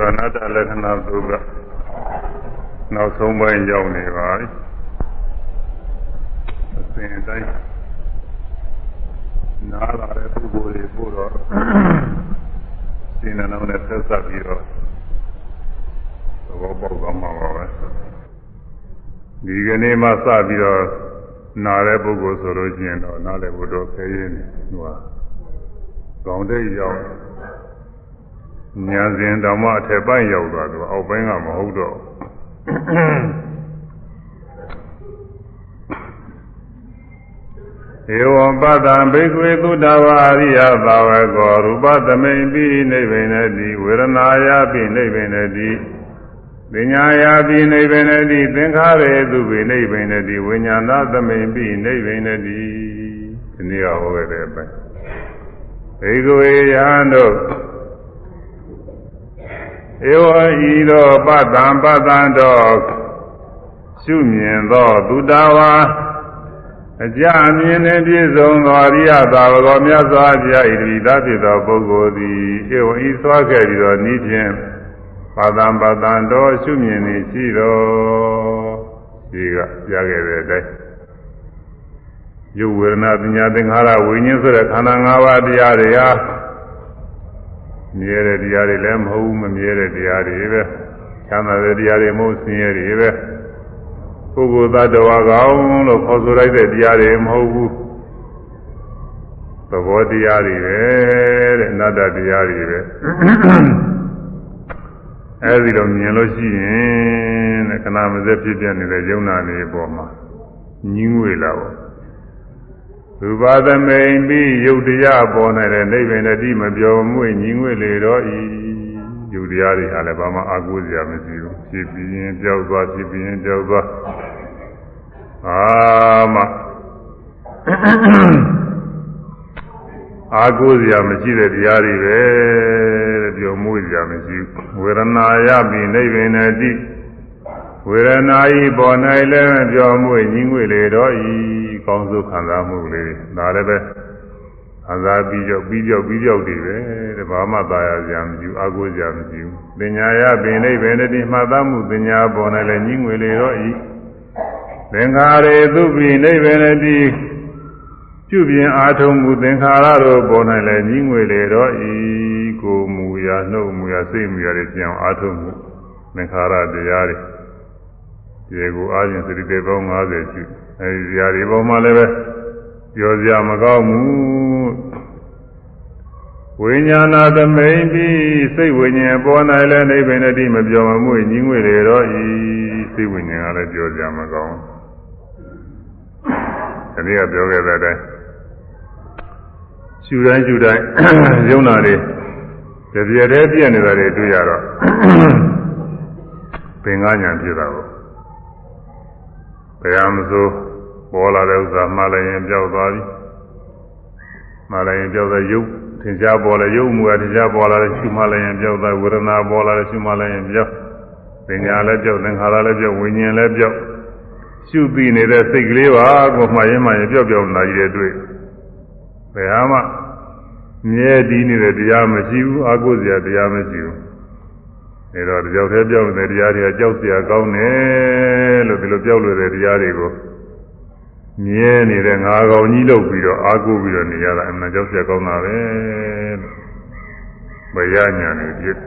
သောအနတ္တလက္ခဏာသုကနောက်ဆုံးပိုင်းရောက်နေပါပြီအစဉ်တိုင်းနားလာတဲ့ပုဂ္ဂိုလ်တွေပို့တော့စိနေလုံးနဲ့ဆက်ဆက်ပြီးတော့သဘောပေါက်သွားမှာပါပဲဒီကနေ့မှစပြီးတော့နားတဲ့ပုဂ္ဂိုလ်ဆိုလို့ရှိရင်တော့နားလည်းဘုတော့ခဲရင်းနေဟိုဟာကောင်းတဲ့ရောက် ညာစဉ်တောင်မှအထက်ပိုင်းရောက်သွားတော့အောက်ပိုင်းကမဟုတ်တော့ဧဝံပတံဘိက္ခွေသုတဝါရိယသာဝကောရူပသမိန်ပိနိဗ္ဗိနတိဝေဒနာယပိနိဗ္ဗိနတိပညာယပိနိဗ္ဗိနတိသင်္ခါရေသူပိနိဗ္ဗိနတိဝိညာဏသမိန်ပိနိဗ္ဗိနတိဒီနေ့ကဟောခဲ့တဲ့အပိုင်းဘိက္ခွေယံတို့ ဧဝဤသောပတ္တံပတ္တံတော်ရှုမြင်သောသုတဝါအကြအမြင်နှင့်ပြည့်စုံသောအရိယသာဝတော်မြတ်စွာဘုရားဤတိသာဖြစ်သောပုဂ္ဂိုလ်သည်ဧဝဤစွာခဲ့ပြီးသောဤဖြင့်ပါတံပါတံတော်ရှုမြင်နေရှိတော်ဒီကကြားခဲ့တဲ့အတိုင်းယုဝေဒနာပညာသင်္ခါရဝိညာဉ်ဆိုတဲ့ခန္ဓာ၅ပါးတရားတွေဟာ မြဲတဲ့တရားတွေလည်းမဟုတ်ဘူးမမြဲတဲ့တရားတွေပဲချမ်းသာတဲ့တရားတွေမဟုတ်ဆင်းရဲတွေပဲပုဂ္ဂိုလ်သတ္တဝါကောင်းလို့ခေါ်ဆိုလိုက်တဲ့တရားတွေမဟုတ်ဘူးသဘောတရားတွေပဲတဲ့အနတ္တတရားတွေပဲအဲဒီတော့မြင်လို့ရှိရင်တဲ့ခဏမစက်ဖြစ်ပြနေတဲ့ယုံနာနေပေါ်မှာညင်းငွေလာပေါ့ ရူပသမိန်ပြီးယုတ်တရားပေါ်နေတဲ့နိဗ္ဗာန်တတိမပြောမွေ့ညီငွေလေတော့ဤယုတ်တရားတွေဟာလည်းဘာမှအာကိုးစရာမရှိဘူးဖြစ်ပြီးရင်ကြောက်သွားဖြစ်ပြီးရင်ကြောက်သွားအာမအာကိုးစရာမရှိတဲ့တရားတွေပဲတဲ့ပြောမွေ့စရာမရှိဘူးဝေဒနာယပိနိဗ္ဗာန်တိဝေဒနာဤပေါ်၌လည်းပြောမွေ့ညီငွေလေတော့ဤ ကောင်းဆုံးခံစားမှုလေးဒါလည်းပဲခံစားပြီးကြောက်ပြီးကြောက်ပြီးကြောက်တွေပဲတဲ့ဘာမှသာယာစရာမရှိဘူးအကုစရာမရှိဘူးပညာရပင်လေးပဲတည်းမှတ်သားမှုပညာပေါ်၌လည်းညီငွေလေတော့ဤသင်္ခါရေသူပိနိဗ္ဗာန်တိပြုပြင်အားထုတ်မှုသင်္ခါရတို့ပေါ်၌လည်းညီငွေလေတော့ဤကိုမူရာနှုတ်မူရာစိတ်မူရာတွေပြောင်းအားထုတ်မှုသင်္ခါရတရားတွေဒီကိုအားဖြင့်စတိတေပေါင်း90ရှိ အဲဒီဇာတိပေါ်မှာလည်းပဲပြောစရာမကောင်းဘူးဝိညာဏသမိန်ပြီးစိတ်ဝိညာဉ်ပေါ်၌လည်းနိဗ္ဗာန်တည်းမပြောမမှုညီငွေလေတော့ဤစိတ်ဝိညာဉ်ကလည်းပြောစရာမကောင်းဘူးဒီကပြောခဲ့တဲ့အတိုင်းရှူတိုင်းရှူတိုင်းယုံနာတွေတပြည့်တည်းပြည့်နေတာတွေတွေ့ရတော့ပင်ကားညာဖြစ်တာကိုဘယ်ဟာမဆို ပေါ်လာတဲ့ဥစ္စာမှားလည်းရင်ပြောက်သွားပြီမှားလည်းရင်ပြောက်တဲ့ရုပ်သင်္ချာပေါ်လဲရုပ်မူအထင်ရှားပေါ်လာတဲ့ရှုမှလည်းရင်ပြောက်တဲ့ဝေဒနာပေါ်လာတဲ့ရှုမှလည်းရင်ပြောက်ပညာလည်းပြောက်သင်္ခါရလည်းပြောက်ဝိညာဉ်လည်းပြောက်ရှုပြီးနေတဲ့စိတ်ကလေးပါကိုမှရင်မှရင်ပြောက်ပြောက်လာကြီးတဲ့တွေ့ဘယ်ဟာမှမြဲတည်နေတဲ့တရားမရှိဘူးအာကိုစရာတရားမရှိဘူးအဲတော့ကြောက်သေးပြောက်နေတဲ့တရားတွေကကြောက်စရာကောင်းတယ်လို့ဒီလိုပြောက်လို့တဲ့တရားတွေကို မြဲနေတဲ့ငါကောင်ကြီးလုပ်ပြီးတော့အာကိုပြီးတော့နေရတာအမှန်ကြောက်စရာကောင်းတာပဲမရညာနေဖြစ်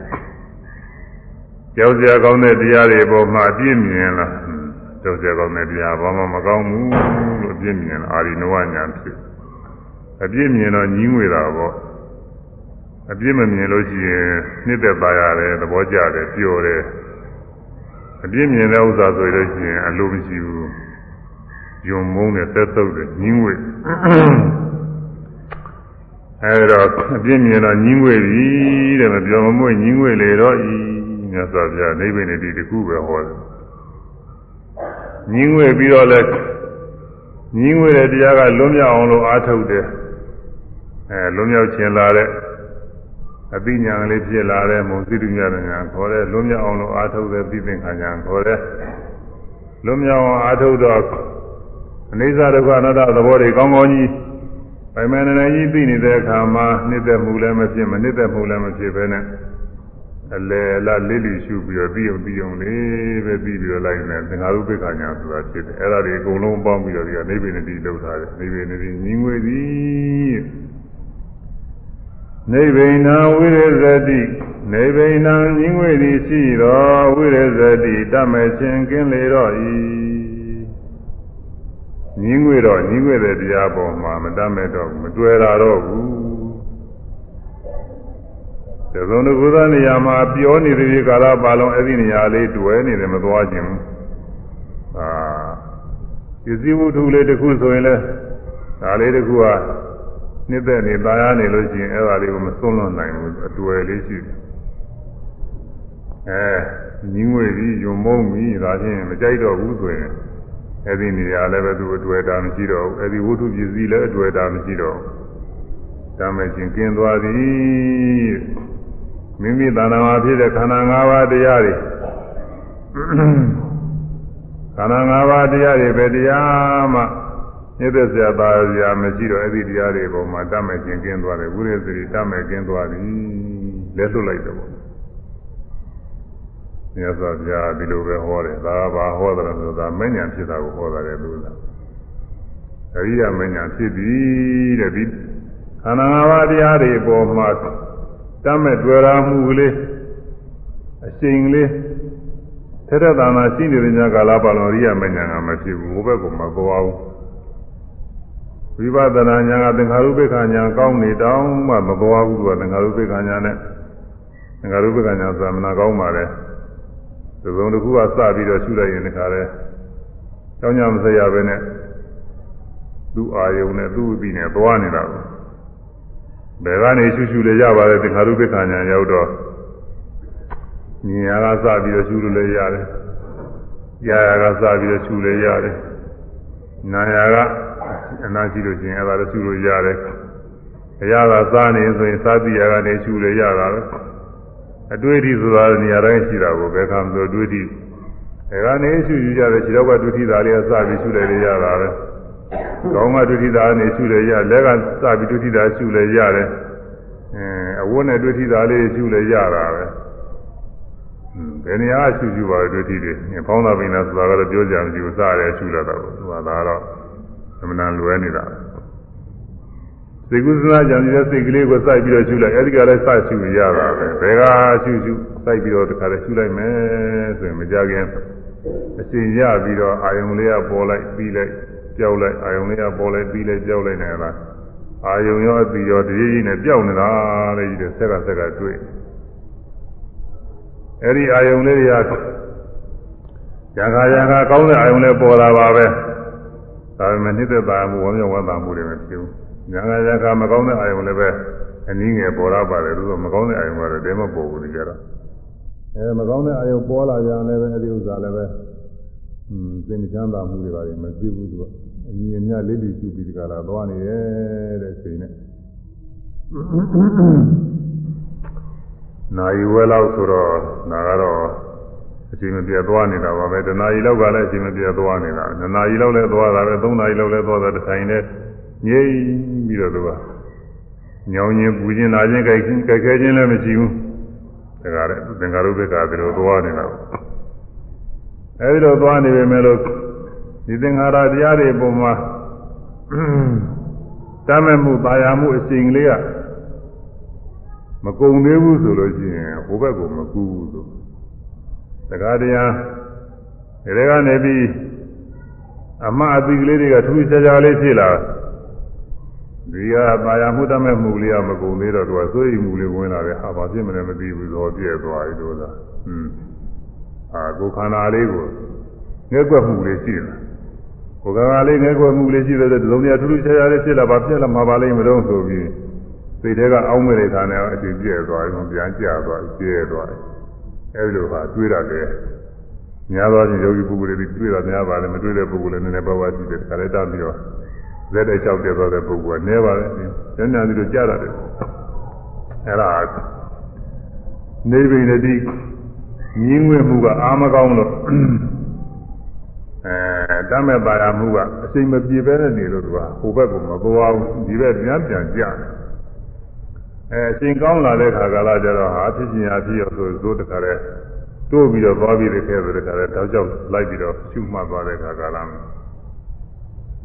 ကြောက်စရာကောင်းတဲ့တရားတွေပေါ်မှာအပြည့်မြင်လားကြောက်စရာကောင်းတဲ့တရားဘာမှမကောင်းဘူးလို့အပြည့်မြင်လားအာရိနဝညာဖြစ်အပြည့်မြင်တော့ညီးငွေတာပေါ့အပြည့်မမြင်လို့ရှိရင်နှစ်သက်ပါရတယ်သဘောကျတယ်ပျော်တယ်အပြည့်မြင်တဲ့ဥစ္စာဆိုလို့ရှိရင်အလိုမရှိဘူး ယုံမုန်းတဲ့သက်သုတ်တဲ့ညင်းဝေအဲဒါအပြည့်မြင်တော့ညင်းဝေပြီတဲ့မပြောမမွေ့ညင်းဝေလေတော့ဤမြတ်စွာဘုရားနိဗ္ဗာန်တည်းတခုပဲဟောတယ်ညင်းဝေပြီးတော့လဲညင်းဝေတဲ့တရားကလွံ့မြောက်အောင်လို့အားထုတ်တယ်အဲလွံ့မြောက်ခြင်းလာတဲ့အသိဉာဏ်လေးဖြစ်လာတဲ့မုံစိတုမြတ်ဉာဏ်ခေါ်တဲ့လွံ့မြောက်အောင်လို့အားထုတ်တဲ့သိသင်္ခါဉာဏ်ခေါ်တဲ့လွံ့မြောက်အောင်အားထုတ်တော့အ နိစ္စဒုက္ခအနတ္တသဘောတွေကောင်းကောင်းကြီးပိုင်မနေကြီးသိနေတဲ့အခါမှာနှစ်သက်မှုလည်းမဖြစ်မနှစ်သက်မှုလည်းမဖြစ်ပဲနဲ့အလဲလာလေးလီရှုပြီးတော့ပြီးအောင်ပြီးအောင်လေးပဲပြီးပြီးတော့လိုက်နေသင်္ဃာရုပ္ပခညာဆိုတာဖြစ်တယ်အဲ့ဒါတွေအကုန်လုံးပေါင်းပြီးတော့ဒီကနိဗ္ဗာန်တည်းလောက်ထားတယ်နိဗ္ဗာန်တည်းညီငွေသည်နိဗ္ဗာန်ဝိရဇတိနိဗ္ဗာန်ညီငွေသည်ရှိတော်ဝိရဇတိတမဲ့ခြင်းကင်းလေတော့ဤ ညီငွေတော့ညီငွေတဲ့တရားပေါ်မှာမတတ်မဲ့တော့မတွေ့တာတော့ဘူးတစုံတစ်ခုသောနေရာမှာပြောနေတဲ့ဒီကာလပါလုံးအဲ့ဒီနေရာလေးတွဲနေတယ်မသွားခြင်းဘူးအာပစ္စည်းဝတ္ထုလေးတစ်ခုဆိုရင်လည်းဒါလေးတစ်ခုကနှစ်သက်နေပါရနေလို့ရှိရင်အဲ့ဒါလေးကိုမစွန့်လွတ်နိုင်ဘူးအတွေ့လေးရှိတယ်အဲညီငွေပြီးယုံမုံပြီးဒါချင်းမကြိုက်တော့ဘူးဆိုရင် အဲ့ဒီနေရာလည်းပဲသူအတွေ့အတာမရှိတော့ဘူးအဲ့ဒီဝတ္ထုပစ္စည်းလည်းအတွေ့အတာမရှိတော့ဘူးဒါမဲ့ချင်းကျင်းသွားသည်မိမိတဏ္ဍာမှာဖြစ်တဲ့ခန္ဓာ၅ပါးတရားတွေခန္ဓာ၅ပါးတရားတွေပဲတရားမှညသက်စရာပါစရာမရှိတော့အဲ့ဒီတရားတွေပေါ်မှာတတ်မဲ့ခြင်းကင်းသွားတယ်ဝိရသတိတတ်မဲ့ကင်းသွားပြီလက်လွတ်လိုက်တော့ မြတ်စွာဘုရားဒီလိုပဲဟောတယ်ဒါကဘာဟောတယ်ဆိုတာမဉ္ဇဉ်ဖြစ်တာကိုဟောတာလေလို့လားအရိယာမဉ္ဇဉ်ဖြစ်ပြီတဲ့ဒီခန္ဓာ၅ပါးတရားတွေပေါ်မှာတတ်မဲ့တွေ့ရမှုကလေးအချိန်ကလေးထက်တဲ့သာနာရှိနေတဲ့ညကာလပါလုံးရိယမညာကမဖြစ်ဘူးဟိုဘက်ကမသွားဘူးဝိပဿနာညာကသင်္ခါရုပ္ပခညာကောင်းနေတောင်းမှမသွားဘူးသူကသင်္ခါရုပ္ပခညာနဲ့သင်္ခါရုပ္ပခညာသာမနာကောင်းပါလေ ဒီကုံတစ်ခုကစပြီးတော့ရှုလိုက်ရင်ဒီခါလဲတောင်းကြမစရပဲနဲ့သူ့အာယုံနဲ့သူ့အပြီးနဲ့သွားနေတာကိုဘယ်ကနေရှုရှုလေရပါတယ်သင်္ခါရုပ္ပခညာရောက်တော့မြင်ရကစပြီးတော့ရှုလို့လည်းရတယ်။ကြာရကစပြီးတော့ရှုလည်းရတယ်။နာရကအနာရှိလို့ရှိရင်အဲ့ဒါလည်းရှုလို့ရတယ်။အရာကစားနေဆိုရင်စားတိရကနေရှုလည်းရတာပဲ။ အတွေ့အထိဆိုတာနေရာတိုင်းရှိတာကိုဘယ်ကမှမဆိုအတွေ့အထိဒါကနေရှုယူကြတယ်ခြေတော့ကဒုတိသားလေးကစပြီးရှုလည်းရတာပဲ။ကောင်းကဒုတိသားနေရှုလည်းရလက်ကစပြီးဒုတိသားရှုလည်းရတယ်။အဲအဝတ်နဲ့ဒုတိသားလေးရှုလည်းရတာပဲ။ဘယ်နေရာရှုရှုပါလဲတွေ့ထိတယ်။ဖောင်းတာပင်လားဆိုတာကတော့ပြောကြမရှိဘူး။စားရဲရှုရတာကိုသူကဒါတော့သမဏလွယ်နေတာ။ စိတ်ကူးစဉ်းစားကြံနေတဲ့စိတ်ကလေးကိုစိုက်ပြီးတော့ရှုလိုက်အဲဒီကလည်းစရှုရတာပဲ။ဘယ်ကရှုရှုစိုက်ပြီးတော့တခါတည်းရှုလိုက်မယ်ဆိုရင်မကြခင်အရှင်ရပြီးတော့အာယုံလေးကပေါ်လိုက်ပြီးလိုက်ကြောက်လိုက်အာယုံလေးကပေါ်လိုက်ပြီးလိုက်ကြောက်လိုက်နေတာ။အာယုံရောအတီရောတည်းကြီးနဲ့ကြောက်နေတာလေကြီးတဲ့ဆက်ကဆက်ကတွေ့။အဲ့ဒီအာယုံလေးတွေကရံခါရံခါကောင်းတဲ့အာယုံလေးပေါ်လာပါပဲဒါပေမဲ့နှိမ့်သက်တာမှုဝမ်းမြောက်ဝမ်းသာမှုတွေမဖြစ်ဘူး ရံခါရံခါမကောင်းတဲ့အာယုံလည်းပဲအနည်းငယ်ပေါ်လာပါတယ်လို့ဆိုမကောင်းတဲ့အာယုံကတော့တဲမပေါ်ဘူးကြတော့အဲမကောင်းတဲ့အာယုံပေါ်လာပြန်လည်းပဲအဲ့ဒီဥစ္စာလည်းပဲอืมစိတ်မချမ်းသာမှုတွေပါတယ်မဖြစ်ဘူးသူကအညီအမျှလေးလီကျူပြီးဒီကလာသွားနေရဲ့တဲ့စိတ်နဲ့နာယီဝဲလောက်ဆိုတော့နာကတော့အချိန်မပြတ်သွားနေတာပါပဲတနာယီလောက်ကလည်းအချိန်မပြတ်သွားနေတာနနာယီလောက်လည်းသွားတာပဲသုံးနာယီလောက်လည်းသွားတာတစ်ဆိုင်နဲ့ငြိမ့် ပြီးတော့သူကညောင်းချင်းပူချင်းနာချင်းကြိုက်ကြိုက်ခဲချင်းလည်းမရှိဘူးဒါကြတဲ့သင်္ကာရုပ္ပကပြီးတော့သွားနေတာအဲဒီလိုသွားနေပေမဲ့လို့ဒီသင်္ခါရတရားတွေပုံမှာတမ်းမဲ့မှုပါရမှုအချိန်ကလေးကမကုံသေးဘူးဆိုလို့ရှိရင်ဟိုဘက်ကမကူဘူးဆိုတခါတည်းဒီကနေပြီးအမအတိကလေးတွေကထူးခြားခြားလေးဖြစ်လာ ဒီကပါရမှုတမဲ့မှုလေးကမကုံသေးတော့သူကစိုးရိမ်မှုလေးဝင်လာတယ်ဟာဘာဖြစ်မလဲမသိဘူးဆိုတော့ပြည့်သွားပြီလို့လားဟွန်းအာကိုခန္ဓာလေးကိုငဲ့ကွက်မှုလေးရှိတယ်ကိုယ်ကလေးငဲ့ကွက်မှုလေးရှိတဲ့တုံးရထူးထူးခြားခြားလေးဖြစ်လာဘာဖြစ်လာမှာပါလိမ့်မလို့ဆိုပြီးစိတ်ထဲကအောင်းမဲ့တဲ့ခါနဲ့အချိန်ပြည့်သွားရင်ပြန်ကျသွားကျဲသွားတယ်အဲဒီလိုဟာတွေးရတယ်များသောအားဖြင့်ယောဂီပုဂ္ဂိုလ်တွေတွေးတာများပါတယ်မတွေးတဲ့ပုဂ္ဂိုလ်လည်းနည်းနည်းပါးပါးရှိတယ်ခါလေးတတ်ပြီးတော့ လက်တဲ့လျှောက်တဲ့သွားတဲ့ပုဂ္ဂိုလ်ကနည်းပါတယ်ဉာဏ်ဉာဏ်ဒီလိုကြားရတယ်အဲဒါနေဗိနတိညင်းငွေမှုကအာမကောင်းလို့အဲတတ်မဲ့ပါရမှုကအချိန်မပြေပဲနေလို့သူကဟိုဘက်ကမပေါ်အောင်ဒီဘက်ပြန်ပြန်ကြတယ်အဲအရှင်ကောင်းလာတဲ့ခါကာလကျတော့ဟာဖြစ်ချင်းအဖြစ်ရောဆိုသို့တခါလဲတိုးပြီးတော့သွားပြီးတဲ့ခဲဆိုတဲ့ခါလဲတောက်ချောက်လိုက်ပြီးတော့ရှုမှတ်သွားတဲ့ခါကာလမှာ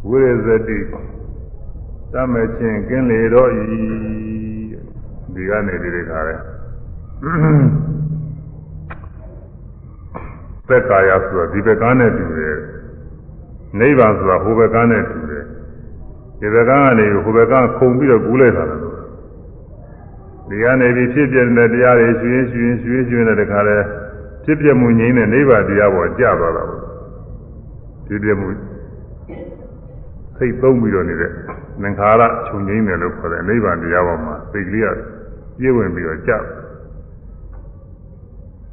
ဝိရဇတိတမချင်းကင်းလေတော့ဤဒီကနေဒီတဲ့ခါလဲသက္ကာယဆိုတာဒီဘက်ကနဲ့တူတယ်နိဗ္ဗာန်ဆိုတာဟိုဘက်ကနဲ့တူတယ်ဒီဘက်ကနေဟိုဘက်ကခုံပြီးတော့ကူးလိုက်တာလို့ဒီကနေပြီးဖြစ်ပြတဲ့တရားတွေရွှင်ရွှင်ရွှင်ရွှင်တဲ့တခါလဲဖြစ်ပြမှုငြိမ်းတဲ့နိဗ္ဗာန်တရားပေါ်ကြသွားတာပေါ့ဖြစ်ပြမှု စိတ်သုံးပြီးတော့နေတဲ့သင်္ခါရခြုံငိမ့်တယ်လို့ခေါ်တယ်နိဗ္ဗာန်တရားပေါ်မှာစိတ်ကလေးကပြည့်ဝင်ပြီးတော့ကြ။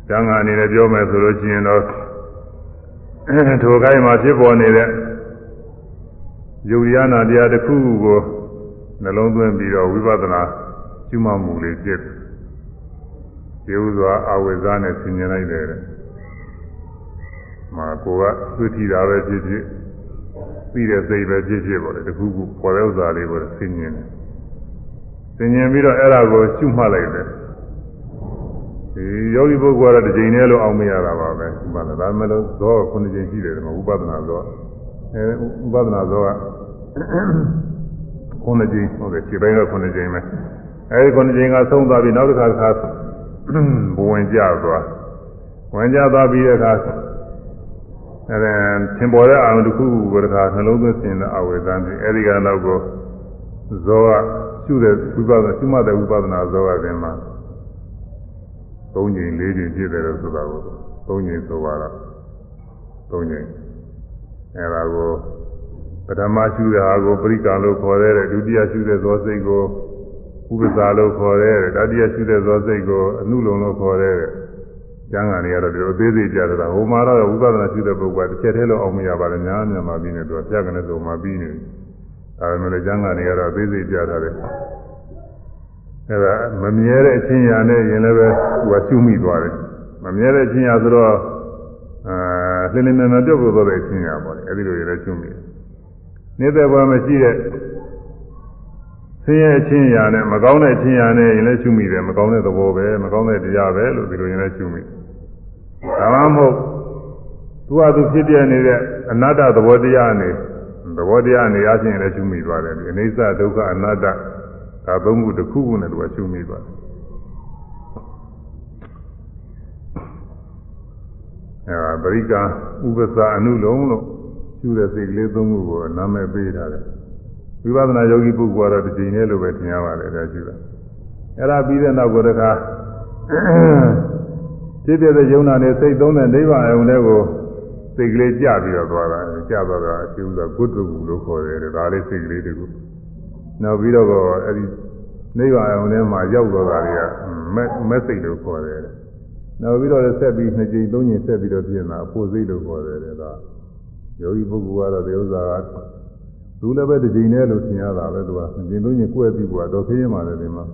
ကျမ်းဂန်အနေနဲ့ပြောမယ်ဆိုလို့ရှိရင်တော့ထိုခိုင်းမှာဖြစ်ပေါ်နေတဲ့ယုတ်ရနာတရားတစ်ခုခုကိုနှလုံးသွင်းပြီးတော့ဝိပဿနာကျူးမမှုလေးဖြစ်တယ်။ကျေဥစွာအာဝိဇ္ဇာနဲ့ဆင်ញင်လိုက်တယ်။မှာကိုကသွေးထီတာပဲဖြစ်ဖြစ် ပြီးတဲ့စိတ်ပဲဖြစ်ဖြစ်ပေါ့လေတခုခုပေါ်တဲ့ဥစ္စာလေးကိုဆင်ញင်တယ်။ဆင်ញင်ပြီးတော့အဲ့ဒါကိုကျူးမှတ်လိုက်တယ်။ဒီယောဂီပုဂ္ဂိုလ်ကတော့တစ်ချိန်တည်းလို့အောင်မရတာပါပဲဒီမှာလည်းဒါမှမဟုတ်ဇောခုနှစ်ချိန်ရှိတယ်ဒီမှာဥပဒနာဇောအဲဥပဒနာဇောကခုနှစ်ချိန်ဟုတ်တယ်ခြေပိုင်းကခုနှစ်ချိန်ပဲအဲဒီခုနှစ်ချိန်ကဆုံးသွားပြီးနောက်တစ်ခါတစ်ခါဘဝင်ကြသွားဝင်ကြသွားပြီးတဲ့အခါ အဲဒါသင်ပေါ်တဲ့အာရုံတစ်ခုကိုတစ်ခါနှလုံးသွင်းစဉ်တဲ့အဝေသံဒီအဲဒီကနောက်ကိုဇောကရှုတဲ့ဝိပဿနာရှုမှတ်တဲ့ဝိပဿနာဇောကတင်မှာ၃ချိန်၄ချိန်ဖြစ်တယ်လို့ဆိုတာကို၃ချိန်ဆိုပါတော့၃ချိန်အဲဒါကိုပထမရှိတဲ့ဟာကိုပရိက္ခလို့ခေါ်တဲ့ဒုတိယရှိတဲ့ဇောစိတ်ကိုဥပ္ပစာလို့ခေါ်တဲ့တတိယရှိတဲ့ဇောစိတ်ကိုအနုလုံလို့ခေါ်တဲ့ ကျမ်းဂန်တွေကတော့ဒီလိုအသေးသေးကြတာဟိုမှာတော့ဝိပဿနာရှိတဲ့ပုဂ္ဂိုလ်ကတစ်ချက်တည်းလို့အောင်မရပါဘူးညာမြန်မာပြည်နဲ့သူကပြကနေဆိုမှပြီးနေတယ်ဒါပေမဲ့လည်းကျမ်းဂန်တွေကတော့အသေးသေးကြတာတယ်အဲဒါမမြဲတဲ့အချင်းရာနဲ့ရင်လည်းပဲသူကရှုမိသွားတယ်မမြဲတဲ့အချင်းရာဆိုတော့အဲလင်းလင်းမြန်မြန်ပြုတ်ပြုတ်သွားတဲ့အချင်းရာပေါ့လေအဲဒီလိုရလည်းရှုမိတယ်နေတဲ့ဘဝမရှိတဲ့ ဆင်းရဲအချင်းရာနဲ့မကောင်းတဲ့အချင်းရာနဲ့ရင်လည်းရှုမိတယ်မကောင်းတဲ့သဘောပဲမကောင်းတဲ့တရားပဲလို့ဒီလိုရင်လည်းရှုမိဒါမှမဟုတ်သူကသူဖြစ်ပြနေတဲ့အနတ္တသဘောတရားနဲ့သဘောတရားနေရခြင်းလည်းရှုမိသွားတယ်ဒီအနိစ္စဒုက္ခအနတ္တဒါသုံးခုတစ်ခုခုနဲ့သူကရှုမိသွားတယ်အဲပရိက္ခဥပ္ပစာအနုလုံးလို့ရှုတဲ့စိတ်ကလေးသုံးခုကိုနာမည်ပေးထားတယ် ဝိပဿနာယောဂီပုဂ္ဂိုလ်ကတော့ဒီချိန်လေးလိုပဲသင်ရပါတယ်ဒါရှုတာအဲ့ဒါပြီးတဲ့နောက်ကိုတခါဖြစ်ဖြစ်တဲ့ယုံနာနဲ့စိတ်သုံးတဲ့နိဗ္ဗာန်အုံတွေကိုစိတ်ကလေးကြပြီးတော့သွားတာကြသွားတာအကျိုးဆိုဂုတ္တကူလို့ခေါ်တယ်ဒါလေးစိတ်ကလေးတကူနောက်ပြီးတော့အဲ့ဒီနိဗ္ဗာန်အုံထဲမှာရောက်သွားတာတွေကမက်စိတ်လို့ခေါ်တယ်နောက်ပြီးတော့ဆက်ပြီးနှစ်ကြိမ်သုံးကြိမ်ဆက်ပြီးတော့ပြင်တာအဖို့စိတ်လို့ခေါ်တယ်ဒါယောဂီပုဂ္ဂိုလ်ကတော့ဒီဥစ္စာက သူလည်းပဲတစ်ကြိမ်နဲ့လို့ထင်ရတာပဲသူကကြိမ်သုံးကြိမ်ကိုယ်ပြီးကွာတော့ခင်းရမှာလည်းဒီမှာ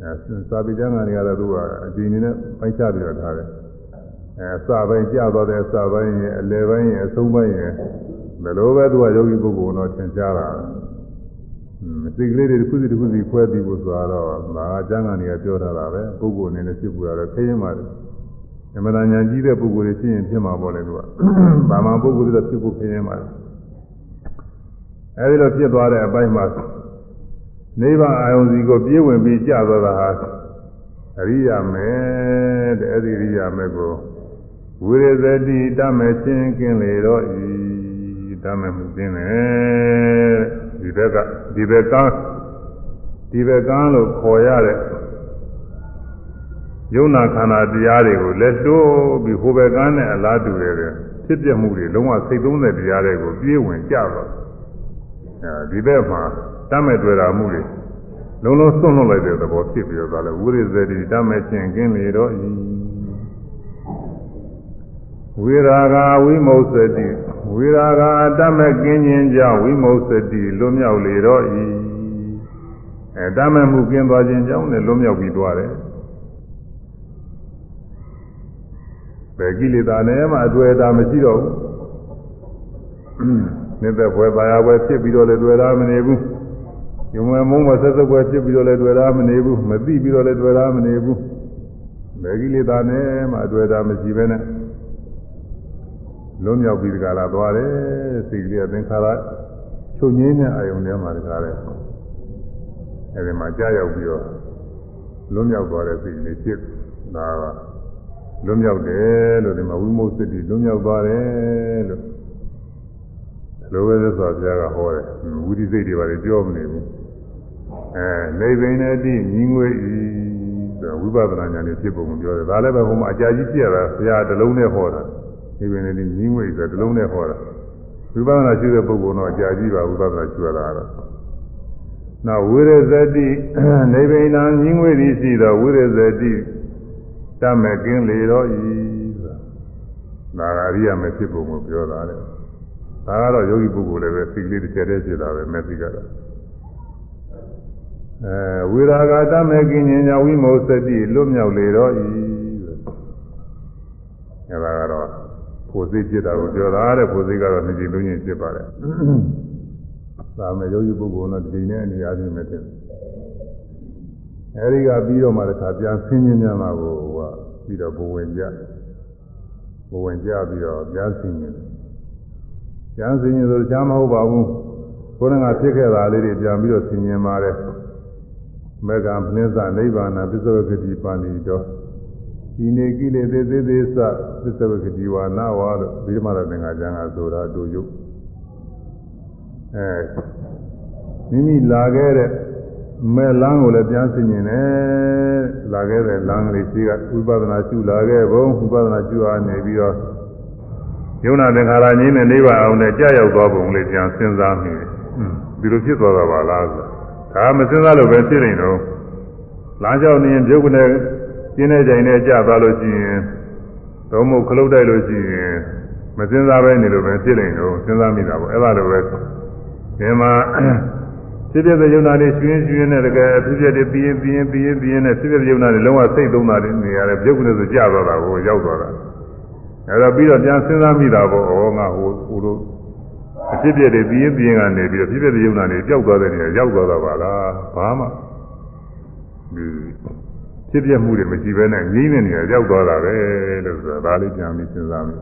အဲစာပေကျမ်းဂန်တွေကတော့သူကအကြိမ်နေနဲ့ပိုက်ချပြီးတော့ထားတယ်အဲအစပိုင်းကြာသွားတဲ့အစပိုင်းရဲ့အလယ်ပိုင်းရဲ့အဆုံးပိုင်းရဲ့ဘယ်လိုပဲသူကယောဂီပုဂ္ဂိုလ်တော့သင်ကြားတာစိတ်ကလေးတွေတစ်ခုစီတစ်ခုစီခွဲပြီးဖို့ဆိုတော့ဒါကကျမ်းဂန်တွေကပြောထားတာပဲပုဂ္ဂိုလ်အနေနဲ့ဖြစ်ပူတာတော့ခရင်ပါတယ်အမှန်တန်ညာကြီးတဲ့ပုဂ္ဂိုလ်တွေဖြစ်ရင်ဖြစ်မှာပေါ့လေသူကဗာမန်ပုဂ္ဂိုလ်တွေဖြစ်ဖို့ခရင်ပါတယ် အဲဒီလိုဖြစ်သွားတဲ့အပိုင်းမှာနိဗ္ဗာန်အာယုန်စီကိုပြေးဝင်ပြီးကြာသွားတာဟာအရိယာမေတဲ့အဲဒီအရိယာမေကိုဝိရဇတိတမေချင်းကင်းလေတော့ဤတမေမှုကင်းလေဒီဘက်ကဒီဘက်ကဒီဘက်ကလို့ခေါ်ရတဲ့ယုံနာခန္ဓာတရားတွေကိုလက်တိုးပြီးဟိုဘက်ကနဲ့အလားတူတယ်ဖြစ်ပြမှုတွေလုံးဝစိတ်သုံးတဲ့တရားတွေကိုပြေးဝင်ကြတော့အဲ ဒီဘက်မှာတတ်မဲ့တွေ့တာမှုတွေလုံးလုံးစွန့်လွတ်လိုက်တဲ့သဘောဖြစ်ပြီးတော့ဒါလည်းဝိရိဇ္ဇတိတတ်မဲ့ခြင်းကင်းလေတော့ဤဝိရာဂဝိမု စ္စတိဝိရာဂတတ်မဲ့ကင်းခြင်းကြောင့်ဝိမု စ္စတိလွတ်မြောက်လေတော့ဤအဲတတ်မဲ့မှုကင်းသွားခြင်းကြောင့်လည်းလွတ်မြောက်ပြီးသွားတယ်ပဲကိလေသာနဲ့မှအတွေ့အတာမရှိတော့ဘူး နေတဲ့ဘွယ်ပါရဘွယ်ဖြစ်ပြီးတော့လည်းတွေ့တာမနေဘူးယုံမဲ့မုန်းမဆက်ဆက်ပွဲဖြစ်ပြီးတော့လည်းတွေ့တာမနေဘူးမသိပြီးတော့လည်းတွေ့တာမနေဘူးဘယ်ကိလေသာနဲ့မှတွေ့တာမရှိဘဲနဲ့လုံးမြောက်ပြီးဒီကလာသွားတယ်စိတ်ကလေးကသင်္ခါရချုပ်ငင်းတဲ့အာယုန်ထဲမှာဒီကလာအဲဒီမှာကြာရောက်ပြီးတော့လုံးမြောက်သွားတဲ့စိတ်ကလေးဖြစ်ဒါကလွံ့မြောက်တယ်လို့ဒီမှာဝိမု ക്തി လွံ့မြောက်သွားတယ်လို့ လိုပဲဆိုတော့ဘုရားကဟောတယ်ဝိရိစိတ်တွေပါလေပြောမနေဘူးအဲနေပင်နဲ့တိညီငွေဤဆိုဝိပဿနာဉာဏ်နဲ့ဖြစ်ပုံကိုပြောတယ်ဒါလည်းပဲဟိုမှာအကြာကြီးပြရတာဘုရားတလုံးနဲ့ဟောတာနေပင်နဲ့တိညီငွေဆိုတလုံးနဲ့ဟောတာဝိပဿနာရှိတဲ့ပုဂ္ဂိုလ်တော့အကြာကြီးပါဝိပဿနာရှိရတာကတော့နောက်ဝိရဇတိနေဗိဏံညီငွေသည်ရှိသောဝိရဇတိတတ်မဲ့ကင်းလေတော့ဤဆိုတာဒါကအရိယာမဖြစ်ပုံကိုပြောတာလေ ဒါကတော့ယောဂီပုဂ္ဂိုလ်လည်းပဲစိတ်ကလေးတစ်ချက်တည်းဖြစ်တာပဲမက်စိကတော့အဲဝိရာဂတမဲ့ကင်းဉာဏ်ဝိမောစတိလွတ်မြောက်လေတော့ဤအဲဒါကတော့ကိုယ်စိတ်ဖြစ်တာကိုပြောတာတဲ့ကိုယ်စိတ်ကတော့နှစ်ကြိမ်လုံးချင်းဖြစ်ပါတယ်ဒါမဲ့ယောဂီပုဂ္ဂိုလ်တော့ဒီနေ့အနေအားဖြင့်မတင်အဲဒီကပြီးတော့မှတစ်ခါပြန်ဆင်းခြင်းများမှာကိုဟိုကပြီးတော့ဘဝင်ကြဘဝင်ကြပြီးတော့ပြန်ဆင်းခြင်း ပြန်ဆင်းခြင်းဆိုတော့ချားမဟုတ်ပါဘူးကိုယ်ကဖြစ်ခဲ့တာလေးတွေပြန်ပြီးတော့ဆင်းခြင်းပါတယ်မေကံပနိစ္စနိဗ္ဗာန်ပစ္စဝကတိပါဏိတော်ဒီနေကိလေသေသေးသေးစပစ္စဝကတိဝါနာဝါလို့ဒီမှာလည်းသင်္ဃာကျမ်းကဆိုတာတို့ယုတ်အဲမိမိလာခဲ့တဲ့မဲ့လမ်းကိုလည်းပြန်ဆင်ញင်တယ်လာခဲ့တဲ့လမ်းကလေးရှိကဝိပဿနာရှုလာခဲ့ဘုံဝိပဿနာရှုအားနေပြီးတော့ ယုံနာသင်္ခါရငြိမ်းတဲ့နိဗ္ဗာန်အောင်နဲ့ကြာရောက်သွားပုံလေးပြန်စဉ်းစားမိတယ်ဒီလိုဖြစ်သွားတာပါလားဆိုဒါမစဉ်းစားလို့ပဲဖြစ်နေတော့လမ်းကြောင်းနေရင်ပြုတ်ကနေကျင်းတဲ့ကြိမ်နဲ့ကြာသွားလို့ရှိရင်တော့မဟုတ်ခလုတ်တိုက်လို့ရှိရင်မစဉ်းစားပဲနေလို့ပဲဖြစ်နေတော့စဉ်းစားမိတာပေါ့အဲ့ဒါလိုပဲဒီမှာဖြစ်ဖြစ်တဲ့ယုံနာတွေရွှင်ရွှင်နဲ့တကယ်ဖြစ်ဖြစ်တွေပြီးရင်ပြီးရင်ပြီးရင်ပြီးရင်နဲ့ဖြစ်ဖြစ်တဲ့ယုံနာတွေလုံးဝစိတ်သုံးတာတွေနေရတယ်ပြုတ်ကနေဆိုကြာသွားတာကိုရောက်သွားတာ အဲတော့ပြီးတော့ပြန်စဉ်းစားမိတာပေါ့ဩငါဟိုဟိုလိုအဖြစ်ဖြစ်တွေပြီးရင်ပြီးရင်ကနေပြီးတော့ဖြစ်ဖြစ်တဲ့ယုံနာတွေပျောက်သွားတဲ့နေရာရောက်သွားတာပါလားဘာမှဒီဖြစ်ဖြစ်မှုတွေမရှိဘဲနဲ့ငြိမ့်တဲ့နေရာရောက်သွားတာပဲလို့ဆိုတာဒါလေးပြန်ပြီးစဉ်းစားမိ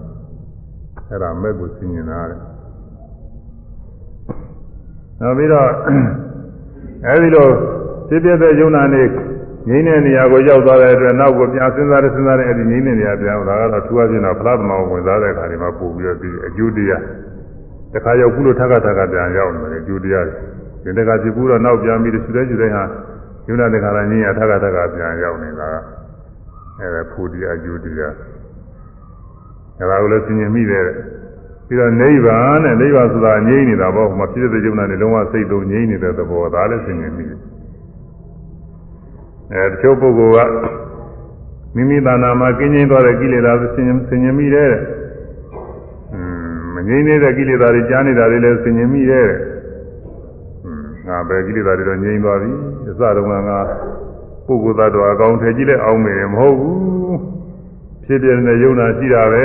အဲ့ဒါမဲ့ကိုသိမြင်တာတဲ့နောက်ပြီးတော့အဲဒီလိုဖြစ်ဖြစ်တဲ့ယုံနာနေ ငြိမ်းတဲ့နေရာကိုရောက်သွားတဲ့အတွက်နောက်ကိုပြန်စဉ်းစားရစဉ်းစားရအဲဒီငြိမ်းတဲ့နေရာပြန်ဒါကတော့သူအချင်းတော့ဖလားသမအောင်ဝင်စားတဲ့အခါဒီမှာပို့ပြီးတော့ဒီအကျိုးတရားတခါရောက်ခုလို့ထပ်ခါထပ်ခါပြန်ရောက်နေတယ်အကျိုးတရားဒီတခါဖြစ်ဘူးတော့နောက်ပြန်ပြီးသူတဲ့သူတဲ့ဟာယုံနာတခါလာငြိမ်းရထပ်ခါထပ်ခါပြန်ရောက်နေတာအဲဒါဖူတရားအကျိုးတရားအဲဒါကိုလည်းသိမြင်မိတယ်ပြီးတော့နိဗ္ဗာန်နဲ့နိဗ္ဗာန်ဆိုတာငြိမ့်နေတာပေါ့ဟိုမှာဖြစ်တဲ့ယုံနာနဲ့လုံးဝစိတ်လုံးငြိမ့်နေတဲ့သဘောဒါလည်းသိမြင်မိတယ် အဲတချို့ပုဂ္ဂိုလ်ကမိမိတဏ္ဍာမှာကင်းကျင်းသွားတဲ့ကိလေသာဆင်ញင်ဆင်ញင်မိတဲ့မငြိမ့်သေးတဲ့ကိလေသာတွေကြားနေတာတွေလည်းဆင်ញင်မိတဲ့ငါပဲကိလေသာတွေတော့ငြိမ့်သွားပြီအစတုန်းကငါပုဂ္ဂိုလ်သတ္တဝါအကောင်းထည်ကြီးလက်အောင်မယ်မဟုတ်ဘူးဖြစ်ပြနေတဲ့ယုံနာရှိတာပဲ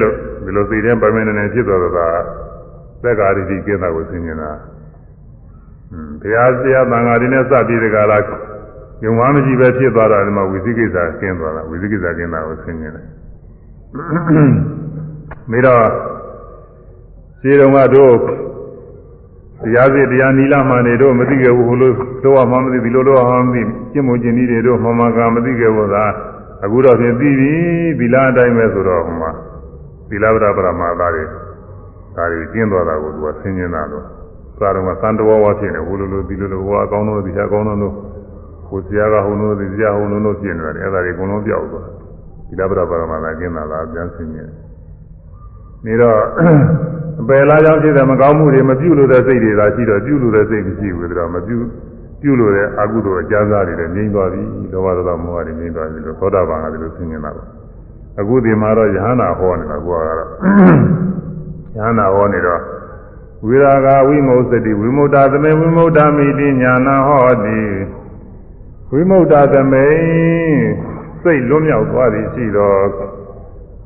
လို့ဒီလိုသိတဲ့ပိုင်မနေနေဖြစ်သွားတာကသက်္ကာရိတိကျင်းတာကိုဆင်ញင်တာဘုရားဆရာတန်ဃာတွေနဲ့စပြီးတကလား ယုံမှမရှိပဲဖြစ်သွားတာဒီမှာဝိသိကိစ္စကျင်းသွားတာဝိသိကိစ္စကျင်းတာကိုသိနေတယ်မိတော့ခြေတော်ကတို့တရားစီတရားနီလာမှန်တွေတို့မသိခဲ့ဘူးဟိုလိုတော့မှမသိဒီလိုတော့မှမသိကျင့်မှုကျင့်နည်းတွေတို့မှန်မှန်ကမသိခဲ့ဘူးသာအခုတော့ဖြင့်ပြီးပြီသီလအတိုင်းပဲဆိုတော့ဟိုမှာသီလဗဒပရမသာတွေဒါတွေကျင်းသွားတာကိုသူကဆင်းကျင်တာလို့သာတော့ကသံတော်ဝါဖြစ်နေဟိုလိုလိုဒီလိုလိုဟိုအကောင်းတော့ဒီအကောင်းတော့ ကိုဆရာကဟိုနိုးသည်ဆရာဟိုနိုးနိုးပြင်နေတယ်အဲ့ဒါတွေအကုန်လုံးပြောက်သွားဒီလပရပါရမနာကျင်းလာလားပြန်ဆင်းရဲနေတော့အပယ်လားကြောင့်ဖြစ်တဲ့မကောင်းမှုတွေမပြုလို့တဲ့စိတ်တွေသာရှိတော့ပြုလို့တဲ့စိတ်မရှိဘူးဒါတော့မပြုပြုလို့တဲ့အကုသိုလ်အကြမ်းစားတွေလည်းငြိမ့်သွားပြီလောဘဒေါသမောဟတွေငြိမ့်သွားပြီလို့သောတာပန်ကဒီလိုဆင်းရဲတာပါအခုဒီမှာတော့ယဟနာဟောနေတာကိုကတော့ယဟနာဟောနေတော့ဝိရာဂဝိမု स တိဝိမု ट သမေဝိမု ट မိတိညာနာဟောတိ ဝိမု ക്ത သမေစိတ်လွတ်မြောက်သွားသည်ရှိတော့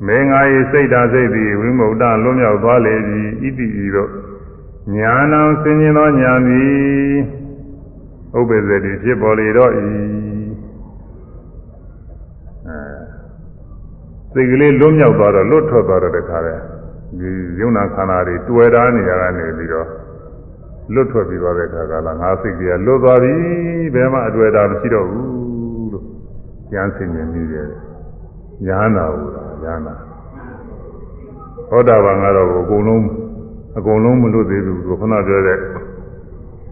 မေငါ၏စိတ်ဓာစိတ်သည်ဝိမု ക്ത လွတ်မြောက်သွားလေပြီဣတိဤတော့ညာနာဆင်ញင်သောညာသည် ဥပ္ပဇ္ဇတိဖြစ်ပေါ်လေတော့ဤအဲစိတ်ကလေးလွတ်မြောက်သွားတော့လွတ်ထွက်သွားတော့တခါလဲဒီယုံနာခန္ဓာတွေတွေ့တာနေရကနေပြီးတော့ လွတ်ထွက်ပြီးသွားတဲ့ခါကလာငါစိတ်ကြီးလွတ်သွားပြီဘယ်မှအတွေ့အတာမရှိတော့ဘူးလို့ကျမ်းစင်မြင်ပြီးတယ်ညာနာဘူးလားညာနာဟောတာဘာငါတော့အကုန်လုံးအကုန်လုံးမလွတ်သေးဘူးခုနပြောတဲ့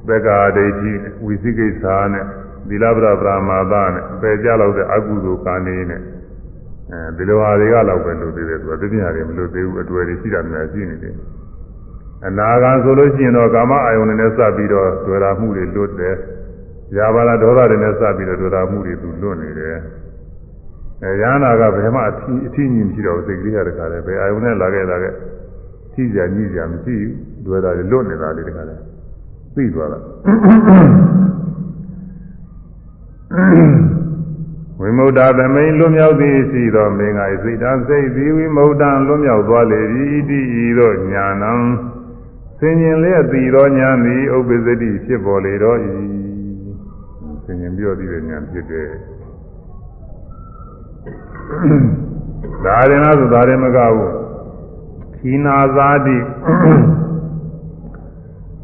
သက္ကာဒိဋ္ဌိဝိသိကိစ္စနဲ့သီလပရပရမာသနဲ့ပယ်ကြလောက်တဲ့အကုသိုလ်ကာနေနဲ့အဲဒီလိုဟာတွေကလောက်ပဲလွတ်သေးတယ်သူကသိပညာတွေမလွတ်သေးဘူးအတွေ့တွေရှိတာများရှိနေတယ် အနာဂံဆိုလို့ရှိရင်တော့ကာမအာယုန်နဲ့စပ်ပြီးတော့တွေ့တာမှုတွေလွတ်တယ်။ယာဘာလာဒေါသတွေနဲ့စပ်ပြီးတော့တွေ့တာမှုတွေသူလွတ်နေတယ်။အဲရဟနာကဘယ်မှအထီးအထီးညီမရှိတော့စိတ်ကလေးရတဲ့ခါလဲဘယ်အာယုန်နဲ့လာခဲ့လာခဲ့ထိကြညှိကြမရှိဘူးတွေ့တာတွေလွတ်နေတာလေးတခါလဲသိသွားတာဝိမု ക്ത သမိန်လွတ်မြောက်သည်ရှိသောမင်းငါစိတ်တန်စိတ်သည်ဝိမု ക്ത လွတ်မြောက်သွားလေ၏ဣတိဤသို့ညာနံ ဆင်ញင်လျက်တည်သောညာသည်ဥပ္ပဇ္ဇတိဖြစ်ပေါ်လေတော့၏ဆင်ញင်ပြောသည့်ညာဖြစ်တယ်ဒါရင်လားဆိုဒါရင်မကဘူးခီနာဇာတိ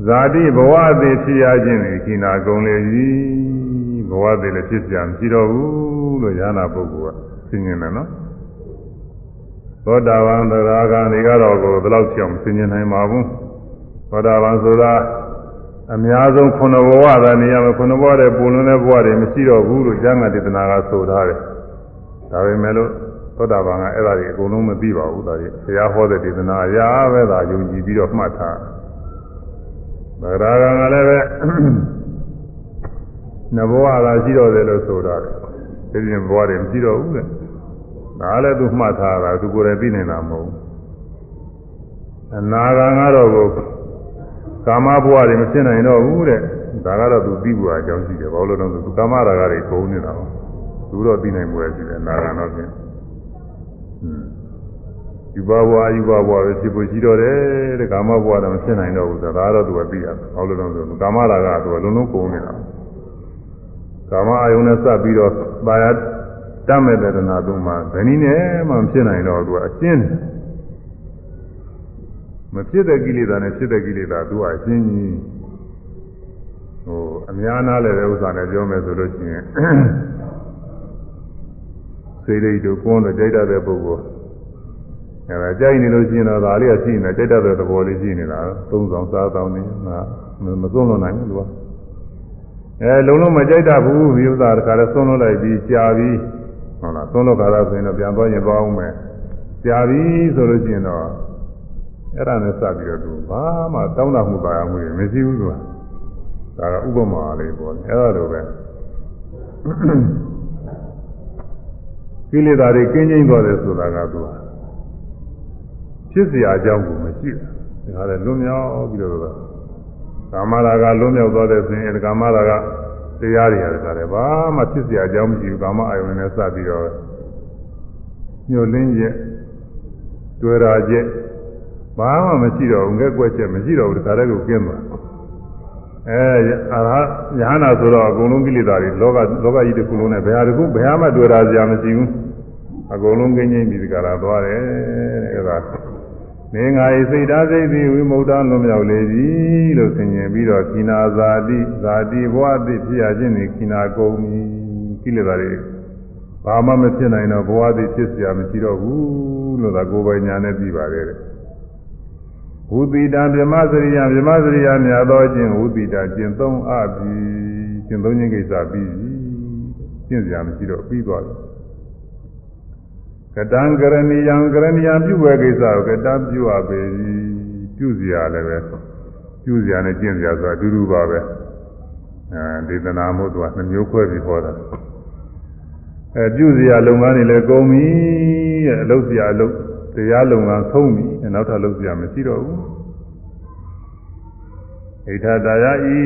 ဇာတိဘဝသည်ဖြစ်ရခြင်းသည်ခီနာကုန်လေ၏ဘဝသည်လည်းဖြစ်ပြန်မရှိတော့ဘူးလို့ရဟနာပုဂ္ဂိုလ်ကဆင်ញင်တယ်နော်သောတာပန်သရဂံတွေကတော့ကိုဘယ်လောက်ကြောင်ဆင်ញင်နိုင်ပါဘူး သောတာပန်ဆိုတာအများဆုံးခုနဘဝသာနေရမယ်ခုနဘဝတဲ့ပုံလုံးတဲ့ဘဝတွေမရှိတော့ဘူးလို့ကျမ်းဂန်တေသနာကဆိုထားတယ်ဒါပေမဲ့လို့သောတာပန်ကအဲ့ဒါတွေအကုန်လုံးမသိပါဘူးဒါတွေဆရာဟောတဲ့ဒေသနာအရာပဲဒါယုံကြည်ပြီးတော့မှတ်ထားဗဂရာကံကလည်းပဲနဘဝသာရှိတော့တယ်လို့ဆိုထားတယ်ဒီပြင်ဘဝတွေမရှိတော့ဘူးလေဒါလည်းသူမှတ်ထားတာသူကိုယ်တိုင်သိနေတာမဟုတ်ဘူးအနာဂံကတော့ ကာမဘဝတွေမဖြစ်နိုင်တော့ဘူးတဲ့ဒါကတော့သူသိဖို့အကြောင်းရှိတယ်ဘာလို့လဲဆိုသူကာမရာဂတွေကုန်နေတာပါသူတော့သိနိုင်မှုရရှိတယ်နာဂံတော့ဖြင့်ယူပါဘဝယူပါဘဝပဲဖြစ်ဖို့ရှိတော့တယ်တဲ့ကာမဘဝတော့မဖြစ်နိုင်တော့ဘူးဆိုတာဒါတော့သူကသိရတယ်ဘာလို့လဲဆိုသူကာမရာဂကသူကလုံးလုံးကုန်နေတာကာမအာယုန်နဲ့စပ်ပြီးတော့ပါရတတ်မဲ့တဲ့နာသူမှာဘယ်နည်းနဲ့မှမဖြစ်နိုင်တော့သူကအရှင်းတယ် မဖြစ်တဲ့ကိလေသာနဲ့ဖြစ်တဲ့ကိလေသာသူကအရှင်းကြီးဟိုအများနာလည်းတဲ့ဥစ္စာနဲ့ပြောမယ်ဆိုလို့ရှိရင်စိတ်လေးတို့ကွန်းတော့ကြိုက်တတ်တဲ့ပုဂ္ဂိုလ်အဲဒါကြိုက်နေလို့ရှိရင်တော့ဒါလေးကရှိနေကြိုက်တတ်တဲ့သဘောလေးရှိနေတာသုံးဆောင်စားဆောင်နေငါမသွန်းလွန်နိုင်ဘူးသူကအဲလုံးလုံးမကြိုက်တတ်ဘူးဒီဥစ္စာတခါလဲသွန်းလွန်လိုက်ပြီးကြာပြီးဟုတ်လားသွန်းလွန်ကြတာဆိုရင်တော့ပြန်သွားရင်သွားအောင်မယ်ကြာပြီးဆိုလို့ရှိရင်တော့ အဲ့ဒါနဲ့စပြီးတော့သူဘာမှတောင်းတမှုပါရမှုတွေမရှိဘူးသူကဒါကဥပမာလေးပေါ့အဲ့ဒါလိုပဲကိလေသာတွေကင်းကျင်းသွားတယ်ဆိုတာကသူဖြစ်เสียအကြောင်းကိုမရှိဘူးဒါကလည်းလွန်မြောက်ပြီးတော့ကာမရာဂလွန်မြောက်သွားတဲ့ဆိုရင်ကာမရာဂတရားတွေရတယ်ဒါလည်းဘာမှဖြစ်เสียအကြောင်းမရှိဘူးကာမအာယုန်နဲ့စပြီးတော့ညှို့လင်းချက်တွေ့တာချက် ဘာမှမရှိတော့ဘူးငက်ကွက်ချက်မရှိတော့ဘူးတခါတည်းကိုကျင်းသွားအဲအရဟယဟနာဆိုတော့အကုန်လုံးကိလေသာတွေလောကလောကကြီးတစ်ခုလုံးနဲ့ဘယ်ဟာတစ်ခုဘယ်ဟာမှတွေ့တာစရာမရှိဘူးအကုန်လုံးကင်းငြိမ့်ပြီးတခါလာသွားတယ်တဲ့အဲဒါနေငါ၏စိတ်ဓာတ်စိတ်သည်ဝိမု ക്ത လွန်မြောက်လေပြီလို့ဆင်ញင်ပြီးတော့ခိနာဇာတိဇာတိဘဝတိဖြစ်ရခြင်းနေခိနာကုန်ပြီကိလေသာတွေဘာမှမဖြစ်နိုင်တော့ဘဝတိဖြစ်စရာမရှိတော့ဘူးလို့သာကိုယ်ပိုင်ညာနဲ့ပြီးပါတယ်တဲ့ ဝုတိတံဗြမစရိယဗြမစရိယမြတ်သောခြင်းဝုတိတကျင့်သုံးအပ်ပြီကျင့်သုံးခြင်းကိစ္စပြီးပြီကျင့်စရာမရှိတော့ပြီးသွားတယ်ကတံကရဏီယံကရဏီယံပြုဝဲကိစ္စကိုကတံပြုအပ်ပေပြီပြုစရာလည်းပဲပြုစရာနဲ့ကျင့်စရာဆိုတာအတူတူပါပဲအဲဒေသနာမို့သူကနှမျိုးခွဲပြီးဟောတာအဲပြုစရာလုပ်ငန်းတွေလည်းကုန်ပြီတဲ့အလုပ်စရာအလုပ် တရားလုံကဆုံးပြီနောက်ထပ်လုပ်စရာမရှိတော့ဘူးဣထတာယဤ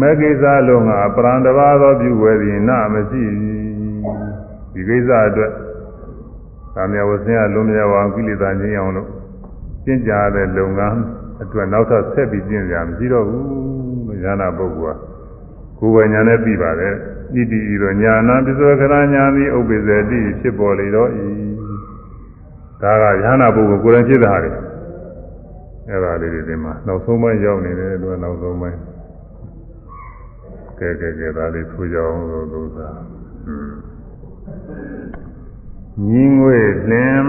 မေကိစ္စလုံကပရံတဘာသောပြုဝဲသည်နာမရှိဒီကိစ္စအတွက်ကာမဝဆင်းရလွန်မြောက်အောင်ကိလေသာငြိမ်းအောင်လို့ကျင့်ကြတဲ့လုပ်ငန်းအတွက်နောက်ထပ်ဆက်ပြီးကျင့်ကြမရှိတော့ဘူးလို့ဉာဏပုဂ္ဂိုလ်ကကိုယ်ဝညာနဲ့ပြီးပါတယ်ဣတိဤသောညာနာပစ္စောခရညာသည်ဥပ္ပဇ္ဇတိဖြစ်ပေါ်လေတော့ဤ ဒါကယ ahanan ပုဂ္ဂိုလ်ကိုယ်တိုင်ဖြစ်တာလေအဲ့ဒါလေးတွေဒီမှာနောက်ဆုံးပိုင်းရောက်နေတယ်သူကနောက်ဆုံးပိုင်းကဲကဲကဲဒါလေးဆိုကြအောင်လို့လို့သာညီငွေလင်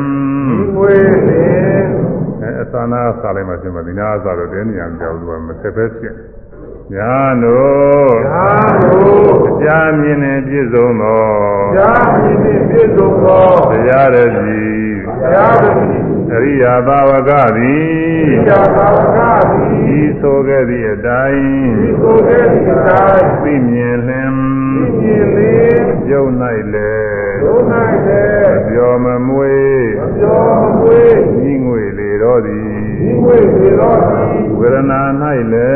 ညီငွေလင်အဲအသနာစားလိုက်မှရှင်မဒီနာစားတော့တဲနေရကြောက်သူကမဆက်ပဲဖြစ်ညာတို့သာတို့အကြမြင်နဲ့ပြည့်စုံသောကြာမြင့်နှင့်ပြည့်စုံသောတရားရည်ဘုရားသခင် အရိယာဘာဝကသည်ဒီသာသာကသည်ဤဆိုခဲ့သည့်အတိုင်းဒီကိုယ်ရဲ့ဒီတိုင်းသိမြင်လင်မြင့်လင်းပြုံး၌လေဒုနိုင်တဲ့ပြောမမွေမပြောမမွေးဤငွေလေတော်သည်ဒီငွေတွေတော့သည်ဝေဒနာ၌လေ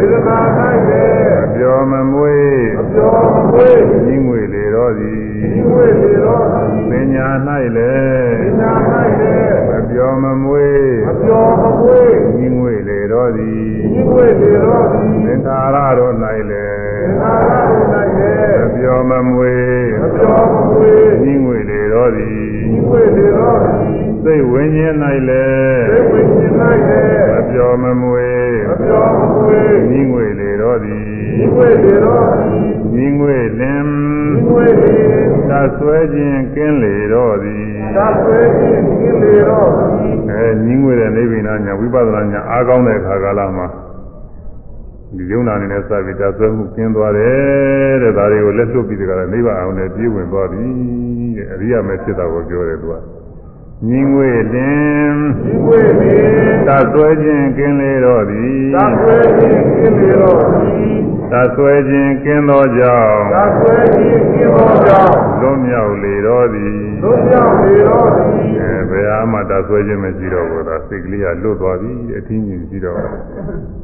ဝေဒနာ၌လည်းပြောမမွေမပြောမမွေးဤငွေလေတော်သည်ဒီငွေတွေတော့သည် ပညာ၌လေပညာ၌လည်းမပြောမမွေမပြောမမွေးဤငွေလေတော်သည်ဒီငွေတွေတော့သည်သင်္ခါရတော်၌လေသာသာ၌လည်းမပြောမမွေမပြောမမွေးဤငွေလေတော်သည်ဒီငွေတွေတော့သည်စိတ်ဝိညာဉ်၌လေသိဝိညာဉ်၌လည်းမပြောမမွေမပြောမမွေးဤငွေလေတော်သည်ဒီငွေတွေတော့သည်ဤငွေလင်ဒီငွေတွေ သာဆွဲခြင်းကင်းလေတော်သည်သာဆွဲခြင်းဒီလေတော့သည်အဲညီငွေတဲ့နိဗ္ဗာန်ညာဝိပဿနာညာအားကောင်းတဲ့အခါကာလမှာဒီယုံနာနေနဲ့စပြီးဒါဆွဲမှုကျင်းသွားတယ်တဲ့ဒါတွေကိုလက်လွတ်ပြီးတကယ်နိဗ္ဗာန်အောင်နဲ့ပြေးဝင်သွားပြီတဲ့အရိယာမဲဖြစ်တာကိုပြောတယ်သူကညီငွေလင်ဒီငွေတွေသာဆွဲခြင်းကင်းလေတော်သည်သာဆွဲခြင်းဒီလေတော့သည် သာဆွဲခြင်းကင်းသောကြောင့်သာဆွဲခြင်းဒီတော့ကြောင့်လွတ်မြောက်လေတော်သည်တို့ကြောင့်လေတော့သည်အဲဘယ်အားမှသာဆွဲခြင်းမရှိတော့ဘူးသာစိတ်ကလေးကလွတ်သွားပြီအထင်းကြီးရှိတော့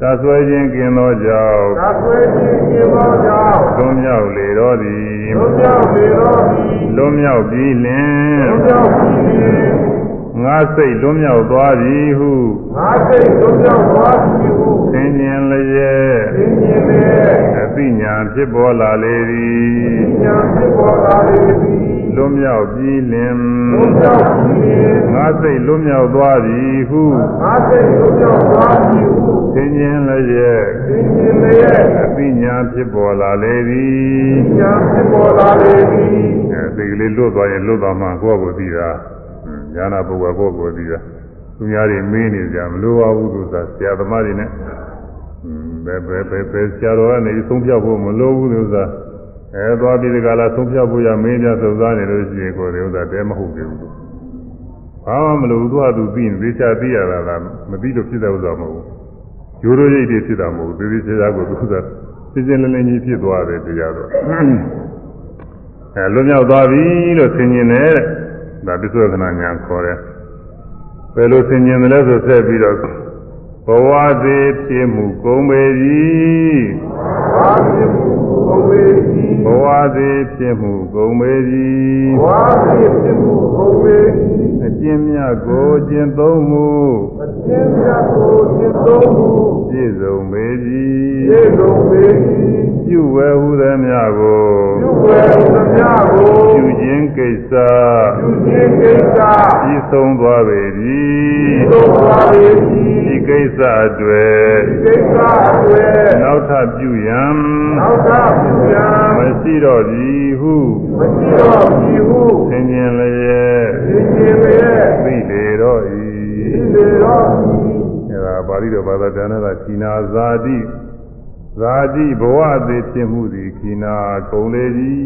သာဆွဲခြင်းကင်းသောကြောင့်သာဆွဲခြင်းဒီတော့ကြောင့်လွတ်မြောက်လေတော်သည်တို့ကြောင့်လေတော့သည်လွတ်မြောက်ပြီးလင်တို့ကြောင့်ဒီလေငါ စိတ်လွတ်မြောက်သွားပြီဟုငါစိတ်တို့ကြောင့်သွားပြီဟုသင်ញင်လျက်သင်ခြင်းလေအသိဉာဏ်ဖြစ်ပေါ်လာလေသည်ညာဖြစ်ပေါ်လာလေသည်လွတ်မြောက်ပြီးလင်တို့ကြောင့်ဒီလေငါစိတ်လွတ်မြောက်သွားပြီဟုငါစိတ်တို့ကြောင့်သွားပြီဟုသင်ញင်လျက်သင်ခြင်းလေအသိဉာဏ်ဖြစ်ပေါ်လာလေသည်ညာဖြစ်ပေါ်လာလေသည်အဲဒီကလေးလွတ်သွားရင်လွတ်သွားမှကိုယ့်ကိုယ်သိတာ ဉာဏပုဂ္ဂိုလ်ကိုယ့်ကိုယ်သိတာသူများတွေမေးနေကြမလို့ပါဘူးလို့သာဆရာသမားတွေနဲ့ဘယ်ဘယ်ဘယ်ဘယ်ဆရာတော်ကနေသုံးဖြတ်ဖို့မလိုဘူးလို့သာအဲသွားပြီးဒီကလာသုံးဖြတ်ဖို့ရမင်းများသုံးစားနေလို့ရှိရင်ကိုယ်တွေဥစ္စာတဲမဟုတ်သေးဘူးဘာမှမလိုဘူးသူကသူသိရင်သေချာသိရတာလားမသိလို့ဖြစ်တဲ့ဥစ္စာမဟုတ်ဘူးရိုးရိုးရိပ်တွေဖြစ်တာမဟုတ်ဘူးသေသေးချာချာကိုသူကစင်စင်လင်းလင်းကြီးဖြစ်သွားတယ်တရားတော့အဲလွတ်မြောက်သွားပြီလို့ဆင်ញင်တယ်တဲ့ ဒါပစ္စုပ္ပန်ညာခေါ်တယ်ဘယ်လိုဆင်ញင်တယ်လဲဆိုဆက်ပြီးတော့ဘဝသေးဖြစ်မှုကုန်ပေကြီးဘာဖြစ်မှုဘုံပေသည် ဘဝသေးဖြစ်မှုကုန်ပေကြီးဘာဖြစ်ဖြစ်မှုဘုံပေသည်အကျင့်မြတ်ကိုကျင့်သုံးမှုအကျဉ်းမြတ်ကိုသင်သုံးမှုပြည့်စုံပေကြီးပြေဆုံးပေသည်ပြုဝဲဟုသည်များကိုပြုဝဲသမျှကိုပြုခြင်းကိစ္စပြုခြင်းကိစ္စပြီးဆုံးသွားပေပြီသို့ ပါလေသည်ဒီကိစ္စအတွေ့ကိစ္စအွယ်နောက်ထပ်ပြုရန်နောက်သာပြုရန်မရှိတော့ပြီဟုမရှိတော့ပြီဟုသင်ခြင်းလည်းရဲ့သင်ခြင်းရဲ့သိလေတော့ဤဒီလေတော့သည်အဲဒါပါဠိတော်ဘာသာပြန်တာခိနာဇာတိဇာတိဘဝသည်ဖြစ်မှုသည်ခိနာကုံလေကြီး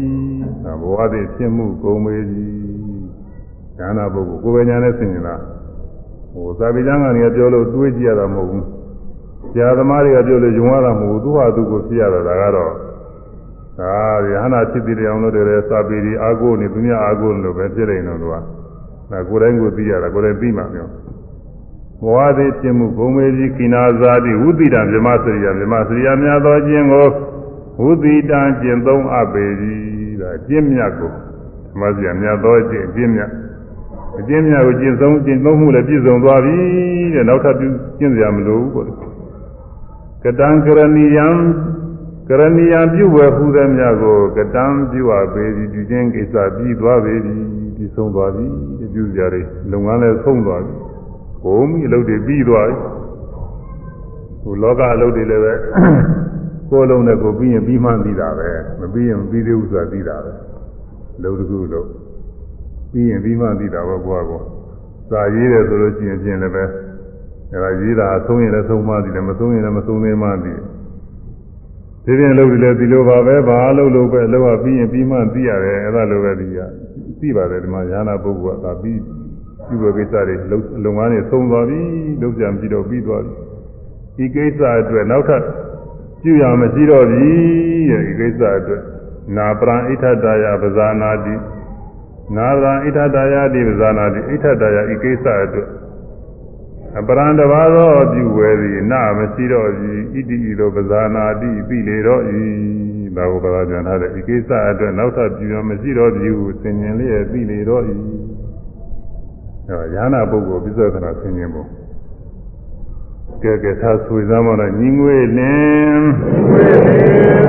ဒါဘဝသည်ဖြစ်မှုကုံမေကြီးဉာဏပုဂ္ဂိုလ်ကိုယ်ပဲညာနဲ့ဆင်ញင်လား ဟိုသာပိကျမ်းကနေပြောလို့တွေးကြည့်ရတာမဟုတ်ဘူးဆရာသမားတွေကပြောလို့ယုံရတာမဟုတ်ဘူးသူဟာသူကိုဖြစ်ရတာဒါကတော့ဒါရဟနာဖြစ်တဲ့အောင်လို့တည်းစာပေဒီအာကိုနေသူများအာကိုလို့ပဲဖြစ်နေတော့သူကဒါကိုယ်တိုင်းကိုသိရတာကိုယ်တိုင်းသိမှပြောဘဝသည်ဖြစ်မှုဘုံမေကြီးခိနာဇာတိဝုတိတံမြမစရိယမြမစရိယများသောခြင်းကိုဝုတိတံကျင့်သုံးအပ်ပေကြီးဒါကျင့်မြတ်ကိုဓမ္မစရိယများသောခြင်းကျင့်မြတ် အကျင့်မြတ်ကိုကျင့်သုံးကျင့်သုံးမှုလည်းပြည့်စုံသွားပြီတဲ့နောက်ထပ်ပြုကျင့်စရာမလိုဘူးပေါ့ကတံကရဏီယံကကရဏီယပြုဝယ်ဟူသည်များကိုကတံပြုအပ်ပေသည်ပြုခြင်းကိစ္စပြီးသွားပေသည်ပြီးဆုံးသွားပြီပြုကြရလုပ်ငန်းလည်းဆုံးသွားပြီဘုံမိအလုပ်တွေပြီးသွားပြီဟိုလောကအလုပ်တွေလည်းပဲကိုယ်လုံးနဲ့ကိုပြီးရင်ပြီးမှပြီးတာပဲမပြီးရင်မပြီးသေးဘူးဆိုတာပြီးတာပဲလုပ်တစ်ခုလုပ် ပြီးရင်ပြီးမှပြီးတာပေါ့ကိုယ့်ကောစာရေးတယ်ဆိုလို့ရှိရင်ပြင်လည်းပဲအဲဒါရေးတာအဆုံးရင်လည်းဆုံးမှသည်လည်းမဆုံးရင်လည်းမဆုံးသေးမှသည်ဒီပြင်လုပ်တယ်ဒီလိုပါပဲဘာလုပ်လို့ပဲလုပ်ရပြီးရင်ပြီးမှသိရတယ်အဲ့ဒါလိုပဲဒီကသိပါတယ်ဒီမှာညာနာပုဂ္ဂိုလ်ကဒါပြီးပြုဝေကိစ္စတွေလုံလုံငန်းတွေသုံးသွားပြီလုပ်ကြံပြီးတော့ပြီးသွားပြီဒီကိစ္စအတွက်နောက်ထပ်ပြုရမရှိတော့ပြီတဲ့ဒီကိစ္စအတွက်နာပရံဣထတာယပဇာနာတိ နာပရံဣထတာယတိပဇာနာတိဣထတာယဤကိစ္စအတွက်အပရံတဘာသောပြုဝဲသည်နာမရှိတော့ပြီဣတိဤသို့ပဇာနာတိပြီလေတော့ဤဒါကိုပဇာပြန်ထားတဲ့ဤကိစ္စအတွက်နောက်ထပ်ပြုရမရှိတော့ပြီဟုသင်ញင်လျက်ပြီလေတော့ဤအဲရဟနာပုဂ္ဂိုလ်ပြစ္ဆောခဏသင်ញင်ပုံကဲကဲသာဆွေသားမလားညီငွေလင်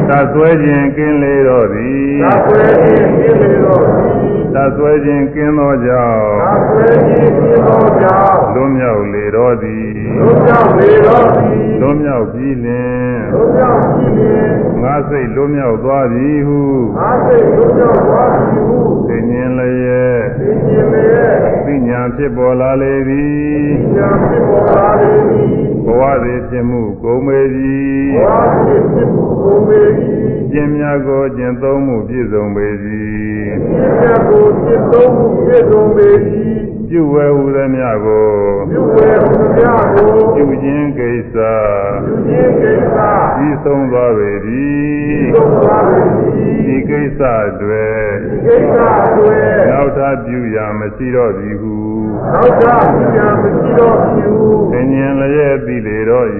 သာဆွဲခြင်းကင်းလေတော့သည်သာဆွဲခြင်းပြည့်လေတော့သည် သာဆွဲခြင်းကင်းသောကြောင့်သာဆွဲခြင်းပြည့်သောကြောင့်လွန်မြောက်လေတော့သည်လူကြောင့်လေတော့သည်လွန်မြောက်ပြီးလင်လူကြောင့်ကြည့်လျင်ငါစိတ်လွန်မြောက်သွားပြီဟုငါစိတ်လူကြောင့်သွားသည်ဟုသိဉင်လျက်သိကျင်လေရဲ့သိညာဖြစ်ပေါ်လာလေသည်ဉာဏ်ဖြစ်ပေါ်လာလေသည်ဘဝသည်ဖြစ်မှုကုန်ပေပြီဘဝဖြစ်ဖြစ်မှုကိုပေသည်ကျင့်များကိုကျင့်သုံးမှုပြည့်စုံပေပြီပြ ည့်ပြတ်ကိုပြည့်စုံမှုပြည့်စုံပေသည်ပြုဝဲဟူသည်များကိုပြုဝဲမှုများကိုပြုခြင်းကိစ္စပြုခြင်းကိစ္စပြီးဆုံးသွားပေပြီပြုသွားပေသည်ဒီကိစ္စတွေဒီကိစ္စတွေနောက်ထပ်ပြုရာမရှိတော့ပြီဟုနောက်သာဉာဏ်မရှိတော့ဘူးသင်ញင်လျက်သိလေတော့၏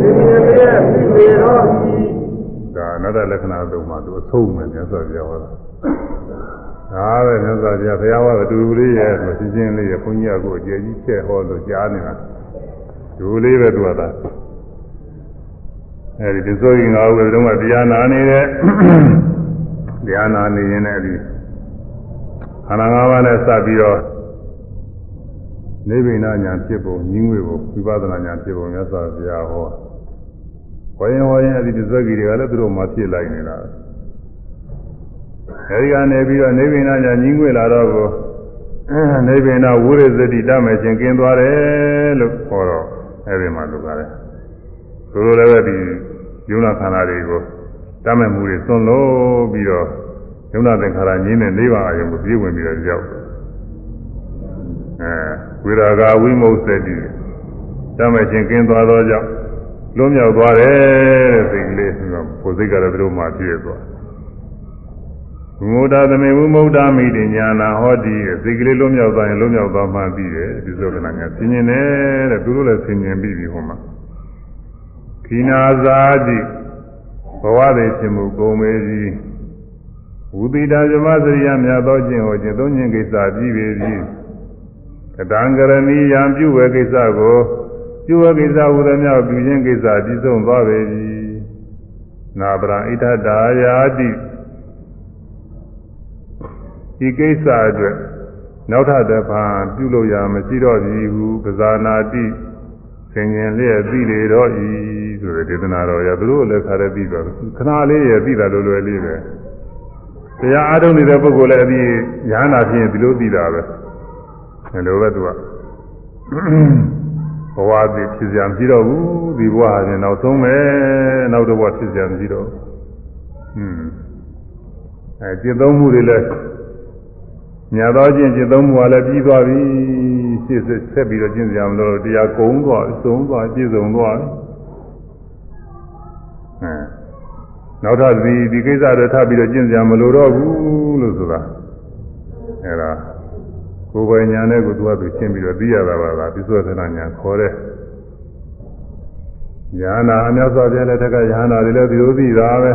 ဒီမြင်ရဲ့ဒီလေတော့ဒီဒါအနတ္တလက္ခဏာတုံးမှာသူအဆုံးမယ်မြတ်စွာဘုရားဟောတာ ဒါပဲမြတ်စွာဘုရားဘုရားဟောတဲ့တူတူလေးရဲ့မရှင်းရှင်းလေးရဲ့ဘုန်းကြီးကကိုအကျယ်ကြီးချက်ဟောလို့ကြားနေတာဒူလေးပဲသူကသာအဲဒီဒီဆိုရင်ငါ့ဘုရားတုံးကတရားနာနေတဲ့တရားနာနေရင်လည်းဒီခန္ဓာ၅ပါးနဲ့စပြီးတော့နိဗ္ဗာန်ညာဖြစ်ပုံညီငွေပုံဝိပဿနာညာဖြစ်ပုံမြတ်စွာဘုရားဟောဝိုင်းဝိုင်းအဲ့ဒီသစ္စာကြီးတွေကလည်းသူတို့မှဖြစ်လိုက်နေတာ အဲဒီကနေပြီးတော့နေဗိနာညာညီးငွေလာတော့ကိုနေဗိနာဝိရဇတိတမယ်ချင်းกินသွားတယ်လို့ခေါ်တော့အဲဒီမှာလူကားတယ်သူတို့လည်းပဲဒီယုံနာခန္ဓာတွေကိုတတ်မဲ့မှုတွေသွန်လို့ပြီးတော့ယုံနာသင်္ခါရညင်းတဲ့နေပါအယုံကိုပြေးဝင်ပြီးတော့ရောက်အဲဝိရာဂဝိမုတ်စတိတတ်မဲ့ချင်းกินသွားတော့ကြောင့် လွံ့မြောက်သွားတယ်တဲ့စိတ်ကလေးဆိုတော့ကိုယ်စိတ်ကတော့သူတို့မှပြည့်သွား ဝိမုဒ္ဒသမေဝိမုဒ္ဒမိတိညာနာဟောတိစိတ်ကလေးလွံ့မြောက်သွားရင်လွံ့မြောက်သွားမှပြီးတယ်ဒီဆိုကနာကဆင်ញင်တယ်တဲ့သူတို့လည်းဆင်ញင်ပြီးပြီဟောမှာခိနာဇာတိဘဝတွေဖြစ်မှုကုန်မေကြီးဝုတိတာဇမစရိယမြတ်သောခြင်းဟောခြင်းသုံးခြင်းကိစ္စပြီးပြီပြီကတံကရဏီယံပြုဝဲကိစ္စကိုပြုဝဲကိစ္စဟူသည်များပြုခြင်းကိစ္စပြီးဆုံးသွားပေပြီနာပရံဣထတာယာတိ ဒီကိစ္စအတွက်နောက်ထပ်တစ်ဖန်ပြုလို့ရမရှိတော့ပြီဟုပဇာနာတိဆင်ញင်လျက်သိလေတော့ဤဆိုတဲ့ဒေသနာတော်ရသူတို့လည်းခါရပြီးတော့ခဏလေးရသိတာလွယ်လွယ်လေးပဲတရားအားထုတ်နေတဲ့ပုဂ္ဂိုလ်လည်းအပြီးရဟနာဖြစ်ရင်ဒီလိုသိတာပဲဒီလိုပဲသူကဘဝသည်ဖြစ်စရာမရှိတော့ဘူးဒီဘဝဟာရင်နောက်ဆုံးပဲနောက်တစ်ဘဝဖြစ်စရာမရှိတော့ဘူးဟွန်းအဲจิตသုံးမှုတွေလည်း ညာတော့ချင်းจิตသုံးမှုကလည်းပြီးသွားပြီရှေ့ဆက်ပြီးတော့ကျင့်စရာမလိုတော့တရားကုံသွားသုံးသွားပြည့်စုံသွားအဲနောက်ထပ်ဒီဒီကိစ္စတွေထပ်ပြီးတော့ကျင့်စရာမလိုတော့ဘူးလို့ဆိုတာအဲဒါကိုယ်ပိုင်ညာနဲ့ကိုသူကသူရှင်းပြီးတော့သိရတာပါလားပြစ္ဆုတ်သနာညာခေါ်တဲ့ညာနာအများစွာပြတဲ့တက်ကညာနာတွေလည်းဒီလိုသိတာပဲ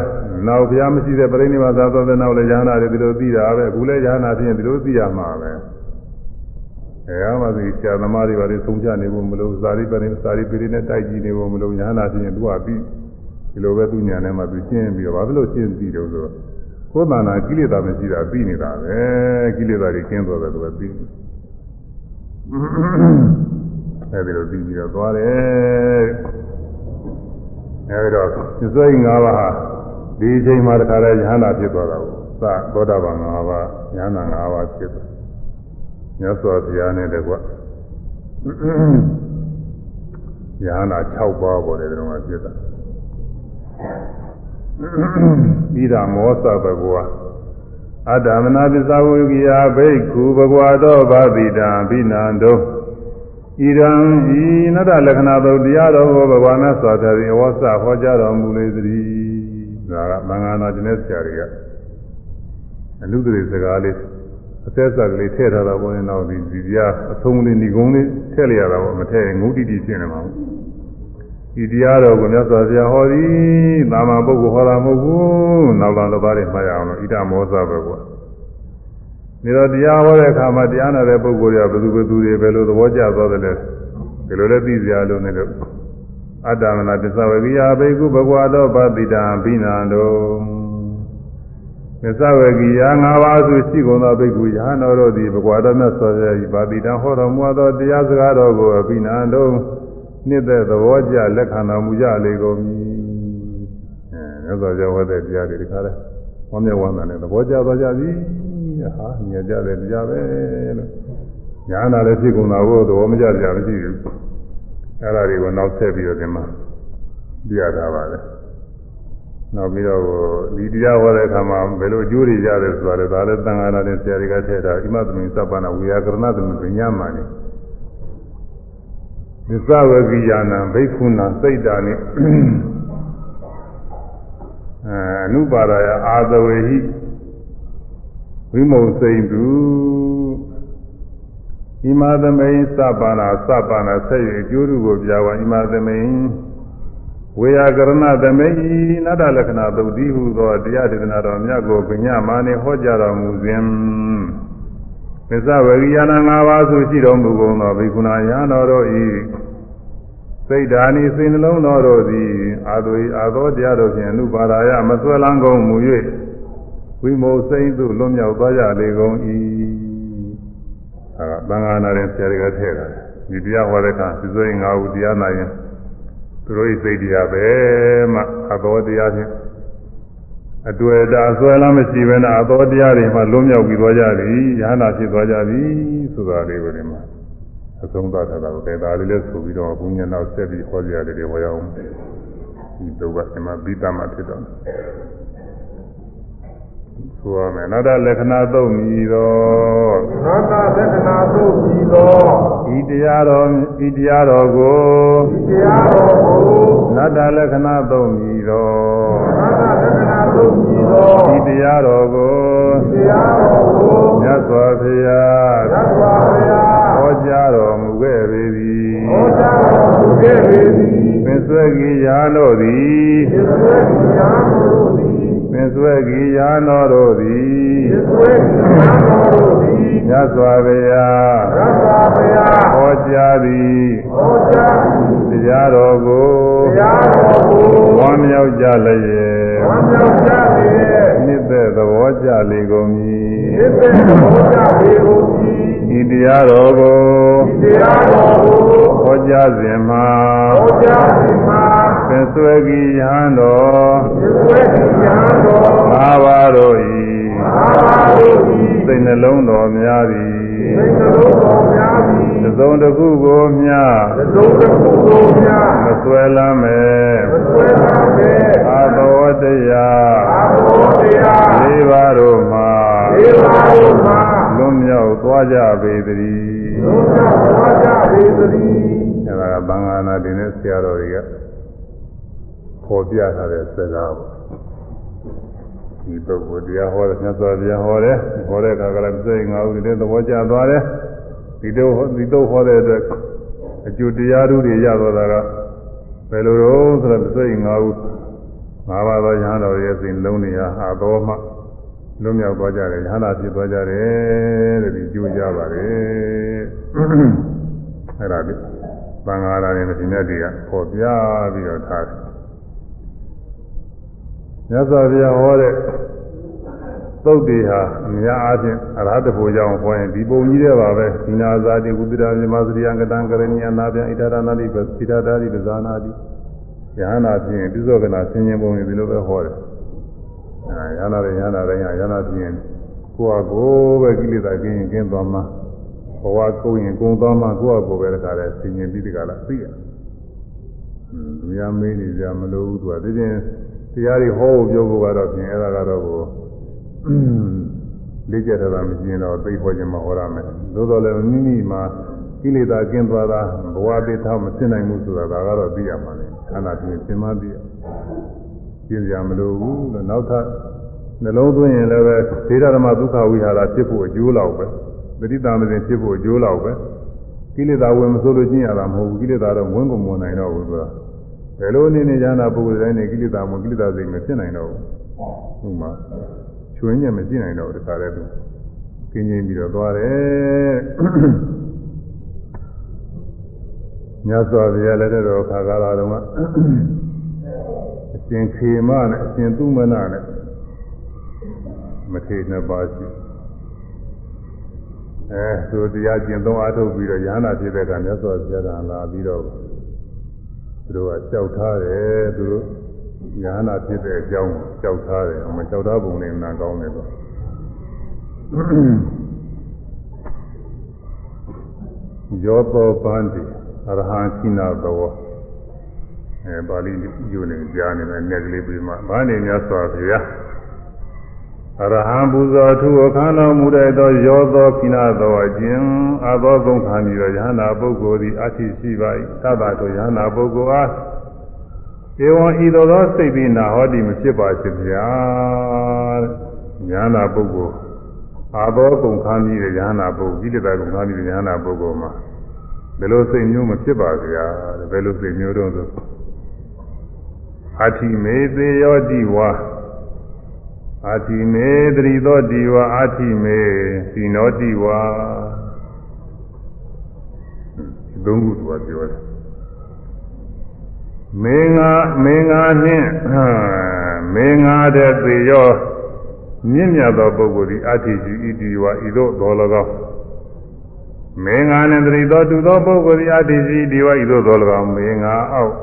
နောက်ဘုရားမရှိတဲ့ပြိဋိဘာသာသောတဲ့နောက်လည်းညာနာတွေဒီလိုသိတာပဲအခုလည်းညာနာဖြစ်ရင်ဒီလိုသိရမှာပဲအဲအမှစီဆရာသမားတွေပါလေသုံးချနေဖို့မလို့ဇာတိပရိဇာတိပိရိနဲ့တိုက်ကြည့်နေဖို့မလို့ညာနာဖြစ်ရင်သူကပြီးဒီလိုပဲသူညာနဲ့မှသူရှင်းပြီးတော့ဘာဖြစ်လို့ရှင်းပြီးတော့ဆိုတော့ကိုယ်တဏ္ဍာကိလေသာမရှိတာပြီးနေတာပဲကိလေသာတွေကျင်းသွားတယ်သူကပြီးအဲဒီလိုပြီးပြီးတော့သွားတယ်အဲဒီတော့သစ္စာ၅ပါးဟာ ဒီအချိန်မှာတခါတည်းယဟန္တာဖြစ်သွားတာကိုသသောတာပန်၅ပါးယဟန္တာ၅ပါးဖြစ်သွားမြတ်စွာဘုရားနဲ့တကွယဟန္တာ6ပါးပေါ်တယ်ဒီမှာဖြစ်တာဣဒမောသဘဂဝါအတ္တမနာပစ္စဝေကိယဘိက္ခုဘဂဝါတော်ဗာတိတံဘိနန္တောဣဒံဤနတ္တလက္ခဏာသုတ်တရားတော်ကိုဘဂဝါမြတ်စွာဘုရား၏ဝါစဟောကြားတော်မူလေသည် ဒါကမင်္ဂလာကျင်းဆရာတွေကအနုတ္တိစကားလေးအသက်ဆက်ကလေးထည့်ထားတာပေါ်ရင်တော့ဒီဒီတရားအဆုံးလေးညီကုန်းလေးထည့်လိုက်ရတာပေါ့မထည့်ရင်ငုတိတိဖြစ်နေမှာဒီတရားတော်ကိုမြတ်စွာဘုရားဟောသည်သာမန်ပုဂ္ဂိုလ်ဟောတာမဟုတ်ဘူးနောက်လာတစ်ပါးတွေမှတ်ရအောင်လို့ဣဒမောဇပဲကွာဒီတော့တရားဟောတဲ့အခါမှာတရားနာတဲ့ပုဂ္ဂိုလ်တွေကဘယ်သူဘယ်သူတွေပဲလို့သဘောကျသွားတယ်လေဒီလိုလဲသိစရာလို့နေလို့ အတ္တမနာပစ္စဝေကိယဘိက္ခုဘဂဝါတော်ဗတိတံဘိနန္တောပစ္စဝေကိယ၅ပါးဆိုရှိကုန်သောဘိက္ခုယဟန်တော်တို့သည်ဘဂဝါတော်မြတ်စွာဘုရား၏ဗတိတံဟောတော်မူသောတရားစကားတော်ကိုအဘိနန္တောနှစ်သက်သဘောကျလက်ခံတော်မူကြလေကုန်မည်အဲမြတ်စွာဘုရားဟောတဲ့တရားတွေဒီခါလဲဝမ်းမြောက်ဝမ်းသာနဲ့သဘောကျသွားကြပြီဟာမြင်ကြတယ်တရားပဲလို့ညာနာလည်းဖြစ်ကုန်တာကိုသဘောမကျကြမရှိဘူး အဲ့ဒါတွေကိုနောက်ဆက်ပြီးတော့ဒီမှာပြရတာပါလေနောက်ပြီးတော့ဒီတရားဟောတဲ့အခါမှာဘယ်လိုအကျိုးတွေရတယ်ဆိုတာလည်းဒါလည်းသံဃာနာတဲ့ဆရာတွေကထည့်တာဣမသမင်စပ္ပနာဝိယာကရဏသမင်ပညာမာနေသစ္စာဝကိယာနံဘိက္ခုနာစိတ်တာနိအဲအနုပါဒယအာသဝေဟိဝိမုံစိန်တု ဣမသမိန်စပါနာစပါနာဆက်ရအကျိုးကိုပြဝဣမသမိန်ဝေယကရဏသမိန်နတ္တလက္ခဏာသုတ်တိဟုသောတရားဒေသနာတော်မြတ်ကိုပညာမာနေဟောကြားတော်မူစဉ်သစ္စာဝရိယနာ၅ပါးဆိုရှိတော်မူကုန်သောဘိက္ခုနာယံတော်တို့ဤစိတ်ဓာနိစိတ်နှလုံးတော်တို့သည်အာသွေအာသောတရားတို့ဖြင့်အနုပါဒာယမဆွဲလန်းကုန်မူ၍ဝိမောစိတ်သို့လွန်မြောက်သွားကြလေကုန်၏ အဲဒါသံဃာနာရင်ဆရာတွေကထည့်တာဒီတရားဟောတဲ့အခါစိစွေငါးဦးတရားနာရင်သူတို့ဤစိတ်တရားပဲမှအသောတရားဖြင့်အတွေ့အတာဆွဲလမ်းမရှိဘဲနဲ့အသောတရားတွေမှလွန်မြောက်ပြီးသွားကြသည်ယဟနာဖြစ်သွားကြသည်ဆိုတာလေးကိုဒီမှာအဆုံးသတ်တာကိုတဲ့ဒါလေးလည်းဆိုပြီးတော့ဘုညာနောက်ဆက်ပြီးဟောကြရတယ်တွေဟောရအောင်ဒီတော့ကဒီမှာပြီးသားမှဖြစ်တော့ ဆိုရမယ်နောက်တဲ့လက္ခဏာသုံးမြည်သောသောတာသက္ကနာသို့ပြီးသောဤတရားတော်ဤတရားတော်ကိုတရားတော်ကိုနတ္တလက္ခဏာသုံးမြည်သောသောတာသက္ကနာသို့ပြီးသောဤတရားတော်ကိုတရားတော်ကိုမြတ်စွာဘုရားသတ်ပါဗျာဟောကြားတော်မူခဲ့ပေသည်ဟောကြားတော်မူခဲ့ပေသည်ပင်ဆွဲကြီးရာတို့သည်ဒီဆွေတရားတော်သည်ပ င်ဆွဲကြီးရာတော်တို့သည်ဒီဆွေတရားတော်သည်မြတ်စွာဘုရားသတ်ပါဗျာဟောကြားသည်ဟောကြားတရားတော်ကိုတရားတော်ကိုဝမ်းမြောက်ကြလျက်ဝမ်းမြောက်ကြလေနှစ်သက်သဘောကြလေကုန်မည်ဒီတဲ့ဟောကြားပေကုန်သည်ဤတရားတော်ကိုတရားတော်ကိုဟောကြားစဉ်မှာဟောကြားခြင်းမှာ ပင်ဆွဲကြီးရဟန်းတော်ဒီဆွေတရားတော်ငါးပါးတို့၏အာတို့သည်စိတ်နှလုံးတော်များသည်စိတ်တော်တော်များသည်သစုံတစ်ခုကိုမျှသဒုံတစ်ခုကိုများမဆွဲလမ်းမဲ့မဆွဲပါနဲ့အာသောတရားအာဘောတရားလေးပါးတို့မှာဒီပါတို့မှာလွန်မြောက်သွားကြပေသတည်းလုံးဝသွားကြပေသတည်းအဲဒါကဘင်္ဂါနာတင်တဲ့ဆရာတော်တွေက ပေါ်ပြထားတဲ့စကားပေါ့ဒီပုဂ္ဂိုလ်တရားဟောတယ်မြတ်စွာဘုရားဟောတယ်ဟောတဲ့အခါကလည်းစိတ်ငါးဦးတည်းသဘောကျသွားတယ်ဒီတော့ဒီတော့ဟောတဲ့အတွက်အကျိုးတရားဓုတွေရသွားတာကဘယ်လိုတော့ဆိုတော့စိတ်ငါးဦးငါးပါးသောရဟန်းတော်ရဲ့စိတ်လုံးနေရာဟာတော်မှလွတ်မြောက်သွားကြတယ်ရဟန္တာဖြစ်သွားကြတယ်တဲ့ဒီကျိုးကြပါတယ်အဲ့ဒါဒီသံဃာရာနဲ့ဒီနေ့တည်းကပေါ်ပြပြီးတော့ထားတယ် မြတ်စွာဘုရားဟောတဲ့သုတ်တွေဟာအများအားဖြင့်အရဟတဖို့ကြောင့်ဟောရင်ဒီပုံကြီးတဲ့ပါပဲဒီနာဇာတိဝိပဒမြမစရိယကတံကရဏီအနာပြန်ဣဒရဏတိပစိဒတာတိပဇာနာတိယဟနာဖြင့်ပြစ္ဆောကနာဆင်ញင်ပုံတွေဒီလိုပဲဟောတယ်အဲယဟနာတဲ့ယဟနာတိုင်းကယဟနာဖြင့်ကိုယ့်အကိုပဲကိလေသာကင်းရင်ကင်းသွားမှာဘဝကုန်ရင်ကုန်သွားမှာကိုယ့်အကိုပဲတခါလဲဆင်ញင်ပြီးဒီကလာသိရတယ်လူများမေးနေကြမလို့သူကဒီချင်း တရားတွေဟောဖို့ပြောဖို့ကတော့ပြင်အဲ့ဒါကတော့ကိုလေးကျက်တာမရှိရင်တော့သိဖို့ခြင်းမဟောရမယ်သို့တော်လည်းမိမိမှာကိလေသာကင်းသွားတာဘဝတည်ထားမဖြစ်နိုင်ဘူးဆိုတာဒါကတော့သိရမှာလေခန္ဓာပြင်ပြင်မသိရပြင်းကြမလို့ဘူးလို့နောက်ထပ်နှလုံးသွင်းရင်လည်းပဲဒေသဓမ္မဒုက္ခဝိဟာရဖြစ်ဖို့အကျိုးလောက်ပဲပဋိသန္ဓေဖြစ်ဖို့အကျိုးလောက်ပဲကိလေသာဝင်မဆိုးလို့ကျင့်ရတာမဟုတ်ဘူးကိလေသာတော့ဝင်ကုန်မနိုင်တော့ဘူးဆိုတာ ဘယ်လိုအနေနဲ့ဉာဏ်ပုဂ္ဂိုလ်တိုင်းနေကိလေသာမကိလေသာစိတ်မဖြစ်နိုင်တော့ဘူးဥမာချွင်းညက်မရှိနိုင်တော့တခါတည်းသူကင်းငင်းပြီးတော့သွားတယ်မြတ်စွာဘုရားလက်ထက်တော်ခါကာလတုန်းကအရှင်ခေမနဲ့အရှင်သူမနနဲ့မထေနှစ်ပါးရှိအဲသူတရားကျင့်သုံးအားထုတ်ပြီးတော့ရဟနာဖြစ်တဲ့ကမြတ်စွာဘုရားကလာပြီးတော့ သူတို့ကကြောက်ထားတယ်သူတို့ရဟနာဖြစ်တဲ့အကြောင်းကြောက်ထားတယ်အမကြောက်ထားပုံနဲ့နာကောင်းတယ်တော့ယောသောပန္တိအရဟံခိနာသောအဲပါဠိယူနေကြားနေတယ်နဲ့ကလေးပြီးမှဘာနေများစွာဘုရား အရဟံပူဇော်ထုအခမ်းတော်မူတဲ့သောယောသောခိနာသောအကျဉ်အသောကုန်ခံပြီးတော့ယဟနာပုဂ္ဂိုလ်သည်အဋ္ဌိရှိပါ၏သဗ္ဗတို့ယဟနာပုဂ္ဂိုလ်အားဧဝံဤသို့သောစိတ်ပြီးနာဟောတိမဖြစ်ပါစေဗျာယဟနာပုဂ္ဂိုလ်အာသောကုန်ခံပြီးတဲ့ယဟနာပုဂ္ဂိုလ်ကိလေသာကုန်ခံပြီးတဲ့ယဟနာပုဂ္ဂိုလ်မှာဘယ်လိုစိတ်မျိုးမဖြစ်ပါဗျာဘယ်လိုစိတ်မျိုးတော့ဆိုအဋ္ဌိမေသေယောတိဝါ အာတိမေတရိသောတိဝါအာတိမေစီနောတိဝါဒီသုံးခုသူကပြောတယ်မင်းငါမင်းငါနှင့်မင်းငါတဲ့သေရောမြင့်မြတ်သောပုဂ္ဂိုလ်သည်အာတိကြီးဣတိဝါဤသို့တော်၎င်းမင်းငါနှင့်တရိသောတူသောပုဂ္ဂိုလ်သည်အာတိကြီးဒီဝါဤသို့တော်၎င်းမင်းငါအောက်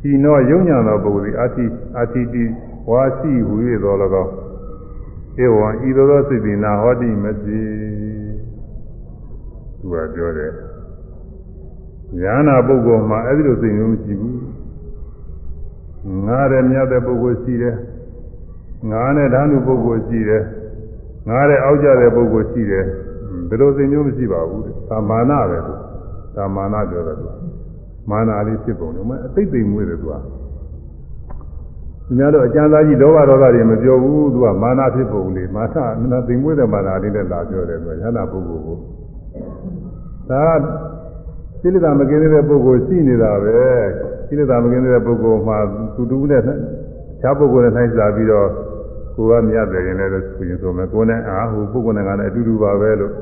စီနောယုံညာသောပုဂ္ဂိုလ်သည်အာတိအာတိတိ ဝါရှိဟူ၍တော်၎င်းဧဝံဤသို့သောစိတ်ပင်နာဟောတိမတိသူကပြောတယ်ညာနာပုဂ္ဂိုလ်မှာအဲ့ဒီလိုစိတ်မျိုးမရှိဘူးငါတဲ့မြတ်တဲ့ပုဂ္ဂိုလ်ရှိတယ်ငါနဲ့ဓာနုပုဂ္ဂိုလ်ရှိတယ်ငါတဲ့အောက်ကြတဲ့ပုဂ္ဂိုလ်ရှိတယ်ဘယ်လိုစိတ်မျိုးမရှိပါဘူးတဲ့သာမာနပဲသူသာမာနပြောတယ်သူမာနာလေးဖြစ်ပုံတယ်မအသိသိမ်မွေးတယ်သူက သူများတော့အကျမ်းသားကြီးလောဘဒေါသတွေမပြောဘူးသူကမာနဖြစ်ပုံလေးမာနနာသိမ်မွေးတဲ့မာနလေးနဲ့လာပြောတယ်သူကရဟနာပုဂ္ဂိုလ်ကိုဒါကိလေသာမကင်းတဲ့ပုဂ္ဂိုလ်ရှိနေတာပဲကိလေသာမကင်းတဲ့ပုဂ္ဂိုလ်မှာသူတူနဲ့ခြားပုဂ္ဂိုလ်နဲ့နိုင်စားပြီးတော့ကိုယ်ကမြတ်တယ်ရင်လည်းဆိုရင်ဆိုမယ်ကိုယ်နဲ့အာဟိုပုဂ္ဂိုလ်နဲ့ကလည်းအတူတူပါပဲလို့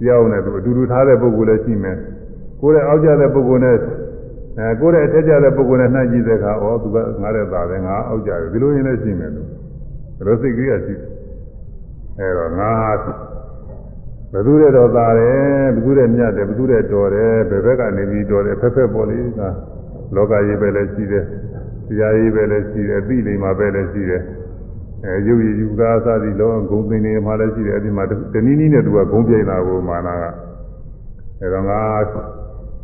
ပြောင်းနေသူအတူတူထားတဲ့ပုဂ္ဂိုလ်လည်းရှိမယ်ကိုယ်ရဲ့အောက်ကျတဲ့ပုဂ္ဂိုလ်နဲ့ အဲကိုယ်ရဲ့အထက်ကျတဲ့ပုဂ္ဂိုလ်နဲ့နှိုင်းကြည့်တဲ့အခါဩသူကငါတဲ့သားပဲငါအောက်ကျတယ်ဒီလိုရင်လည်းရှိမယ်လို့ဒါလိုစိတ်ကလေးကရှိအဲတော့ငါဘယ်သူတဲ့တော်သားတယ်ဘယ်သူတဲ့မြတ်တယ်ဘယ်သူတဲ့တော်တယ်ဘယ်ဘက်ကနေပြီးတော်တယ်ဖက်ဖက်ပေါ်လေးကလောကကြီးပဲလည်းရှိတယ်တရားကြီးပဲလည်းရှိတယ်အသိလိမ္မာပဲလည်းရှိတယ်အဲရုပ်ရည်ယူကားအစသည်လောဂုံသိနေမှလည်းရှိတယ်အဲ့ဒီမှာတနည်းနည်းနဲ့သူကဂုံပြိုင်တာကိုမာနာကအဲတော့ငါ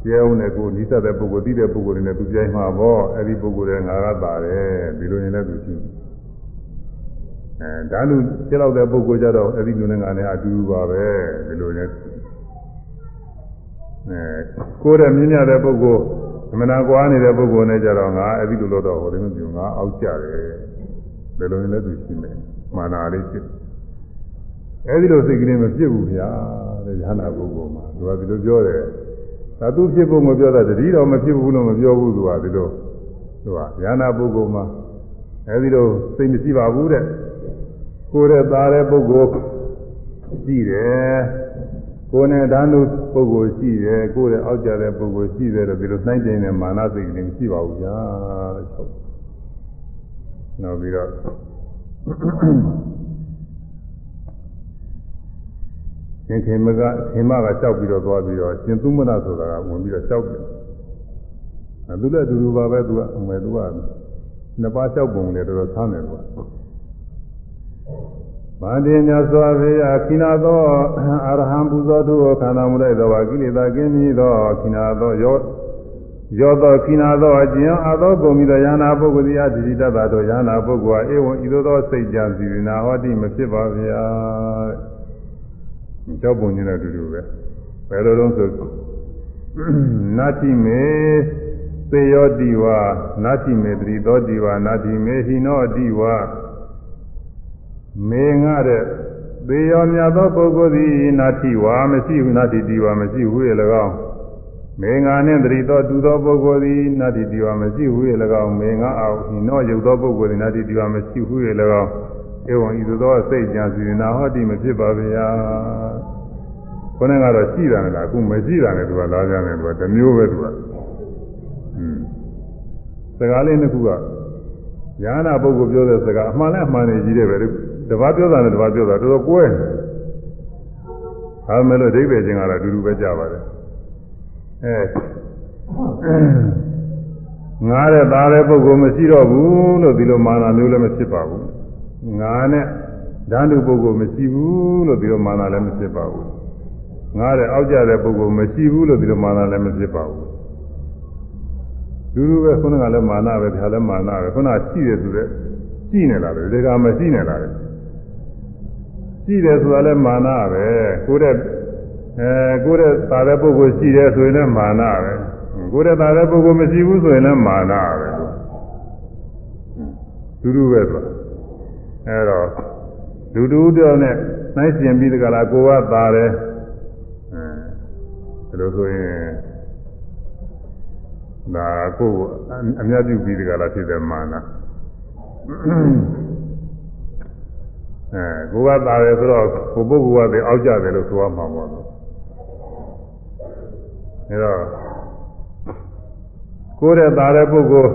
ကျဲအောင်နဲ့ကိုနိစ္စတဲ့ပုဂ္ဂိုလ်သိတဲ့ပုဂ္ဂိုလ်တွေနဲ့သူပြိုင်မှာပေါ့အဲ့ဒီပုဂ္ဂိုလ်တွေငါကသာတယ်ဒီလိုရင်လည်းသူရှိအဲဒါလူကျက်တော့တဲ့ပုဂ္ဂိုလ်ကြတော့အဲ့ဒီလူနဲ့ငါနဲ့အတူတူပါပဲဒီလိုနဲ့အဲကိုယ်ရဲ့မြင်ရတဲ့ပုဂ္ဂိုလ်အမှန်ကွာနေတဲ့ပုဂ္ဂိုလ်နဲ့ကြတော့ငါအဲ့ဒီလိုလို့တော့ဟိုဒီလိုမျိုးငါအောက်ကြတယ်ဘယ်လိုလဲသူရှိမယ်မာနာလေးဖြစ်အဲဒီလိုစိတ်ကလေးမဖြစ်ဘူးဗျာတဲ့ဉာဏပုဂ္ဂိုလ်မှာသူကဒီလိုပြောတယ် ဒါသူဖြစ်ဖို့မပြောတာတတိတော်မဖြစ်ဘူးလို့မပြောဘူးသူကဒီလိုသူကဉာဏပုဂ္ဂိုလ်မှာအဲဒီလိုစိတ်မရှိပါဘူးတဲ့ကိုယ်ရဲ့သားတဲ့ပုဂ္ဂိုလ်ရှိတယ်ကိုယ်နဲ့ဓာနုပုဂ္ဂိုလ်ရှိတယ်ကိုယ်ရဲ့အောက်ကြတဲ့ပုဂ္ဂိုလ်ရှိတယ်လို့ဒီလိုနှိုင်းတင်တဲ့မာနစိတ်ကလေးမရှိပါဘူးဗျာတဲ့နောက်ပြီးတော့ ရှင်ခေမကခေမကကြောက်ပြီးတော့သွားပြီးတော့ရှင်သုမနဆိုတာကဝင်ပြီးတော့ကြောက်တယ်အဲသူလည်းအတူတူပါပဲသူကအမယ်သူကနှစ်ပါးကြောက်ပုံနဲ့တော်တော်ဆမ်းတယ်သူကဗန္တိမြတ်စွာဘုရားခိနာသောအရဟံပူဇော်သူကိုခန္ဓာမူလိုက်သောကိလေသာကင်းပြီးသောခိနာသောရောရောသောခိနာသောအကျင့်အသောပုံပြီးသောယန္နာပုဂ္ဂိုလ်သည်အတ္တိတတ္တသောယန္နာပုဂ္ဂိုလ်ဟာဧဝံဤသို့သောစိတ်ကြံစီနာဟောတိမဖြစ်ပါဗျာတဲ့ ကြောက်ပုံချင်းတဲ့အတူတူပဲဘယ်လိုလုံးဆိုနာတိမေသေယောတိဝါနာတိမေတတိသောတိဝါနာတိမေဟိနောတိဝါမေငါတဲ့သေယောမြတ်သောပုဂ္ဂိုလ်သည်နာတိဝါမရှိဘူးနာတိတိဝါမရှိဘူးရဲ့၎င်းမေငါနှင့်တတိသောတူသောပုဂ္ဂိုလ်သည်နာတိတိဝါမရှိဘူးရဲ့၎င်းမေငါအောင်ဟိနောယုတ်သောပုဂ္ဂိုလ်သည်နာတိတိဝါမရှိဘူးရဲ့၎င်း ဧဝံဤသို့သောစိတ်ကြံစီနာဟောတိမဖြစ်ပါဗျာခொနဲ့ကတော့ရှိတာလားအခုမရှိတာနဲ့သူကလာကြတယ်သူကတစ်မျိုးပဲသူကอืมစကားလေးတစ်ခုကညာနာပုဂ္ဂိုလ်ပြောတဲ့စကားအမှန်နဲ့အမှန်နဲ့ကြီးတယ်ပဲတပတ်ပြောတာနဲ့တပတ်ပြောတာတော်တော်ကွဲနေဒါမဲ့လို့ဒိဗေချင်းကတော့အတူတူပဲကြပါတယ်အဲငားတဲ့သားတဲ့ပုဂ္ဂိုလ်မရှိတော့ဘူးလို့ဒီလိုမာနမျိုးလည်းမဖြစ်ပါဘူး ငါနဲ့ဓာတုပုဂ္ဂိုလ်မရှိဘူးလို့ဒီလိုမာနလည်းမဖြစ်ပါဘူးငားတဲ့အောက်ကြတဲ့ပုဂ္ဂိုလ်မရှိဘူးလို့ဒီလိုမာနလည်းမဖြစ်ပါဘူးလူလူပဲခုနကလည်းမာနပဲဒါလည်းမာနပဲခုနရှိတယ်ဆိုတော့ရှိနေလားလေဒီကမရှိနေလားလေရှိတယ်ဆိုတာလည်းမာနပဲကိုယ်တဲ့အဲကိုယ်တဲ့သာတဲ့ပုဂ္ဂိုလ်ရှိတယ်ဆိုရင်လည်းမာနပဲကိုယ်တဲ့သာတဲ့ပုဂ္ဂိုလ်မရှိဘူးဆိုရင်လည်းမာနပဲလူလူပဲဆိုတာ အဲတော့လူတူတော့နဲ့နှိုင်းရှင်ပြီးတကလားကိုကသာတယ်အဲဒါလို့ဆိုရင်ဒါကိုအမြတ်ပြုပြီးတကလားဖြစ်တဲ့မာနအဲကိုကသာတယ်ဆိုတော့ကိုပုဂ္ဂိုလ်ကတည်းအောက်ကြတယ်လို့ဆိုရမှာပေါ့လို့အဲတော့ကိုယ်တဲ့သာတဲ့ပုဂ္ဂိုလ်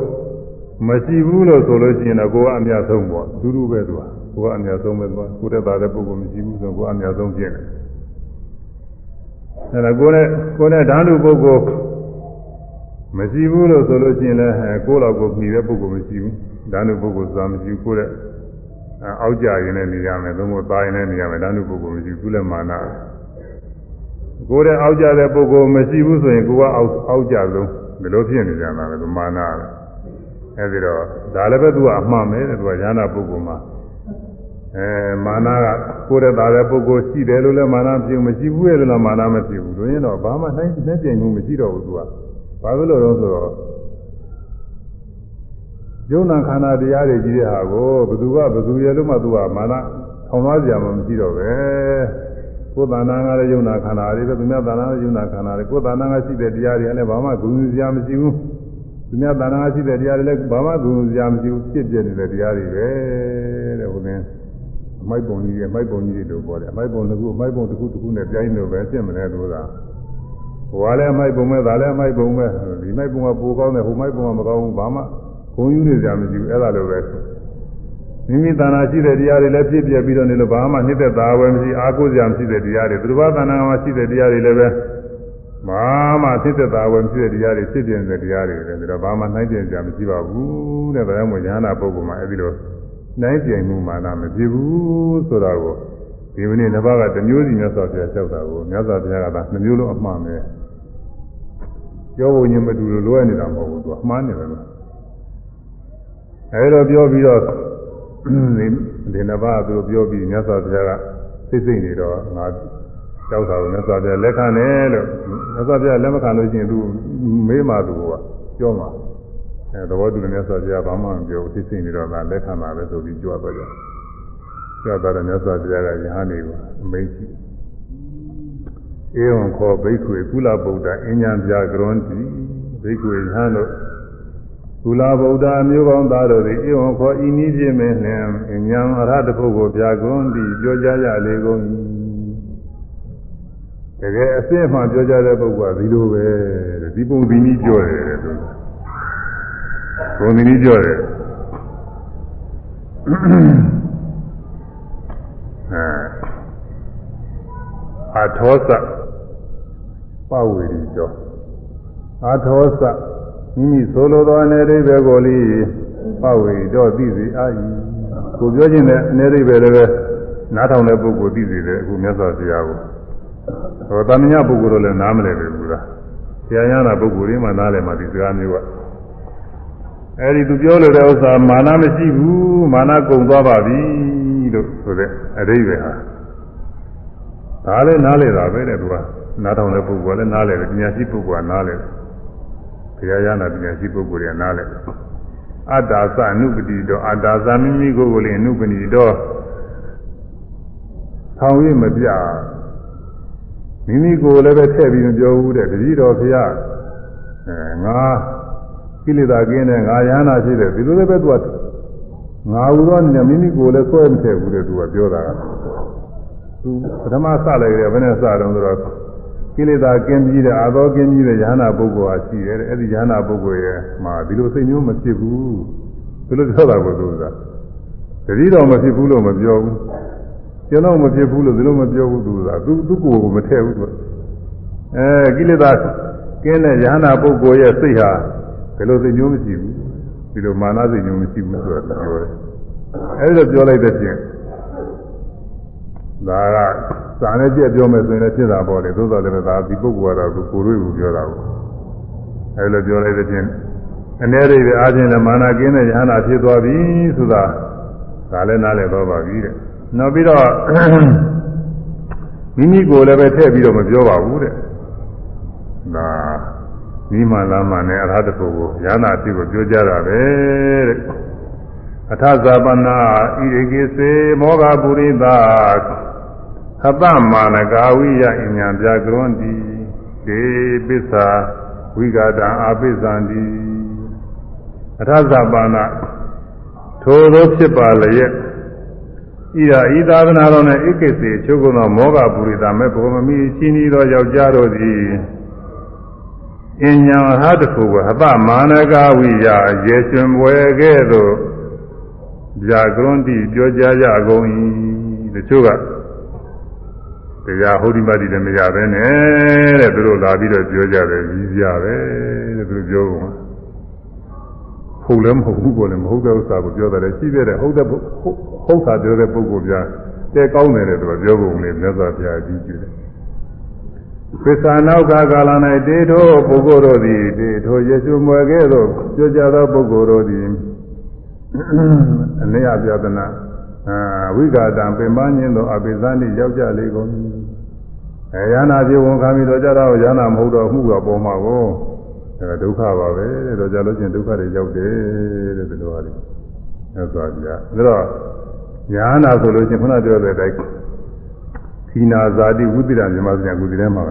မရှိဘူးလို့ဆိုလို့ရှိရင်တော့ကိုကအမြတ်ဆုံးပေါ့ဒူးဒူးပဲသူကကိုကအမြတ်ဆုံးပဲသူကကိုယ်တဲ့သာတဲ့ပုဂ္ဂိုလ်မရှိဘူးဆိုတော့ကိုကအမြတ်ဆုံးဖြစ်တယ်အဲဒါကိုယ်နဲ့ကိုယ်နဲ့ဓာတုပုဂ္ဂိုလ်မရှိဘူးလို့ဆိုလို့ရှိရင်လည်းကိုယ်လောက်ကိုပြီးတဲ့ပုဂ္ဂိုလ်မရှိဘူးဓာတုပုဂ္ဂိုလ်ဆိုတာမရှိဘူးကိုယ်တဲ့အောက်ကြရင်လည်းနေရမယ်သို့မဟုတ်သားရင်လည်းနေရမယ်ဓာတုပုဂ္ဂိုလ်မရှိဘူးလည်းမာနကိုယ်တဲ့အောက်ကြတဲ့ပုဂ္ဂိုလ်မရှိဘူးဆိုရင်ကိုကအောက်အောက်ကြဆုံးဘယ်လိုဖြစ်နေကြမှာလဲမာနပဲ အဲဒီတော့ဒါလည်းပဲသူကအမှန်ပဲတဲ့သူကဉာဏပုဂ္ဂိုလ်မှာအဲမာနကကိုယ်တဲ့သားတဲ့ပုဂ္ဂိုလ်ရှိတယ်လို့လည်းမာနဖြစ်မရှိဘူးရဲ့လို့လည်းမာနမဖြစ်ဘူးတို့ရင်တော့ဘာမှနှိုင်းနှိုင်းပြိုင်မှုမရှိတော့ဘူးသူကဘာလို့လဲဆိုတော့ယုံနာခန္ဓာတရားတွေကြီးတဲ့ဟာကိုဘသူကဘသူရဲ့လို့မှသူကမာနထောင်သွားကြမှာမရှိတော့ပဲကိုယ်တဏ္ဍာငါလည်းယုံနာခန္ဓာတွေပဲသူများတဏ္ဍာလည်းယုံနာခန္ဓာတွေကိုယ်တဏ္ဍာငါရှိတဲ့တရားတွေလည်းဘာမှဂုဏ်စရာမရှိဘူး သူများတဏ္ဍာငါရှိတဲ့တရားတွေလည်းဘာမှဂုဏ်စရာမရှိဘူးဖြစ်ပြနေတဲ့တရားတွေပဲတဲ့ဟိုသင်အမိုက်ပုံကြီးတွေအမိုက်ပုံကြီးတွေလို့ပြောတယ်အမိုက်ပုံတစ်ခုအမိုက်ပုံတစ်ခုတစ်ခုနဲ့ပြိုင်းလို့ပဲဖြစ်မလဲလို့သာဟိုကလည်းအမိုက်ပုံပဲဒါလည်းအမိုက်ပုံပဲဒီမိုက်ပုံကပိုကောင်းတယ်ဟိုမိုက်ပုံကမကောင်းဘူးဘာမှဂုဏ်ယူနေကြမရှိဘူးအဲ့ဒါလိုပဲမိမိတဏ္ဍာရှိတဲ့တရားတွေလည်းဖြစ်ပြပြီးတော့နေလို့ဘာမှနှိမ့်သက်သာဝယ်မရှိအာကိုစရာမရှိတဲ့တရားတွေသူတစ်ပါးတဏ္ဍာမှာရှိတဲ့တရားတွေလည်းပဲ ဘာမှဖြစ်သက်သာဝယ်မရှိတဲ့တရားတွေဖြစ်ပြနေတဲ့တရားတွေလည်းဒါဘာမှနှိုင်းပြကြမရှိပါဘူးတဲ့ဒါကြောင့်မို့ဉာဏ်နာပုဂ္ဂိုလ်မှာအဲ့ဒီလိုနှိုင်းပြမှုမာနမဖြစ်ဘူးဆိုတာကိုဒီမနေ့တစ်ပါးကတစ်မျိုးစီမြတ်စွာဘုရားလျှောက်တာကိုမြတ်စွာဘုရားကသာနှမျိုးလုံးအမှန်ပဲပြောဖို့ညမတူလို့လွဲနေတာမဟုတ်ဘူးသူအမှားနေတယ်လို့အဲလိုပြောပြီးတော့ဒီဒီနှစ်ပါးသူပြောပြီးမြတ်စွာဘုရားကစိတ်စိတ်နေတော့ငါ ကြောက်တာကိုမြတ်စွာဘုရားလက်ခံတယ်လို့မြတ်စွာဘုရားလက်မခံလို့ရှိရင်သူမေးမှသူကပြောမှာအဲသဘောတူတယ်မြတ်စွာဘုရားဘာမှမပြောစိတ်စိတ်နေတော့ငါလက်ခံပါပဲဆိုပြီးကြွားသွားကြကြွားသွားတယ်မြတ်စွာဘုရားကယဟန်နေကိုအမိတ်ရှိဧဝံခောဘိက္ခွေကုလဗုဒ္ဓအဉ္ဉံပြကရွန်တိဘိက္ခွေယဟန်တို့ကုလဗုဒ္ဓမျိုးကောင်းသားတို့သည်ဧဝံခောဤနည်းဖြင့်မင်းလင်အဉ္ဉံအရဟတပုဂ္ဂိုလ်ပြကွန်တိပြောကြရလေကုန်၏ တကယ်အစစ်မှပြောကြတဲ့ပုဂ္ဂိုလ်ကဒီလိုပဲတဲ့ဒီပုံဒီနည်းပြောတယ်တဲ့သူဘုံဒီနည်းပြောတယ်အာထောသပဝေရီကျော်အာထောသမိမိဆိုလိုသောအနေရိပဲကိုလေးပဝေရီတော့သိစေအာဤကိုပြောခြင်းနဲ့အနေရိပဲလည်းပဲနားထောင်တဲ့ပုဂ္ဂိုလ်သိစေတယ်အခုမြတ်စွာဘုရားကို ဟောတာမညပုဂ္ဂိုလ်တော့လည်းနားမလည်ဘူးလားဆရာရနာပုဂ္ဂိုလ်တွေမှနားလည်မှဒီစကားမျိုးကအဲဒီသူပြောလို့တဲ့ဥစ္စာမာနမရှိဘူးမာနကုံသွားပါပြီလို့ဆိုတဲ့အရိပဲဟာဒါလည်းနားလေတာပဲတဲ့သူကနားထောင်တဲ့ပုဂ္ဂိုလ်ကလည်းနားလေတယ်ပညာရှိပုဂ္ဂိုလ်ကနားလေတယ်ဘုရားရနာပညာရှိပုဂ္ဂိုလ်တွေကနားလေတယ်အတ္တာသအနုပတိတော့အတ္တာသမိမိကိုယ်ကိုယ်လေးအနုပတိတော့ဆောင်းရမပြ မိမိကိုယ်လည်းပဲထည့်ပြီးမပြောဘူးတဲ့တတိတော်ဘုရားအဲငါကိလေသာကင်းတဲ့ငါယန္တာရှိတယ်ဒီလိုလည်းပဲသူကငါဟူသောအနေနဲ့မိမိကိုယ်လည်းဆွဲမထည့်ဘူးတဲ့သူကပြောတာကသူပထမစလိုက်တယ်ဘယ်နဲ့စတော့ဆိုတော့ကိလေသာကင်းပြီးတဲ့အာသောကင်းပြီးတဲ့ယန္တာပုဂ္ဂိုလ်ဟာရှိတယ်အဲ့ဒီယန္တာပုဂ္ဂိုလ်ရဲ့မှာဒီလိုစိတ်မျိုးမဖြစ်ဘူးဒီလိုပြောတာကိုသူကတတိတော်မဖြစ်ဘူးလို့မပြောဘူး ကျွန်တော်မဖြစ်ဘူးလို့ဒီလိုမပြောဘူးသူကသူသူ့ကိုယ်ကိုမထည့်ဘူးသူအဲကိလေသာကင်းတဲ့ယန္တာပုဂ္ဂိုလ်ရဲ့စိတ်ဟာဒီလိုစိတ်မျိုးမရှိဘူးဒီလိုမာနစိတ်မျိုးမရှိဘူးဆိုတာပြောတယ်အဲဒီလိုပြောလိုက်တဲ့ဖြင့်ဒါကစာနဲ့ကြက်ပြောမယ်ဆိုရင်လည်းဖြစ်တာပေါ့လေသို့တော်လည်းဒါဒီပုဂ္ဂိုလ်ကတော့ကိုယ်တွေ့ဘူးပြောတာကိုအဲဒီလိုပြောလိုက်တဲ့ဖြင့်အနေရိပ်ပဲအားဖြင့်လည်းမာနကင်းတဲ့ယဟနာဖြစ်သွားပြီဆိုတာဒါလည်းနားလည်တော့ပါပြီတဲ့ နောက်ပြီးတော့မိမိကိုယ်လည်းပဲထည့်ပြီးတော့မပြောပါဘူးတဲ့ဒါမိမာလာမနဲ့အရဟတဖို့ကိုယန္တာဖြစ်ကိုပြောကြတာပဲတဲ့အထဇာပနာဣရိကိစေမောဂပုရိသဟတမာနကာဝိယအညာပြကရွန်တိဒေပစ္စာဝိဂဒံအာပိသံတိအထဇာပနာထိုသောဖြစ်ပါလျက် ဤသာဤသာသနာတော်နဲ့ဧကိစေချုပ်ကုန်သောမောဂပုရိသမေဘုံမမီချင်းဤသောယောက်ျားတို့သည်အញ្ញံဟတခုကဟတမာနကဝိယရေရှင်ပွဲကဲ့သို့ဗျာကရွန်တိပြောကြကြကုန်၏တချို့ကတရားဟုတ်ဒီမတိလည်းမရပဲနဲ့တဲ့သူတို့လာပြီးတော့ပြောကြတယ်ကြီးကြပဲတဲ့သူတို့ပြောကုန် ဟုတ်လည်းမဟုတ်ဘူးကိုလည်းမဟုတ်တဲ့ဥစ္စာကိုပြောတယ်ရှိသေးတယ်ဟုတ်တဲ့ဟုတ်တာပြောတဲ့ပုဂ္ဂိုလ်ပြတဲကောင်းတယ်တဲ့သူကပြောကုန်လေမြတ်စွာဘုရားကြီးကျူတယ်ပစ္စာနောက်ကကာလ၌တေထိုပုဂ္ဂိုလ်တို့သည်တေထိုယေရှုမွယ်ကဲ့သို့ပြောကြသောပုဂ္ဂိုလ်တို့သည်အနည်းအပြဒနာအာဝိဂါတံပင်ပန်းခြင်းသောအပိသနိရောက်ကြလေကုန်အဲယန္နာပြေဝန်ခံပြီးတော့ကြတော့ယန္နာမဟုတ်တော့မှုကပေါ်မှာကို အဲဒုက္ခပါပဲတဲ့တော့ကြလို့ချင်းဒုက္ခတွေရောက်တယ်တဲ့ဒီလိုဟာတွေအဲဆိုကြဒါတော့ယန္နာဆိုလို့ချင်းခုနပြောတဲ့အတိုင်းသီနာဇာတိဝိသရမြမစံကုသီထဲမှာ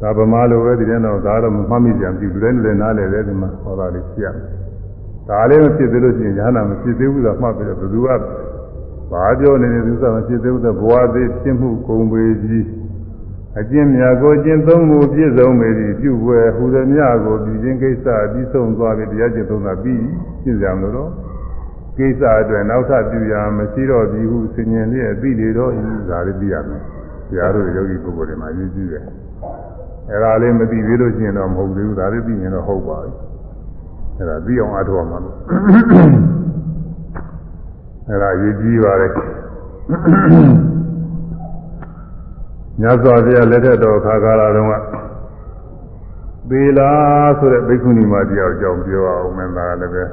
ဒါဗမာလိုပဲဒီထဲတော့ဒါတော့မှတ်မိကြပြီလူတိုင်းလူတိုင်းနားလည်တယ်ဒီမှာဟောတာလေးရှိရဒါလေးမဖြစ်သေးလို့ရှိရင်ယန္နာမဖြစ်သေးဘူးဆိုမှတ်ပြီးတော့ဘယ်သူကဘာပြောနေတယ်သူကမဖြစ်သေးဘူးဆိုဘဝသေးဖြစ်မှုကုန်ပေကြီး အကျင့်များကိုကျင့်သုံးမှုပြည့်စုံပေသည်ပြုပွဲဟူသည်များကိုဒီချင်းကိစ္စပြီးဆုံးသွားပြီတရားကျင့်သုံးတာပြီးပြည့်စုံလို့တော့ကိစ္စအတွက်နောက်ထပ်ပြုရမရှိတော့ပြီဟုဆင်ញင်လျက်ပြီးလေတော့ဤဒါလေးသိရမယ်။တရားတို့ယောဂီပုဂ္ဂိုလ်တွေမှာရည်ကြည့်တယ်။အဲဒါလေးမသိသေးလို့ရှိရင်တော့မဟုတ်သေးဘူးဒါလေးသိရင်တော့ဟုတ်ပါပြီ။အဲဒါသိအောင်အားထုတ်အောင်လို့အဲဒါရည်ကြည့်ပါလေ။ ညဇောဘုရားလက်ထက်တော်ခါကာလတုန်းကသီလာဆိုတဲ့ဘိက္ခုနီမတရားအကြောင်းပြောအောင်မင်းသားလည်းပဲ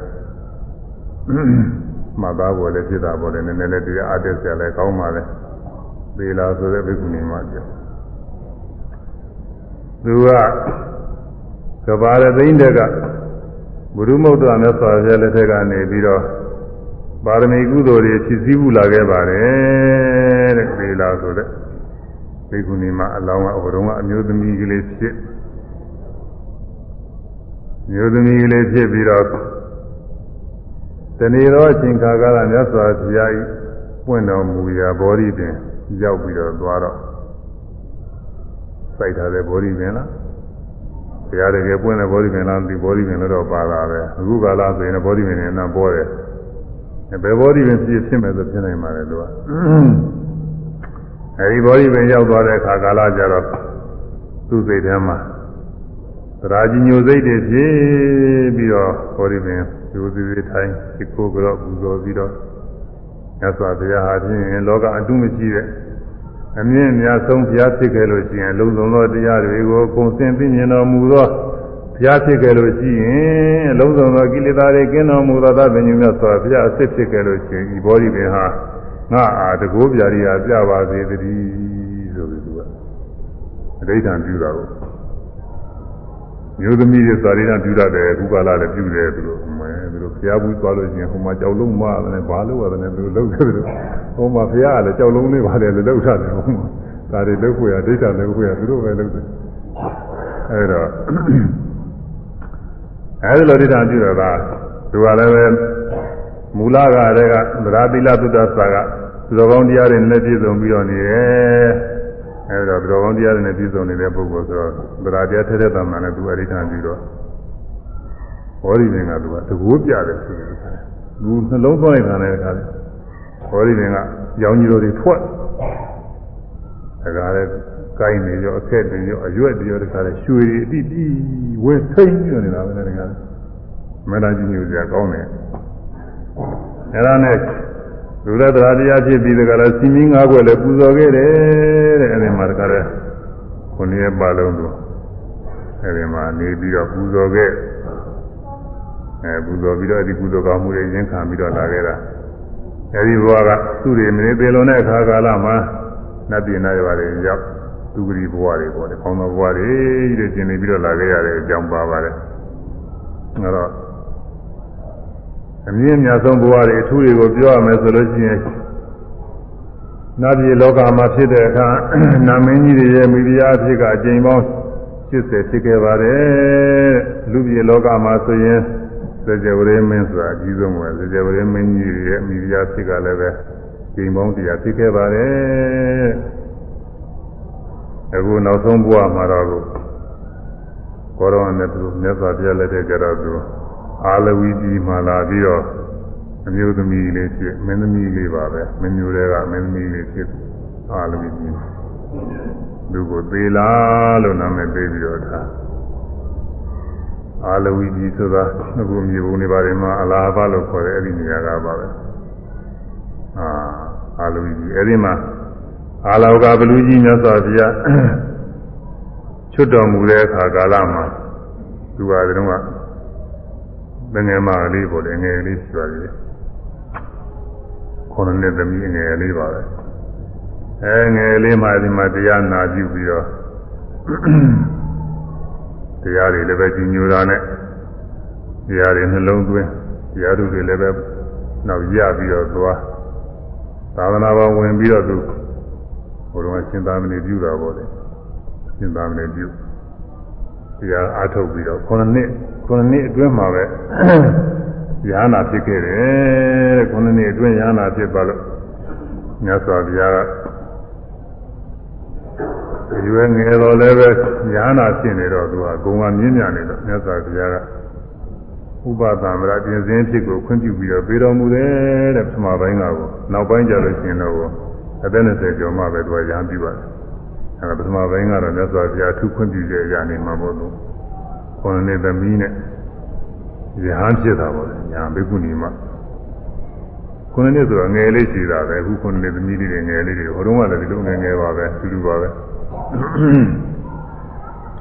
မှတ်သားပေါ်လည်းဖြစ်တာပေါ်လည်းနည်းနည်းလေးတရားအတက်ဆရာလည်းကောင်းပါလေသီလာဆိုတဲ့ဘိက္ခုနီမတရားသူကကဘာရသိန်းတက်ကဘုရုမုဒ္ဒရာမြတ်စွာဘုရားလက်ထက်ကနေပြီးတော့ပါရမီကုသိုလ်တွေဖြစ်စည်းမှုလာခဲ့ပါတယ်တဲ့သီလာဆိုတဲ့ ဘိက္ခုနီမှာအလောင်းကဟိုတုန်းကအမျိုးသမီးကလေးဖြစ်မျိုးသမီးကလေးဖြစ်ပြီးတော့တနေ့တော့အချိန်ခါကာလမြတ်စွာဘုရားကြီးပွင့်တော်မူရာဘောဓိပင်ရောက်ပြီးတော့သွားတော့စိုက်ထားတဲ့ဘောဓိပင်လားဘုရားတကယ်ပွင့်တဲ့ဘောဓိပင်လားဒီဘောဓိပင်လည်းတော့ပါတာပဲအခုကာလဆိုရင်ဘောဓိပင်နဲ့နံပေါ်တယ်ဘယ်ဘောဓိပင်ဖြစ်ဖြစ်မယ်ဆိုဖြစ်နိုင်ပါတယ်သူက အဲဒီဘောဓိပင်ရောက်သွားတဲ့အခါကာလကျတော့သူ့စိတ်ထဲမှာသရာကြီးညိုစိတ်တွေဖြစ်ပြီးတော့ဘောဓိပင်ယူစီစီထိုင်ဒီကိုကတော့ပူဇော်ပြီးတော့မြတ်စွာဘုရားဟာဖြင့်လောကအတုမရှိတဲ့အမြင့်အများဆုံးဘုရားဖြစ်ခဲ့လို့ရှိရင်လုံဆုံးသောတရားတွေကိုကုန်စင်သိမြင်တော်မူသောဘုရားဖြစ်ခဲ့လို့ရှိရင်အလုံးစုံသောကိလေသာတွေကင်းတော်မူသောသဗ္ဗညုမြတ်စွာဘုရားအစ်စ်ဖြစ်ခဲ့လို့ရှိရင်ဒီဘောဓိပင်ဟာ ငါအာတကိုးပြာရီဟာပြပါစေတည်းဆိုပြီးသူကအဋ္ဌံပြုတာကိုမျိုးသမီးတွေသာရိဏပြုတတ်တယ်ခုကလာလည်းပြုတယ်သူတို့မဲသူတို့ဘုရားဘူးသွားလို့ရှိရင်ဟိုမှာကြောက်လုံးမရတယ်ဘာလို့ရတယ်သူတို့လုပ်တယ်သူတို့ဟိုမှာဘုရားကလည်းကြောက်လုံးလေးပါတယ်လို့လုပ်ထားတယ်ဟိုမှာဒါတွေလုပ်ခွေရဒိဋ္ဌာလုပ်ခွေရသူတို့ပဲလုပ်တယ်အဲဒါအဲဒီလိုဒိဋ္ဌာပြုတော့ကသူကလည်းပဲ မူလကတည်းကသရတိလသုတ္တစာကသူတော်ကောင်းတရားတွေနဲ့ပြည့်စုံပြီးတော့နေတယ်အဲဒါသူတော်ကောင်းတရားတွေနဲ့ပြည့်စုံနေတဲ့ပုဂ္ဂိုလ်ဆိုတော့သရတရားထက်တဲ့တမန်နဲ့သူအဋ္ဌာပြုတော့ဟောဒီပင်ကသူကတကူပြတယ်ဆိုတယ်သူနှလုံးသွင်းလိုက်တာလည်းခါတယ်ဟောဒီပင်ကရောင်ကြီးတို့တွေထွက်ဒါကလည်းကိုင်းနေရောအခက်တွေရောအရွက်တွေရောတခါလဲရွှေတွေအတိတိဝဲထိန်ပြီးနေတာပဲလေတခါမနာကြီးမျိုးစရာကောင်းတယ် အဲဒါနဲ့လူရသရာတရားဖြစ်ပြီးတခါလဲစီမင်းငါးခွက်လည်းပူဇော်ခဲ့တယ်တဲ့အဲဒီမှာတခါလဲခုနှစ်ရက်ပါလုံးသူအဲဒီမှာနေပြီးတော့ပူဇော်ခဲ့အဲပူဇော်ပြီးတော့ဒီပူဇော်ကောင်းမှုတွေရင်းခံပြီးတော့လာခဲ့တာအဲဒီဘဝကသူ့တွေမနေသေးလုံးတဲ့အခါကာလမှာနတ်ပြည်နာရွာတွေရောက်သူဂရီဘဝတွေပေါ့လေခေါင်းတော်ဘဝတွေကြီးတွေကျင်နေပြီးတော့လာခဲ့ရတဲ့အကြောင်းပါပါတယ်အဲတော့ အမြင့်မြတ်ဆုံးဘဝတွေအထူးတွေကိုပြောရမယ်ဆိုလို့ရှိရင်နတ်ပြည်လောကမှာဖြစ်တဲ့အခါနာမင်းကြီးတွေရဲ့မိဖုရားအဖြစ်ကအကျဉ်းပေါင်း80ဖြစ်ခဲ့ပါတယ်လူပြည်လောကမှာဆိုရင်စေကြဝရေမင်းဆိုတာအကြီးဆုံးပဲစေကြဝရေမင်းကြီးရဲ့မိဖုရားဖြစ်ကလည်းပဲကျိန်ပေါင်းတရားဖြစ်ခဲ့ပါတယ်အခုနောက်ဆုံးဘဝမှာတော့ကိုရောနဲ့သူမြတ်စွာဘုရားလက်ထက်ကြတော့သူ အာလဝီကြီးမှလာပြီးတော့အမျိုးသမီးလေးဖြစ်မင်းသမီးလေးပါပဲမင်းမျိုးတွေကမင်းသမီးလေးဖြစ်အာလဝီကြီးသူကိုသေးလားလို့နာမည်ပေးပြီးတော့ထားအာလဝီကြီးဆိုတာအခုမြေပုံတွေပါတယ်မှာအလားပါလို့ခေါ်တယ်အဲ့ဒီနေရာကပါပဲအာအာလဝီကြီးအဲ့ဒီမှာအာလောကဘလူကြီးမြတ်စွာဘုရားချွတ်တော်မူတဲ့အခါကာလမှာသူဟာတုန်းက ငငယ်မလေးပေါ့လေငယ်လေးရှိပါသေးတယ်ခေါင်းနဲ့သမီးငယ်လေးပါပဲအဲငယ်လေးမှဒီမှာတရားနာပြုပြီးတော့တရားတွေလည်းပဲကြီးညိုတာနဲ့တရားတွေနှလုံးသွင်းတရားတွေလည်းပဲနောက်ရပြီးတော့သွားသာသနာ့ဘောင်ဝင်ပြီးတော့သူဘုရားရှင်သာမဏေပြုတာပေါ့လေရှင်သာမဏေပြုတရားအားထုတ်ပြီးတော့9နှစ် 9နှစ်အတွင်းမှာပဲရဟနာဖြစ်ခဲ့တယ်တဲ့9နှစ်အတွင်းရဟနာဖြစ်သွားလို့မြတ်စွာဘုရားကရွယ်ငယ်တော်လည်းပဲရဟနာဖြစ်နေတော့သူကဂုံကမြင့်မြတ်နေတော့မြတ်စွာဘုရားကဥပသမ္မရာပြင်စင်းဖြစ်ကိုခွင့်ပြုပြီးတော့ပြေတော်မူတယ်တဲ့ပထမပိုင်းကကိုနောက်ပိုင်းကျလို့ရှိရင်တော့အသက်20ကျော်မှပဲသူကရဟန်းပြုပါတယ်အဲဒါပထမပိုင်းကတော့မြတ်စွာဘုရားထုခွင့်ပြုတဲ့အရာနေမှာပေါ့သူ ခေါင်းနဲ့သမီးနဲ့ရဟန်းဖြစ်တာပေါ့လေညာဘိက္ခုနီမခုနှစ်ဆိုတော့ငယ်လေးရှိတာပဲအခုခုနှစ်သမီးလေးတွေငယ်လေးတွေဟိုတုန်းကလည်းဒီလိုငယ်ငယ်ပါပဲတူတူပါပဲ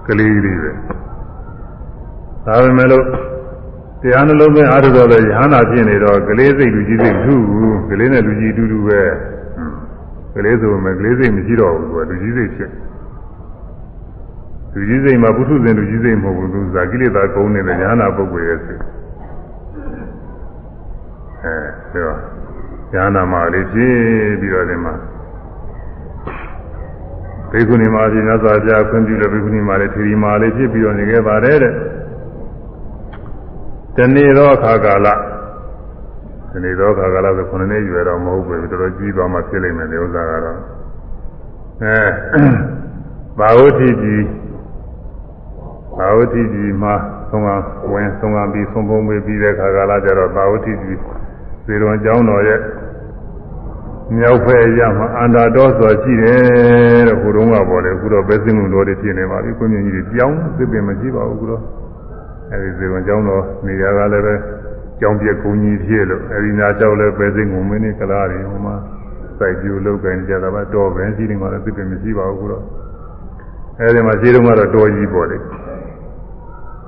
ကလေးလေးပဲဒါပေမဲ့လို့တရားနှလုံးသွင်းအားထုတ်တော့လေရဟန္တာဖြစ်နေတော့ကလေးစိတ်လူကြီးစိတ်ထူဘူးကလေးနဲ့လူကြီးတူတူပဲကလေးဆိုမှကလေးစိတ်မရှိတော့ဘူးသူကလူကြီးစိတ်ဖြစ် လူကြီးစိတ်မှာပုထုဇဉ်လူကြီးစိတ်မဟုတ်ဘူးသူဇာကိလေသာကုန်းနေတဲ့ညာနာပုဂ္ဂိုလ်ရဲ့စိတ်အဲဒါညာနာမှာလေးဖြစ်ပြီးတော့ဒီမှာဘေကုဏီမှာပြင်သောကြာခွင့်ပြုတဲ့ဘေကုဏီမှာလေးသီရိမာလေးဖြစ်ပြီးတော့နေခဲ့ပါတယ်တဲ့တနေ့တော့အခါကာလဒီနေ့တော့ခါကလာဆို9နှစ်ရွယ်တော့မဟုတ်ဘူးတော်တော်ကြီးသွားမှဖြစ်လိမ့်မယ်ဒီဥစ္စာကတော့အဲဘာဝတိကြီး ဘာဝတိကြီးမှာသုံးကဝင်သုံးကပြီးသုံးပုံပေးပြီးတဲ့ခါကလာကျတော့ဘာဝတိကြီးဇေရွန်ကျောင်းတော်ရဲ့မြောက်ဖက်ရမှာအန္တာတော်ဆိုရှိတယ်တဲ့ဟိုတုန်းကပေါ်တယ်အခုတော့ပဲစင်းမှုတော်တွေဖြစ်နေပါပြီကိုမြင့်ကြီးတွေပြောင်းသစ်ပင်မရှိပါဘူးအခုတော့အဲဒီဇေရွန်ကျောင်းတော်နေရာကလည်းပဲကျောင်းပြက်ကုန်းကြီးဖြစ်လို့အဲဒီနာကျောက်လည်းပဲစင်းငုံမင်းနေကလားတွေဟိုမှာစိုက်ပြူလောက်ကန်ကြတာပါတော်ပဲရှိတယ်မှာလည်းသစ်ပင်မရှိပါဘူးအခုတော့အဲဒီမှာခြေတုံးကတော့တော်ကြီးပေါ်တယ်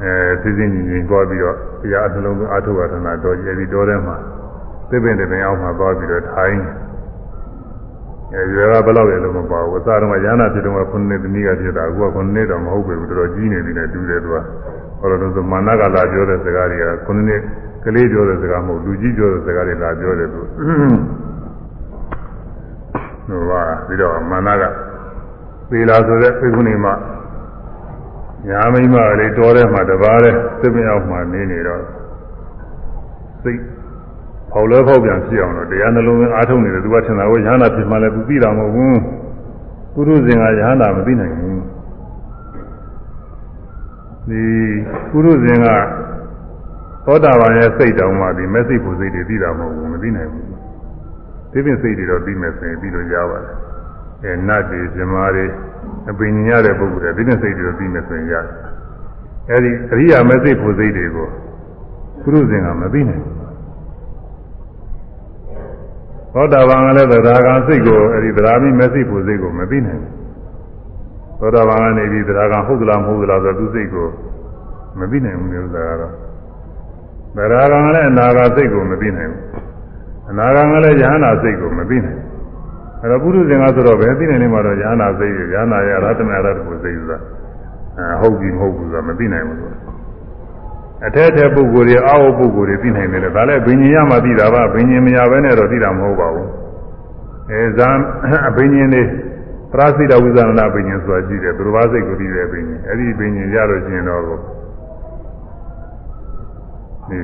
အဲသိသိညီညီသွားပြီးတော့တရားအနှလုံးအထုဝါဒနာတော်ကြီးအဲဒီတော်ထဲမှာသစ်ပင်တွေအောင်မှာသွားပြီးတော့ထိုင်းအဲဒီကဘယ်လောက်လဲလို့မပါဘူးအစားတော့ရဟနာဖြစ်တော့ခုနှစ်သမီးကဖြစ်တာအခုကခုနှစ်တော့မဟုတ်ဘူးတော်တော်ကြီးနေပြီနဲ့တူတယ်သူကဟောလို့ဆိုမာနကလာပြောတဲ့စကားတွေကခုနှစ်ကလေးပြောတဲ့စကားမဟုတ်လူကြီးပြောတဲ့စကားတွေလာပြောတယ်သူဟိုကပြီးတော့မာနကသေလာဆိုတဲ့ပြိခုနေမှာ ညာမိမလေးတော်ထဲမှာတပါးတဲ့သစ်ပင်အောင်မှနေနေတော့စိတ်ဖောက်လဲဖောက်ပြန်ဖြစ်အောင်တော့တရားနှလုံးသွင်းအားထုတ်နေတယ်သူကထင်တာကိုရဟန္တာဖြစ်မှလည်းသူသိတာမဟုတ်ဘူးပုရုဇဉ်ကရဟန္တာမသိနိုင်ဘူးဒီပုရုဇဉ်ကသောတာပန်ရဲ့စိတ်တောင်မှဒီမက်စိဖို့စိတ်တွေသိတာမဟုတ်ဘူးမသိနိုင်ဘူးဒီပြင်စိတ်တွေတော့သိမယ်ဆိုရင်ပြီးလို့ရပါတယ် အဲနတ်တွေဇမားတွေအပင်ညရတဲ့ပုဂ္ဂိုလ်တွေဒီပြင်စိတ်တွေတော့သိမယ်ဆိုရင်ရတယ်အဲဒီအရိယာမက်စိဖို့စိတ်တွေကိုပုရုဇဉ်ကမသိနိုင်ဘူးသောတာပန်ကလည်းသဒ္ဒါကံစိတ်ကိုအဲဒီသဒ္ဒါမိမစိတ်ဖို့စိတ်ကိုမသိနိုင်ဘူးသောတာပန်ကနေပြီးသဒ္ဒါကံဟုတ်သလားမဟုတ်သလားဆိုသူစိတ်ကိုမသိနိုင်ဘူးလို့ဆိုတာကတော့သဒ္ဒါကံကလည်းအနာဂတ်စိတ်ကိုမသိနိုင်ဘူးအနာဂတ်ကလည်းယ ahanan စိတ်ကိုမသိနိုင်ဘူး အဲတော့ပုရုဇဉ်ကဆိုတော့ဘယ်သိနိုင်နေမှာတော့ယ ahanan စိတ်ကိုယ ahanan ရဲ့အရဟတမေအရဟတကိုစိတ်ဆိုတာအဲဟုတ်ပြီမဟုတ်ဘူးဆိုတာမသိနိုင်ဘူးဆိုတာအထက်ထက်ပုဂ္ဂိုလ်တွေအောက်ပုဂ္ဂိုလ်တွေသိနိုင်တယ်လေဒါလည်းဘိညာဉ်ရမှသိတာပါဘိညာဉ်မရဘဲနဲ့တော့သိတာမဟုတ်ပါဘူးအဲဇံအဘိညာဉ်တွေပရစိတဝိဇာနာဘိညာဉ်ဆိုတာရှိတယ်သူတော်ဘာစိတ်ကိုသိတဲ့ဘိညာဉ်အဲ့ဒီဘိညာဉ်ရလို့ရှိရင်တော့ဒီ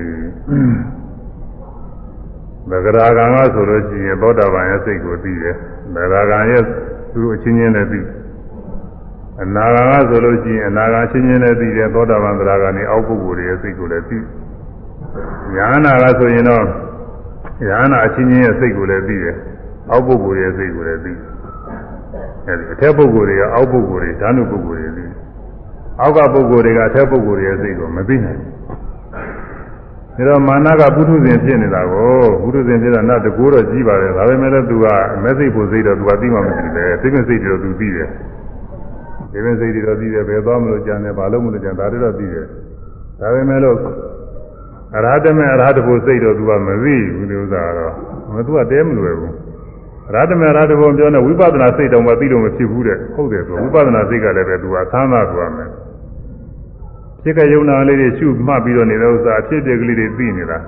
ဗဂရာဂံကဆိုလို့ရှိရင်သောတာပန်ရဲ့စိတ်ကိုသိတယ်ဗဂရာဂံရဲ့သူတို့အချင်းချင်းနဲ့သိအနာဂါကဆိုလို့ရှိရင်အနာဂါချင်းချင်းလည်းသိတယ်သောတာပန်သရဂါနေအောက်ပုဂ္ဂိုလ်ရဲ့စိတ်ကိုလည်းသိညာနာကဆိုရင်တော့ညာနာအချင်းချင်းရဲ့စိတ်ကိုလည်းသိတယ်အောက်ပုဂ္ဂိုလ်ရဲ့စိတ်ကိုလည်းသိအဲဒီအထက်ပုဂ္ဂိုလ်တွေကအောက်ပုဂ္ဂိုလ်တွေဓာနုပုဂ္ဂိုလ်တွေသိအောက်ကပုဂ္ဂိုလ်တွေကအထက်ပုဂ္ဂိုလ်တွေရဲ့စိတ်ကိုမသိနိုင်ဘူး ဒါတော့မာနကပုထုဇဉ်ဖြစ်နေတာကိုပုထုဇဉ်ဖြစ်တာနတ်တကူတော့ကြီးပါတယ်ဒါပေမဲ့လည်းသူကမက်စိတ်ဖို့စိတ်တော့သူကသိမှမရှိတယ်သိမစိတ်တော့သူသိတယ်ဒီပင်စိတ်တွေတော့သိတယ်ဘယ်သွားမလို့ကြံတယ်ဘာလို့မလို့ကြံဒါတွေတော့သိတယ်ဒါပေမဲ့လို့အရဟတမေအရဟတဖို့စိတ်တော့သူကမသိဘူးဒီဥစ္စာကတော့မသူကတဲမလွယ်ဘူးအရဟတမေအရဟတဖို့ပြောနေဝိပဿနာစိတ်တော့မသိလို့မဖြစ်ဘူးတဲ့ဟုတ်တယ်ဆိုဝိပဿနာစိတ်ကလည်းပဲသူကသမ်းသာသွားမယ် ဖြစ်ကယုံနာလေးတွေရှုမှတ်ပြီးတော့နေတဲ့ဥစ္စာအဖြစ်တွေကလေးတွေသိနေတာ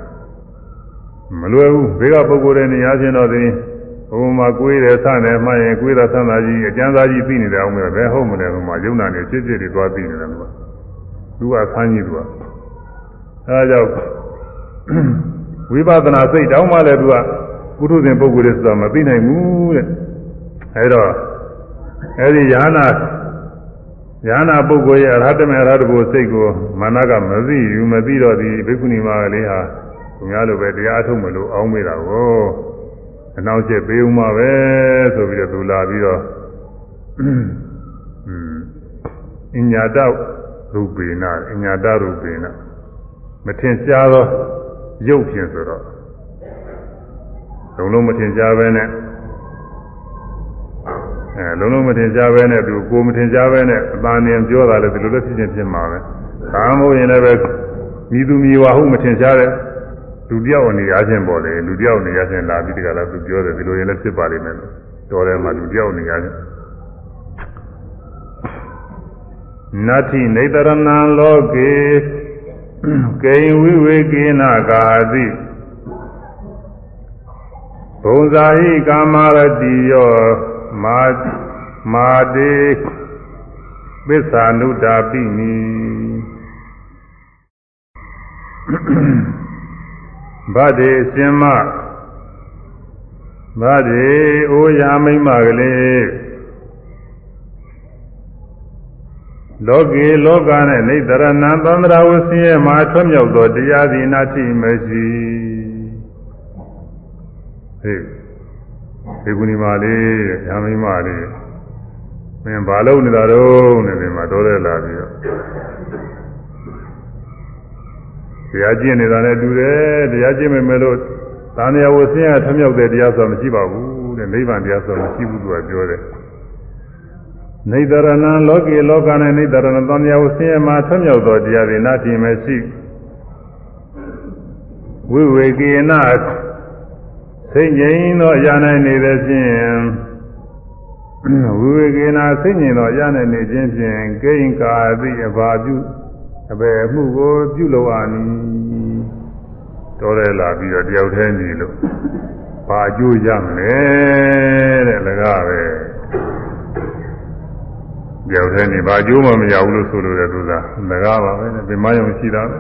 မလွယ်ဘူးဘေကပုဂ္ဂိုလ်တွေနေရာချင်းတော့သိဟိုမှာကိုယ်တယ်ဆတယ်မှရင်ကိုယ်တာဆန်းတာကြီးအကျမ်းစာကြီးသိနေတယ်အောင်မယ်ဘယ်ဟုတ်မလဲဟိုမှာယုံနာနေဖြစ်ဖြစ်တွေသွားသိနေတယ်သူကသူကဆန်းကြီးသူကအဲဒါကြောင့်ဝိပဿနာစိတ်တောင်းမှလည်းသူကပုထုဇဉ်ပုဂ္ဂိုလ်တွေဆိုတာမသိနိုင်ဘူးတဲ့အဲတော့အဲဒီယာနာ ယာနာပုဂ္ဂိုလ်ရဲ့အရဟတမေအရဟတဘုစိတ်ကိုမာနကမသိဘူးမသိတော့ဒီဘိက္ခုနီမလေးဟာသူများလိုပဲတရားအထုတ်မလို့အောင်းမိတာကိုအနောက်ကျပေးဦးမှာပဲဆိုပြီးတော့သူလာပြီးတော့အညတာရူပေနာအညတာရူပေနာမထင်ရှားသောရုပ်ဖြင့်ဆိုတော့လုံးလုံးမထင်ရှားပဲနဲ့ အဲလုံးလုံးမထင်ရှားပဲနဲ့သူကိုမထင်ရှားပဲနဲ့အသာနေပြောတာလည်းဒီလိုလည်းဖြစ်ချင်းဖြစ်မှာပဲဒါမှမဟုတ်ရင်လည်းပဲမိသူမိဝါဟုမထင်ရှားတဲ့လူတယောက်အနေအားဖြင့်ပေါ့လေလူတယောက်အနေအားဖြင့်လာပြီးတကလားသူပြောတယ်ဒီလိုရင်လည်းဖြစ်ပါလိမ့်မယ်လို့တော်တယ်မှာလူတယောက်အနေအားဖြင့်နတ္ထိနေတရဏံလောကေကိဉ္ဝိဝေကိနာကာတိဘုံဇာဟိကာမရတိယော မာမာတေပစ္ဆာနုဒ္ဓာပိနိဗဒ္ဒေအရှင်မဗဒ္ဒေအိုရာမိမ့်မကလေးလောကေလောကနဲ့နေတရဏံသန္တရာဝဆင်းရဲမှာထွတ်မြောက်သောတရားသည်နာတိမရှိဟေး ဒီကုဏီမလေးရာမိမလေးမင်းဘာလုပ်နေတာတော့နဲ့ဒီမှာတော်တယ်လာပြီးတော့တရားကျင့်နေတာနဲ့တူတယ်တရားကျင့်မယ်လို့သာမယဝဆင်းရထမြောက်တဲ့တရားဆိုမရှိပါဘူးတဲ့နိဗ္ဗာန်တရားဆိုမရှိဘူးသူကပြောတယ်နေတရဏံလောကေလောကနဲ့နေတရဏသံဃာဝဆင်းရဲမှာထွမြောက်သောတရားတွေနာတိမရှိဝိဝေကေန စိတ်ငြိမ်သောအရာ၌နေတဲ့ဖြင့်ဝိဝေကေနစိတ်ငြိမ်သောအရာ၌နေခြင်းဖြင့်ကိဉ္ကာတိအဘာပြုအဘယ်မှုကိုပြုလို့အာနီတော်ရလာပြီးတော့တယောက်တည်းနေလို့ဘာအကျိုးရမလဲတဲ့လကားပဲတယောက်တည်းနေဘာအကျိုးမှမရဘူးလို့ဆိုလို့တဲ့သူကလကားပါပဲနဲ့ဗမာယုံရှိတာပဲ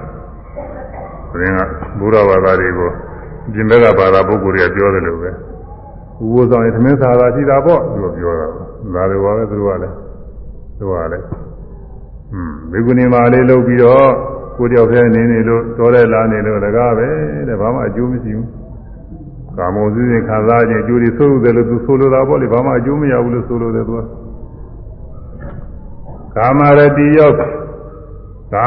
ဘုရင်ကဘုရားဘာသာတွေကို ပြင်ဘက်ကဘာသာပုဂ္ဂိုလ်တွေကပြောတယ်လို့ပဲဥပ္ပဇောင်းရင်သမင်းသာသာရှိတာပေါ့သူကပြောတာဒါတွေပါပဲသူကလည်းသူကလည်းอืมဘေကုဏီမာလေးလုပ်ပြီးတော့ကိုတယောက်တည်းနေနေလို့တော်တဲ့လာနေလို့လကားပဲတဲ့ဘာမှအကျိုးမရှိဘူးကာမုံစည်းစိမ်ခံစားခြင်းအကျိုးတွေဆိုးတယ်လို့သူဆိုလိုတာပေါ့လေဘာမှအကျိုးမရဘူးလို့ဆိုလိုတယ်သူကကာမရတိယောကာ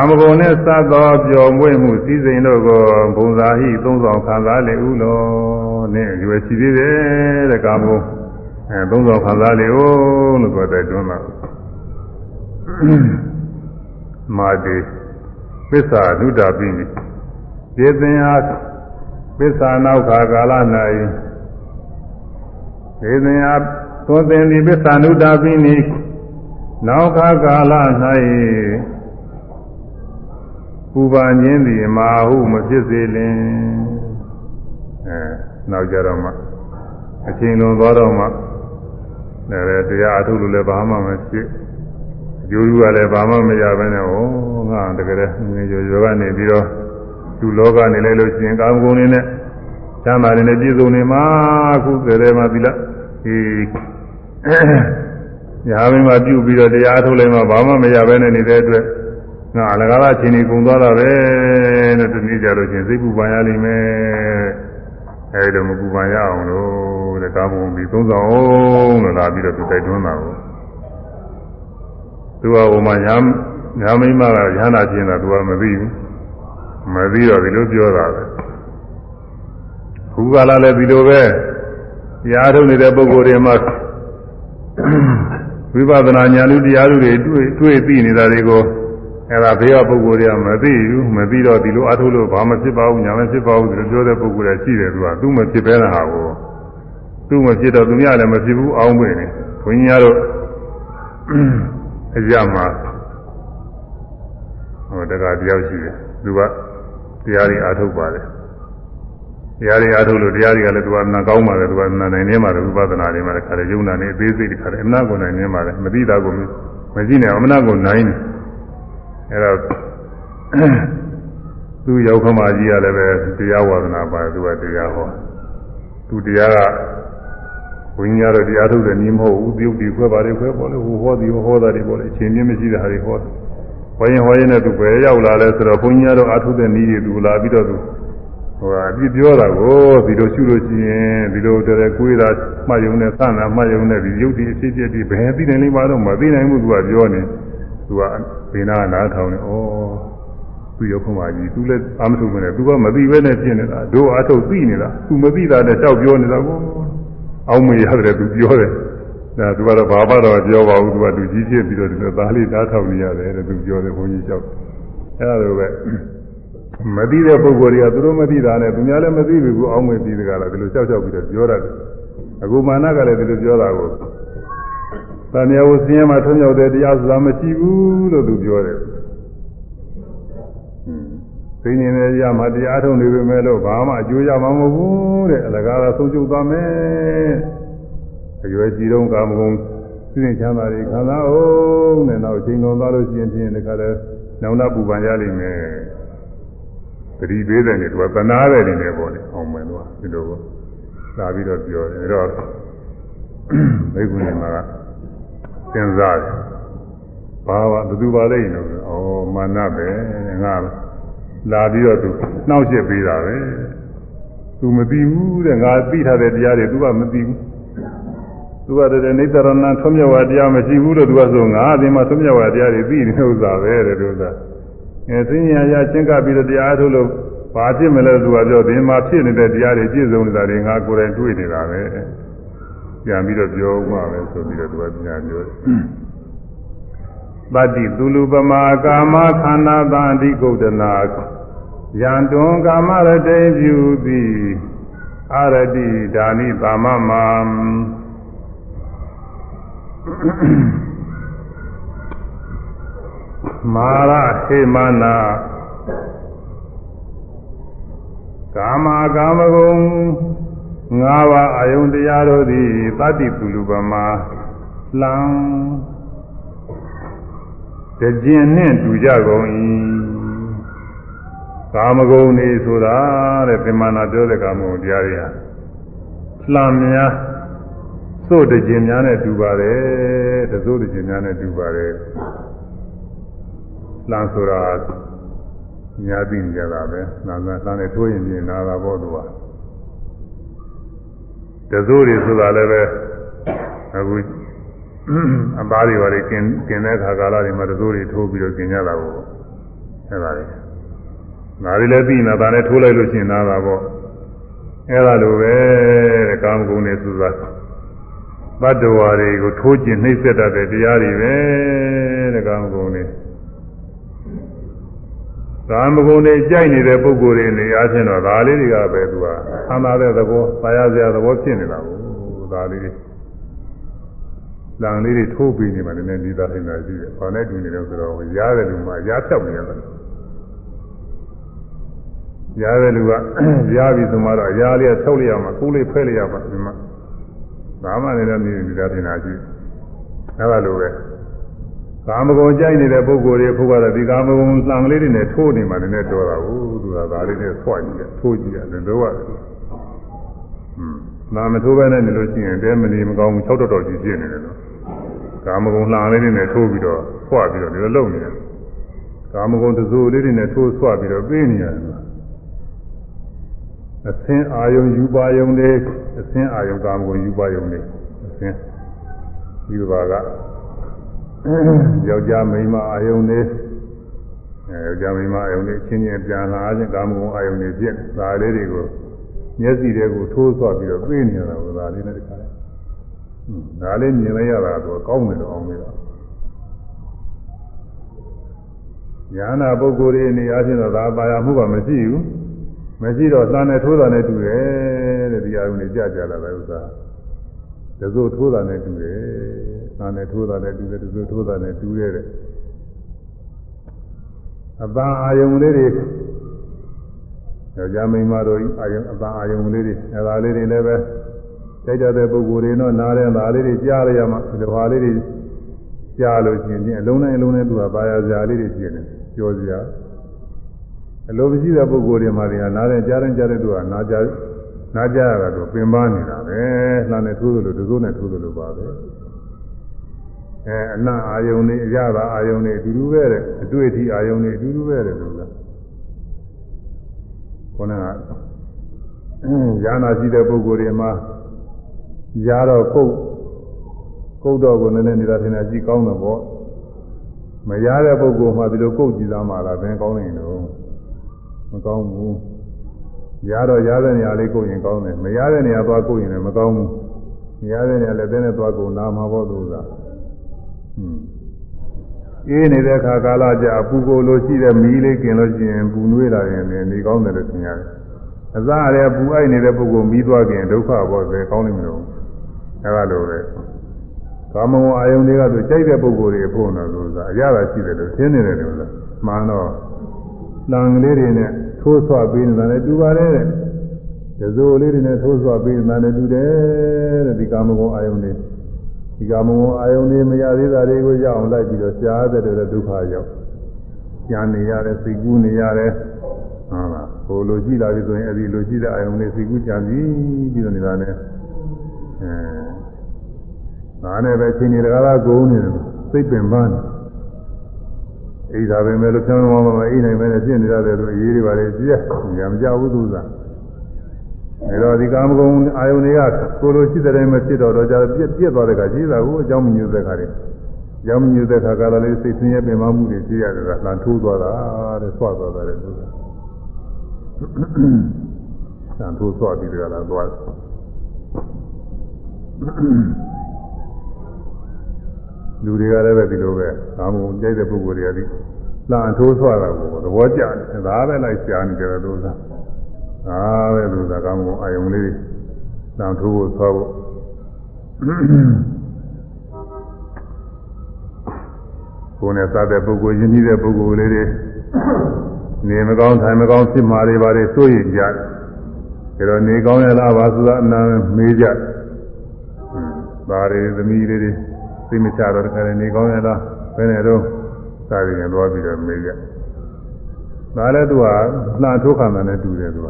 မဂုဏ်နဲ့စသောပျော်မွေ့မှုစည်းစိမ်တို့ကိုဘုံသာဟိသုံးဆောင်ခံစားလေဥလောနဲ့ရွယ်ရှိသေးတယ်တဲ့ကာမဂုဏ်အဲသုံးဆောင်ခံစားလေဥလို့ဆိုတဲ့တွန်းတာမာတိပစ္စာဒုတာပိနိဒေသင်အားပစ္စာနောက်ခါကာလ၌ဒေသင်အားသွန်သင်သည်ပစ္စာနုတာပိနိနောက်ခါကာလ၌ ပူပန်ခြင်းသည်မာဟုမဖြစ်စေလင်အဲနောက်ကြတော့မှအချိန်လွန်သွားတော့မှလည်းတရားအထုလို့လည်းဘာမှမဖြစ်အကျိုးကလည်းဘာမှမရဘဲနဲ့ဩငါတကယ်ငယ်ရောရောကနေပြီးတော့သူလောကနေလိုက်လို့ရှင်ကာမဂုဏ်နေနဲ့ချမ်းသာနေနဲ့ပြည့်စုံနေမှာအခုကြဲမှသီလဒီညာမင်းမပြုတ်ပြီးတော့တရားထုတ်လိုက်မှဘာမှမရဘဲနဲ့နေတဲ့အတွက် ငါအလကားလားချင်းကြီးကုံသွားတာပဲတဲ့ဒီနေ့ကြလို့ချင်းစိတ်ပူပန်ရလိမ့်မယ်အဲဒီလိုမပူပန်ရအောင်လို့တဲ့ကာမဂုဏ်ပြီးသုံးဆောင်အောင်လို့လာပြီးတော့သူတိုက်တွန်းတာကိုသူကဟိုမှာညာညာမိမကရဟနာချင်းတာသူကမသိဘူးမသိတော့ဒီလိုပြောတာပဲခုကလာလည်းဒီလိုပဲရားထုတ်နေတဲ့ပုဂ္ဂိုလ်တွေမှာဝိပဿနာဉာဏ်လူတရားလူတွေတွေ့တွေ့သိနေတာတွေကို အဲ့ဒါဘေးကပုဂ္ဂိုလ်တွေကမသိဘူးမသိတော့ဒီလိုအထုတ်လို့ဘာမှဖြစ်ပါဘူးညာမဖြစ်ပါဘူးဒီလိုပြောတဲ့ပုဂ္ဂိုလ်တွေရှိတယ်သူကသူ့မဖြစ်ပဲတဲ့ဟာကိုသူ့မဖြစ်တော့သူများလည်းမဖြစ်ဘူးအောင်းပဲနေဘုန်းကြီးများအကြမှာဟိုတက္ကတယောက်ရှိတယ်သူကတရားတွေအားထုတ်ပါတယ်တရားတွေအားထုတ်လို့တရားတွေကလည်းသူကနာကောင်းပါတယ်သူကနာနိုင်နေပါတယ်ဝိပဿနာတွေမှာခါတယ်ယုံနာနေအသေးစိတ်တွေခါတယ်အမနာကိုနိုင်နေပါတယ်မသိတာကိုမရှိနဲ့အမနာကိုနိုင်နေ အဲတော့သူရောက်ခမကြီးကလည်းပဲတရားဝါဒနာပါတယ်သူကတရားဟောသူတရားကဘုန်းကြီးကတော့တရားထုတ်တယ်နီးမဟုတ်ဘူးပြုတ်ဒီခွဲပါတယ်ခွဲပေါ်လေဟိုဟောဒီဟောတာတွေပေါ်လေအချိန်ချင်းမရှိတဲ့ဟာတွေဟောတယ်ဟောရင်ဟောရင်လည်းသူပဲရောက်လာလဲဆိုတော့ဘုန်းကြီးကတော့အထုတ်တဲ့နီးတွေသူလာပြီးတော့သူဟိုအပြစ်ပြောတာကိုဒီလိုရှုလို့ရှိရင်ဒီလိုတည်းကိုွေးတာမှတ်ယုံနဲ့ဆန့်တာမှတ်ယုံနဲ့ဒီရုပ်ဒီအဖြစ်အပျက်ဒီဘယ်သိနိုင်လိမ့်မှာတော့မသိနိုင်ဘူးသူကပြောနေ သူကဘေနာနားထောင်နေဩသူရောက်ခမကြီးသူလည်းအာမထုတ်မနေသူကမသိပဲနဲ့ဖြစ်နေတာတို့အထုတ်သိနေတာသူမသိတာနဲ့တောက်ပြောနေတာကိုအောင်းမရတယ်သူပြောတယ်ဒါသူကတော့ဘာမှတော့ပြောပါဘူးသူကလူကြီးဖြစ်ပြီးတော့ဒီလိုသားလေးနားထောင်နေရတယ်တဲ့သူပြောတယ်ဘုန်းကြီးလျှောက်အဲ့ဒါလိုပဲမသိတဲ့ပုဂ္ဂိုလ်တွေကသူတို့မသိတာနဲ့သူများလည်းမသိဘူးကိုအောင်းမေပြီးတကလားဒီလိုလျှောက်လျှောက်ပြီးတော့ပြောရတယ်အခုမာနကလည်းဒီလိုပြောတာကို တဏှာကိုဆင်းရဲမှထွံ့မြောက်တဲ့တရားဆိုတာမရှိဘူးလို့သူပြောတယ်သိနေတယ်ရမှတရားထုံနေပေမဲ့လို့ဘာမှအကျိုးရမှာမဟုတ်ဘူးတဲ့အလကားသာဆုံးချုပ်သွားမယ်အရွယ်ကြီးတုန်းကာမဂုဏ်သိနေချမ်းသာတွေခံစားအောင်တဲ့နောက်ချိန်တော်သွားလို့ရှိရင်ဖြင့်ဒီခါလဲနောင်တပူပန်ရလိမ့်မယ်သတိပေးတယ်နေသူကသနာတယ်နေတယ်ပေါ့လေအောင်မယ်သူကဒီလိုပေါ့လာပြီးတော့ပြောတယ်အဲ့တော့မိဂုဏီမှာက စဉ်းစားတယ်ဘာဝဘယ်သူပါလိမ့်လို့ဩမာနပဲငါလာပြီးတော့သူနှောက်ရှက်ပေးတာပဲသူမသိဘူးတဲ့ငါသိထားတဲ့တရားတွေ तू ကမသိဘူးသူကတည်းကနေတရဏထွမြောက်ဝတရားမရှိဘူးလို့သူကဆိုငါအဒီမှာထွမြောက်ဝတရားတွေသိနေတဲ့ဥစ္စာပဲတဲ့သူကအဲသိဉာဏ်ရချင်းကပ်ပြီးတော့တရားထုတ်လို့ဘာဖြစ်မလဲသူကပြောဒီမှာဖြစ်နေတဲ့တရားတွေပြည့်စုံနေတာတွေငါကိုယ်တိုင်တွေ့နေတာပဲ ပြန်ပြီးတော့ပြောဥမှာပဲဆိုပြီးတော့သူကပြန်ပြောတယ်ပတ္တိသူလူပမာကာမခန္ဓာတန်အဓိကုဒ္ဒနာယံတွန်ကာမရတိပြုသည်အရတိဒါနိပါမမံမာရဟေမနာကာမကာမဂုဏ် ငါးပါးအာယုန်တရားတို့သည်တတ္တိပုလူပမာလံတကျင်နှင့်တူကြကုန်၏ကာမဂုဏ်နေဆိုတာတဲ့သင်္မာနာပြောတဲ့ကာမဂုဏ်တရားတွေဟာလှမ်းများသို့တကျင်များနဲ့တူပါတယ်တသို့တကျင်များနဲ့တူပါတယ်လှမ်းဆိုတာညာသိနေကြတာပဲနာမလှမ်းနဲ့ထိုးရင်ပြင်နာတာပေါ့သူက တသို့တွေဆိုတာလည်းပဲအခုအပားတွေပါလေกินกินတဲ့ခါကာလတွေမှာတသို့တွေထိုးပြီးတော့กินကြတာပေါ့အဲ့ဒါလေငါတွေလည်းသိနေတာနဲ့ထိုးလိုက်လို့ရှိရင်နာတာပေါ့အဲ့ဒါလိုပဲတဲ့ကာမဂုဏ်တွေဆိုတာဘတ်တော်ဝါတွေကိုထိုးကျင်နှိမ့်ဆက်တတ်တဲ့တရားတွေပဲတဲ့ကာမဂုဏ်တွေ ကာမဂုဏ်တွေကြိုက်နေတဲ့ပုဂ္ဂိုလ်တွေနေအားဖြင့်တော့ဒါလေးတွေကပဲသူကဆန္ဒတဲ့သဘောပါရစရာသဘောဖြစ်နေတာကိုဒါလေးတွေလံလေးတွေထိုးပြီးနေမှလည်းဒီသားထိုင်တာရှိတယ်။ဘာနဲ့တူနေလို့ဆိုတော့ရားတဲ့လူမှရားဖြောက်နေရတယ်။ရားတဲ့လူကရားပြီးဆိုမှတော့ရားလေးဖြောက်လိုက်ရမှာကိုယ်လေးဖဲလိုက်ရမှာဒီမှာဘာမှလည်းနေဒီသားထိုင်တာရှိတယ်။အဲလိုပဲ ကာမဂုဏ်ကြိုက်နေတဲ့ပုဂ္ဂိုလ်တွေဖို့ကတော့ဒီကာမဂုဏ်လှံလေးတွေနဲ့ထိုးနေမှလည်းတော်တာဘူးသူကဒါလေးနဲ့ဆွတ်ကြည့်တယ်ထိုးကြည့်တယ်တော့ရတယ်။ဟွန်းနာမထိုးပဲနဲ့နေလို့ရှိရင်တဲမနေမကောင်းဘူး၆တော်တော်ကြီးဖြစ်နေတယ်လို့ကာမဂုဏ်လှံလေးတွေနဲ့ထိုးပြီးတော့ဆွတ်ပြီးတော့ဒီလိုလုပ်နေတယ်။ကာမဂုဏ်တစိုးလေးတွေနဲ့ထိုးဆွတ်ပြီးတော့ပေးနေရတယ်။အသင်းအာယုံယူပါယုံတွေအသင်းအာယုံကာမဂုဏ်ယူပါယုံတွေအသင်းဒီဘာက ယောက်ျားမိန်းမအာယုန်တွေအဲယောက်ျားမိန်းမအာယုန်တွေချင်းချင်းပြန်လာခြင်းကာမဂုဏ်အာယုန်တွေဖြစ်ဒါလေးတွေကိုမျက်စိတွေကိုထိုးဆွပြီးတော့ပြေးနေရတာကဒါလေးနဲ့တခါလဲဒါလေးမြင်လိုက်ရတာတော့ကောင်းတယ်တော့အောင်နေတာညာနာပုဂ္ဂိုလ်တွေအနေအချင်းတော့ဒါပါရမှုကမရှိဘူးမရှိတော့သာနဲ့ထိုးတာနဲ့တူတယ်တဲ့ဒီအာယုန်တွေကြကြလာတဲ့ဥစ္စာတစိုးထိုးတာနဲ့တူတယ်။ နာနဲ့ထိုးတာနဲ့တူတယ်တစိုးထိုးတာနဲ့တူတယ်တဲ့အပန်းအာယုံလေးတွေယောက်ျားမိန်းမတို့အာယုံအပန်းအာယုံလေးတွေအဲဒါလေးတွေလည်းပဲတိုက်ကြတဲ့ပုဂ္ဂိုလ်တွေတော့နားတဲ့ဒါလေးတွေကြားရရမှာဒီဟာလေးတွေကြားလို့ရှိရင်အလုံးနဲ့အလုံးနဲ့သူကပါရစရာလေးတွေဖြစ်နေပြောစရာအလိုမရှိတဲ့ပုဂ္ဂိုလ်တွေမှာတွေကနားတဲ့ကြားတဲ့ကြားတဲ့သူကနားကြနားကြရတာတော့ပင်ပန်းနေတာပဲလှမ်းနဲ့ထိုးသလိုဒဇိုးနဲ့ထိုးသလိုပါပဲ အဲအနံ့အာယုံတွေအရသာအာယုံတွေအတူတူပဲတဲ့အတွေ့အထိအာယုံတွေအတူတူပဲတဲ့လို့လားခေါင်းကညာနာရှိတဲ့ပုဂ္ဂိုလ်တွေမှာညာတော့ကုတ်ကုတ်တော့ကိုလည်းလည်းနေတာထင်တာကြည့်ကောင်းတယ်ပေါ့မရတဲ့ပုဂ္ဂိုလ်မှဒီလိုကုတ်ကြည့်သားမှလားဘယ်ကောင်းနေလို့မကောင်းဘူးရတော့ရတဲ့နေရာလေးကိုရင်ကောင်းတယ်မရတဲ့နေရာသွားကိုရင်လည်းမကောင်းဘူးမရတဲ့နေရာလည်းသင်းနဲ့သွားကုန်နာမှာပေါ့သူက အေးနေတဲ့အခါကာလကြအပူကိုလိုရှိတဲ့မီးလေးกินလို့ရှိရင်ပူနွေးလာရင်လည်းနေကောင်းတယ်လို့ထင်ရတယ်အစားရပူအိုက်နေတဲ့ပုဂ္ဂိုလ်မီးသွားခင်ဒုက္ခပေါ့ပဲကောင်းနေမလို့အဲလိုပဲကာမဝအာယုန်တွေကသူကြိုက်တဲ့ပုဂ္ဂိုလ်တွေဖို့တော့သူကအရသာရှိတယ်လို့ထင်နေတယ်လို့လားမှန်တော့လံကလေးတွေနဲ့ထိုးဆွပေးနေတာလည်းတူပါတယ်တဲ့။ဒဇိုလေးတွေနဲ့ထိုးဆွပေးနေတာလည်းတူတယ်တဲ့ဒီကာမဂုဏ်အာယုန်တွေ ဒီကာမဂုဏ်အာယုန်တွေမရသေးတာတွေကိုရအောင်လိုက်ပြီးတော့ရှားတဲ့တဲ့ဒုက္ခရောက်။ညာနေရတယ်စိတ်ကူးနေရတယ်ဟုတ်လား။ဟိုလိုကြည့်လာပြီဆိုရင်အဲဒီလိုကြည့်တဲ့အာယုန်တွေစိတ်ကူးကြံပြီးပြီးတော့နေတာနဲ့အဲဒါနဲ့ပဲချိန်နေတကားကဂုံနေတယ်စိတ်ပင်ပန်းတယ်အိဒါပဲမဲ့လို့ဖြောင်းဖြောင်းမမအိနိုင်ပဲနဲ့ဖြစ်နေရတယ်လို့အရေးတွေပါလေကြည့်ရမကြဘူးသူစားဒါတော့ဒီကာမဂုဏ်အာယုန်တွေက ကိုလိုရှိတဲ့တိုင်းမဖြစ်တော့တော့ကြာပြက်ပြက်သွားတဲ့ခါကြီးတာကိုအကြောင်းမညွှန်တဲ့ခါတွေအကြောင်းမညွှန်တဲ့ခါကလည်းစိတ်ဆင်းရဲပင်မမှုတွေရှိရတယ်ကလှန်ထိုးသွားတာတဲ့ဆွသွားတာတဲ့လို့လှန်ထိုးဆွပြီးကြတာသွားလူတွေကလည်းပဲဒီလိုပဲကာမဂုဏ်ကြိုက်တဲ့ပုဂ္ဂိုလ်တွေကဒီလှန်ထိုးဆွတာကိုသဘောကျတယ်ဒါပဲလိုက်ရှားနေကြတယ်လို့သာဒါပဲလို့သာကောင်းကောင်းအာယုံလေးတော င်ထိုးဖို့သွားဖို့ကိုယ်နဲ့စတဲ့ပုဂ္ဂိုလ်ယဉ်ကျေးတဲ့ပုဂ္ဂိုလ်လေးတွေနေမကောင်းထိုင်မကောင်းဖြစ်မှာတွေပါလေစိုးရင်ကြတယ်ဒါတော့နေကောင်းရလားပါဆိုတာအနာမေးကြဒါတွေသမီးလေးတွေသိမချတော့တခါလေနေကောင်းရလားဘယ်နဲ့တော့စာရင်းသွားပြီးတော့မေးကြဒါလည်းသူကလှထိုးခံတာနဲ့တူတယ်သူက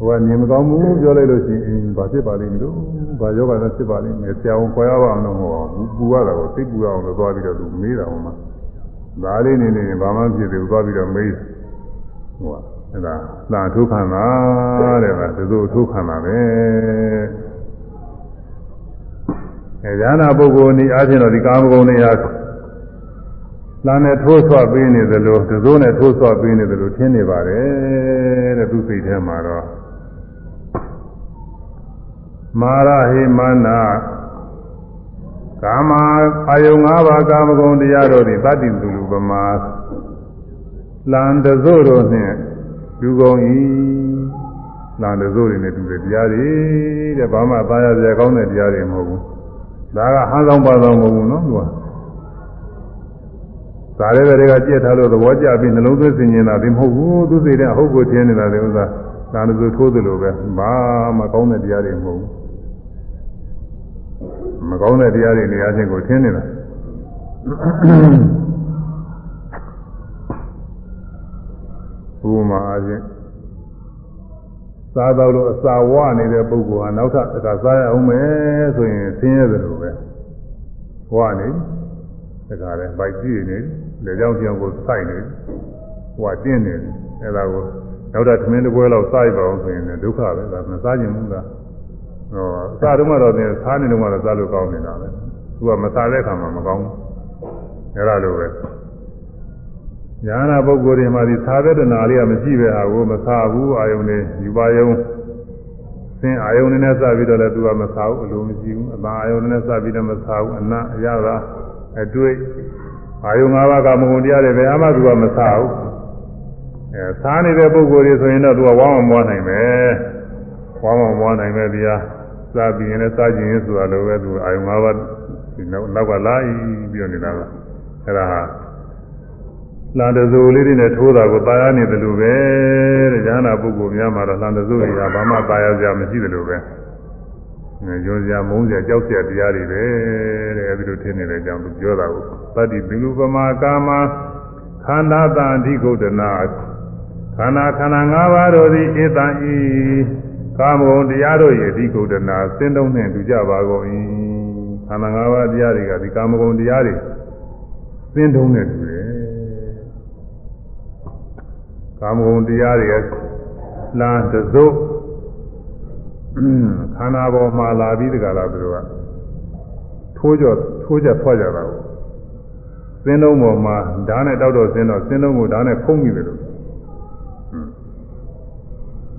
ဟိုကနေမကောင်းဘူးပြောလိုက်လို့ရှိရင်ဘာဖြစ်ပါလိမ့်မလို့ဘာယောဂနဲ့ဖြစ်ပါလိမ့်မယ်ဆရာဝန်ခေါ်ရပါအောင်လို့ဟောပူရတာကိုသိပူရအောင်လို့သွားပြီးတော့သူမေးတာဟောမှာဒါလေးနေနေဘာမှဖြစ်သေးဘူးသွားပြီးတော့မေးဟိုကအဲ့ဒါလာထုခံတာတဲ့ကသူတို့ထုခံတာပဲအဲဉာဏပုဂ္ဂိုလ်ဤအားဖြင့်တော့ဒီကာမဂုဏ်တွေဟာလာနဲ့ထိုးဆွပေးနေသလိုသူတို့နဲ့ထိုးဆွပေးနေသလိုထင်နေပါတယ်တဲ့သူစိတ်ထဲမှာတော့ မာရဟိမနာကာမအာယုံ၅ပါးကာမဂုဏ်တရားတို့သည်တတ္တိသူလူပမာလန္တဇို့တို့နှင့်လူကုန်၏လန္တဇို့တွေနဲ့တူတဲ့တရားတွေတဲ့ဘာမှသားရစရာကောင်းတဲ့တရားတွေမဟုတ်ဘူးဒါကဟန်းဆောင်ပါဆောင်မဟုတ်ဘူးနော်သူကဇာရဲတွေကကြက်ထားလို့သဘောကျပြီးနှလုံးသွင်းဆင်ញင်တာဒီမဟုတ်ဘူးသူစိတ်ထဲအဟုတ်ကိုထင်းနေတာလေဥစ္စာလန္တဇို့ထိုးသလိုပဲဘာမှကောင်းတဲ့တရားတွေမဟုတ်ဘူး မကောင်းတဲ့တရားတွေနေရာချင်းကိုထင်းနေတာဘုမာအချင်းစားတော့လို့အစာဝနေတဲ့ပုဂ္ဂိုလ်ဟာနောက်ထပ်တစ်ခါစားရအောင်မယ်ဆိုရင်ဆင်းရဲတယ်လို့ပဲဝနေတခါလဲဗိုက်ကြည့်နေလေကြောင်ပြောင်ကိုစိုက်နေဟိုကတင်းနေအဲ့ဒါကိုနောက်ထပ်သမင်းတစ်ပွဲလောက်စားရပါအောင်ဆိုရင်ဒုက္ခပဲဒါမစားခြင်းဘူးလား ဟောစားတော့မှတော့သင်စားနေတော့မှတော့စားလို့ကောင်းနေတာပဲသူကမစားတဲ့အခါမှာမကောင်းဘူးအဲ့ဒါလိုပဲညာနာပုဂ္ဂိုလ်တွေမှာဒီသာဝတနာလေးကမရှိပဲဟာကိုမစားဘူးအာယုန်တွေယူပါယုံသင်အာယုန်နဲ့စပြီးတော့လည်းသူကမစားဘူးအလိုမရှိဘူးအသာအာယုန်နဲ့စပြီးတော့မစားဘူးအနအရသာအတွေ့အာယုန်၅ပါးကမဂုဏ်တရားတွေဘယ်အမှသူကမစားဘူးအဲစားနေတဲ့ပုဂ္ဂိုလ်တွေဆိုရင်တော့သူကဝမ်းမမွားနိုင်ပဲဝမ်းမမွားနိုင်ပဲဒီဟာ စားပြီးရင်လည်းစားခြင်းရင်ဆိုတာလိုပဲသူအာယုံ၅ပါးဒီနောက်နောက်ကလာပြီးတော့နေတာကအဲ့ဒါဟာလန်တဇိုလေးတွေနဲ့ထိုးတာကိုပါရနေတယ်လို့ပဲတဲ့ဉာဏပုဂ္ဂိုလ်များမှာတော့လန်တဇိုတွေကဘာမှပါရစရာမရှိတယ်လို့ပဲရိုးစရာမုန်းစရာကြောက်စရာတရားတွေပဲတဲ့အဲဒီလိုထင်နေတဲ့အကြောင်းသူပြောတာကိုသတ္တိဘိလူပမာကာမခန္ဓာတအဓိကုဒနာခန္ဓာခန္ဓာ၅ပါးတို့သည်ဧတံဤ ကာမဂုဏ်တရားတို့၏အဓိကုတ္တနာစင်းတုံးနှင့်တူကြပါကုန်၏ခန္ဓာ၅ပါးတရားတွေကဒီကာမဂုဏ်တရားတွေစင်းတုံးနဲ့တူတယ်ကာမဂုဏ်တရားတွေလမ်းတစုပ်ခန္ဓာပေါ်မှာလာပြီးတကလားသူတို့ကထိုးကြထိုးကြထွက်ကြတာကိုစင်းလုံးပေါ်မှာဓာတ်နဲ့တောက်တော့စင်းတော့စင်းလုံးကိုဓာတ်နဲ့ဖုံးမိတယ်လို့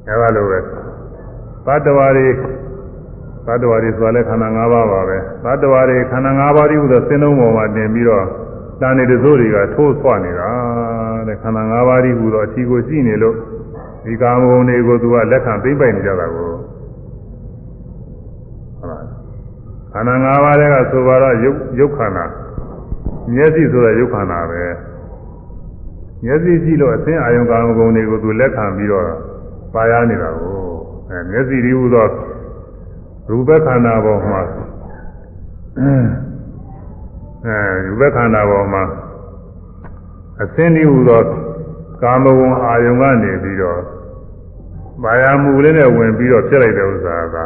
အဲလိုပဲ သတ္တဝါတွေသတ္တဝါတွေဆိုတာလည်းခန္ဓာ၅ပါးပါပဲသတ္တဝါတွေခန္ဓာ၅ပါးတည်းဟူသောစင်းလုံးပေါ်မှာတင်ပြီးတော့တန်နေတဲ့စိုးတွေကထိုးဆွနေတာတဲ့ခန္ဓာ၅ပါးတည်းဟူသောအထီကိုရှိနေလို့ဒီကာမဂုဏ်တွေကိုသူကလက်ခံသိမ့်ပိုက်နေကြတာကိုဟုတ်လားခန္ဓာ၅ပါးတည်းကဆိုပါတော့ရုပ်ရုပ်ခန္ဓာမျက်စိဆိုတဲ့ရုပ်ခန္ဓာပဲမျက်စိကြည့်လို့အသိအာယုံကာမဂုဏ်တွေကိုသူလက်ခံပြီးတော့ပါရနေတာကို အဲမျက်စိဒီဟူသောရူပခန္ဓာပေါ်မှာအဲရူပခန္ဓာပေါ်မှာအသင်းဒီဟူသောကာမဂုဏ်အာယုံကနေပြီးတော့ပါရမှုလေးနဲ့ဝင်ပြီးတော့ဖြစ်လိုက်တဲ့ဥစ္စာက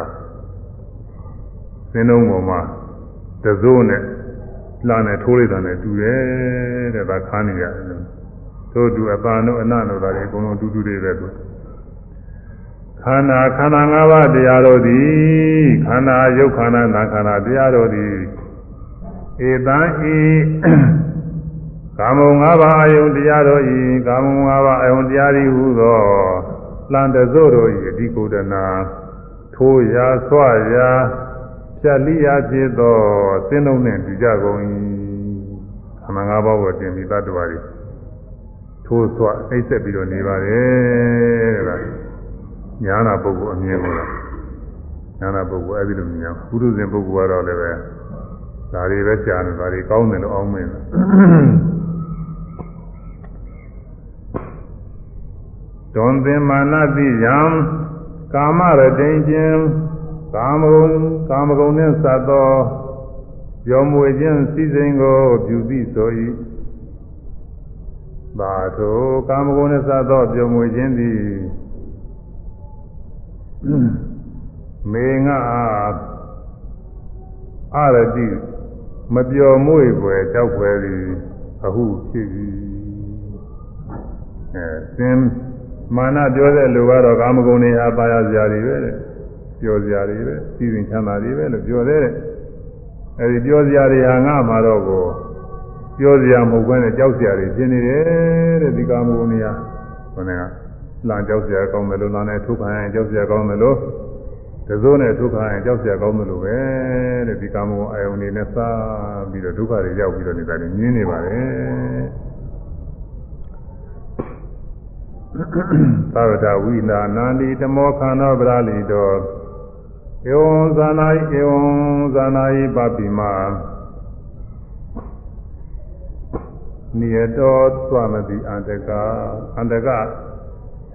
သင်းလုံးပေါ်မှာတစိုးနဲ့လာနဲ့ထိုးလိုက်တာနဲ့တူတယ်တဲ့ဒါခါနေရတယ်သို့တူအပန်တို့အနတို့ဒါတွေအကုန်လုံးတူတူတွေပဲသူ ခန္ဓာခန္ဓာ၅ပါးတရားတို့သည်ခန္ဓာယုတ်ခန္ဓာနာခန္ဓာတရားတို့သည်ဧတံဤကာမုံ၅ပါးအယုံတရားတို့ဤကာမုံ၅ပါးအယုံတရားသည်ဟူသောလန္တဇို့တို့ဤအဓိကုဒနာထိုးရာဆွရာဖြတ်လိရာဖြစ်သောသင်းလုံးနှင့်တူကြကုန်၏ခန္ဓာ၅ပါးကိုတင်ပြီးတ attva တွေထိုးဆွအိတ်ဆက်ပြီးတော့နေပါတယ်တဲ့လား ညာနာပုဂ္ဂိုလ်အမြင်ကိုလားညာနာပုဂ္ဂိုလ်အဲ့ဒီလိုမြင်အောင်ပုရုဇဉ်ပုဂ္ဂိုလ်ကတော့လည်းပဲဒါတွေပဲကြားနေဒါတွေကောင်းတယ်လို့အောင်းမင်းဒွန်သင်မာနတိယံကာမရတိန်ခြင်းကာမဂုဏ်ကာမဂုဏ်နှင့်စပ်သောရောမွေခြင်းစည်းစိမ်ကိုပြုပြီးဆို၏သာထိုကာမဂုဏ်နှင့်စပ်သောပြောမွေခြင်းသည် မေငါအရတိမပျော်မွေ့ွယ်ကြောက်ွယ်သည်အဟုဖြစ်၏အဲသင်မာနပြောတဲ့လူကတော့ကာမဂုဏ်တွေဟာပါရစရာတွေပဲတဲ့ပြောစရာတွေပဲစီစဉ်ချမ်းသာတွေပဲလို့ပြောတဲ့အဲဒီပြောစရာတွေဟာငါမှာတော့ကိုပြောစရာမဟုတ်ဘဲနဲ့ကြောက်စရာတွေဖြစ်နေတယ်တဲ့ဒီကာမဂုဏ်တွေဟာခொနဲ့က လမ်းကြောက်စရာကောင်းတယ်လို့လမ်းနဲ့ထုတ်ခံရင်ကြောက်စရာကောင်းတယ်လို့တစိုးနဲ့ထုတ်ခံရင်ကြောက်စရာကောင်းတယ်လို့ပဲတဲ့ဒီကာမဂုဏ်အယုန်တွေနဲ့စားပြီးတော့ဒုက္ခတွေရောက်ပြီးတော့နေတာတွေမြင်နေပါတယ်သဗ္ဗတဝိနာနာတိတမောခန္ဓာပရာလီတောဧဝံဇာနာယဧဝံဇာနာယပပိမာနိယတောသွားမတိအန္တကအန္တက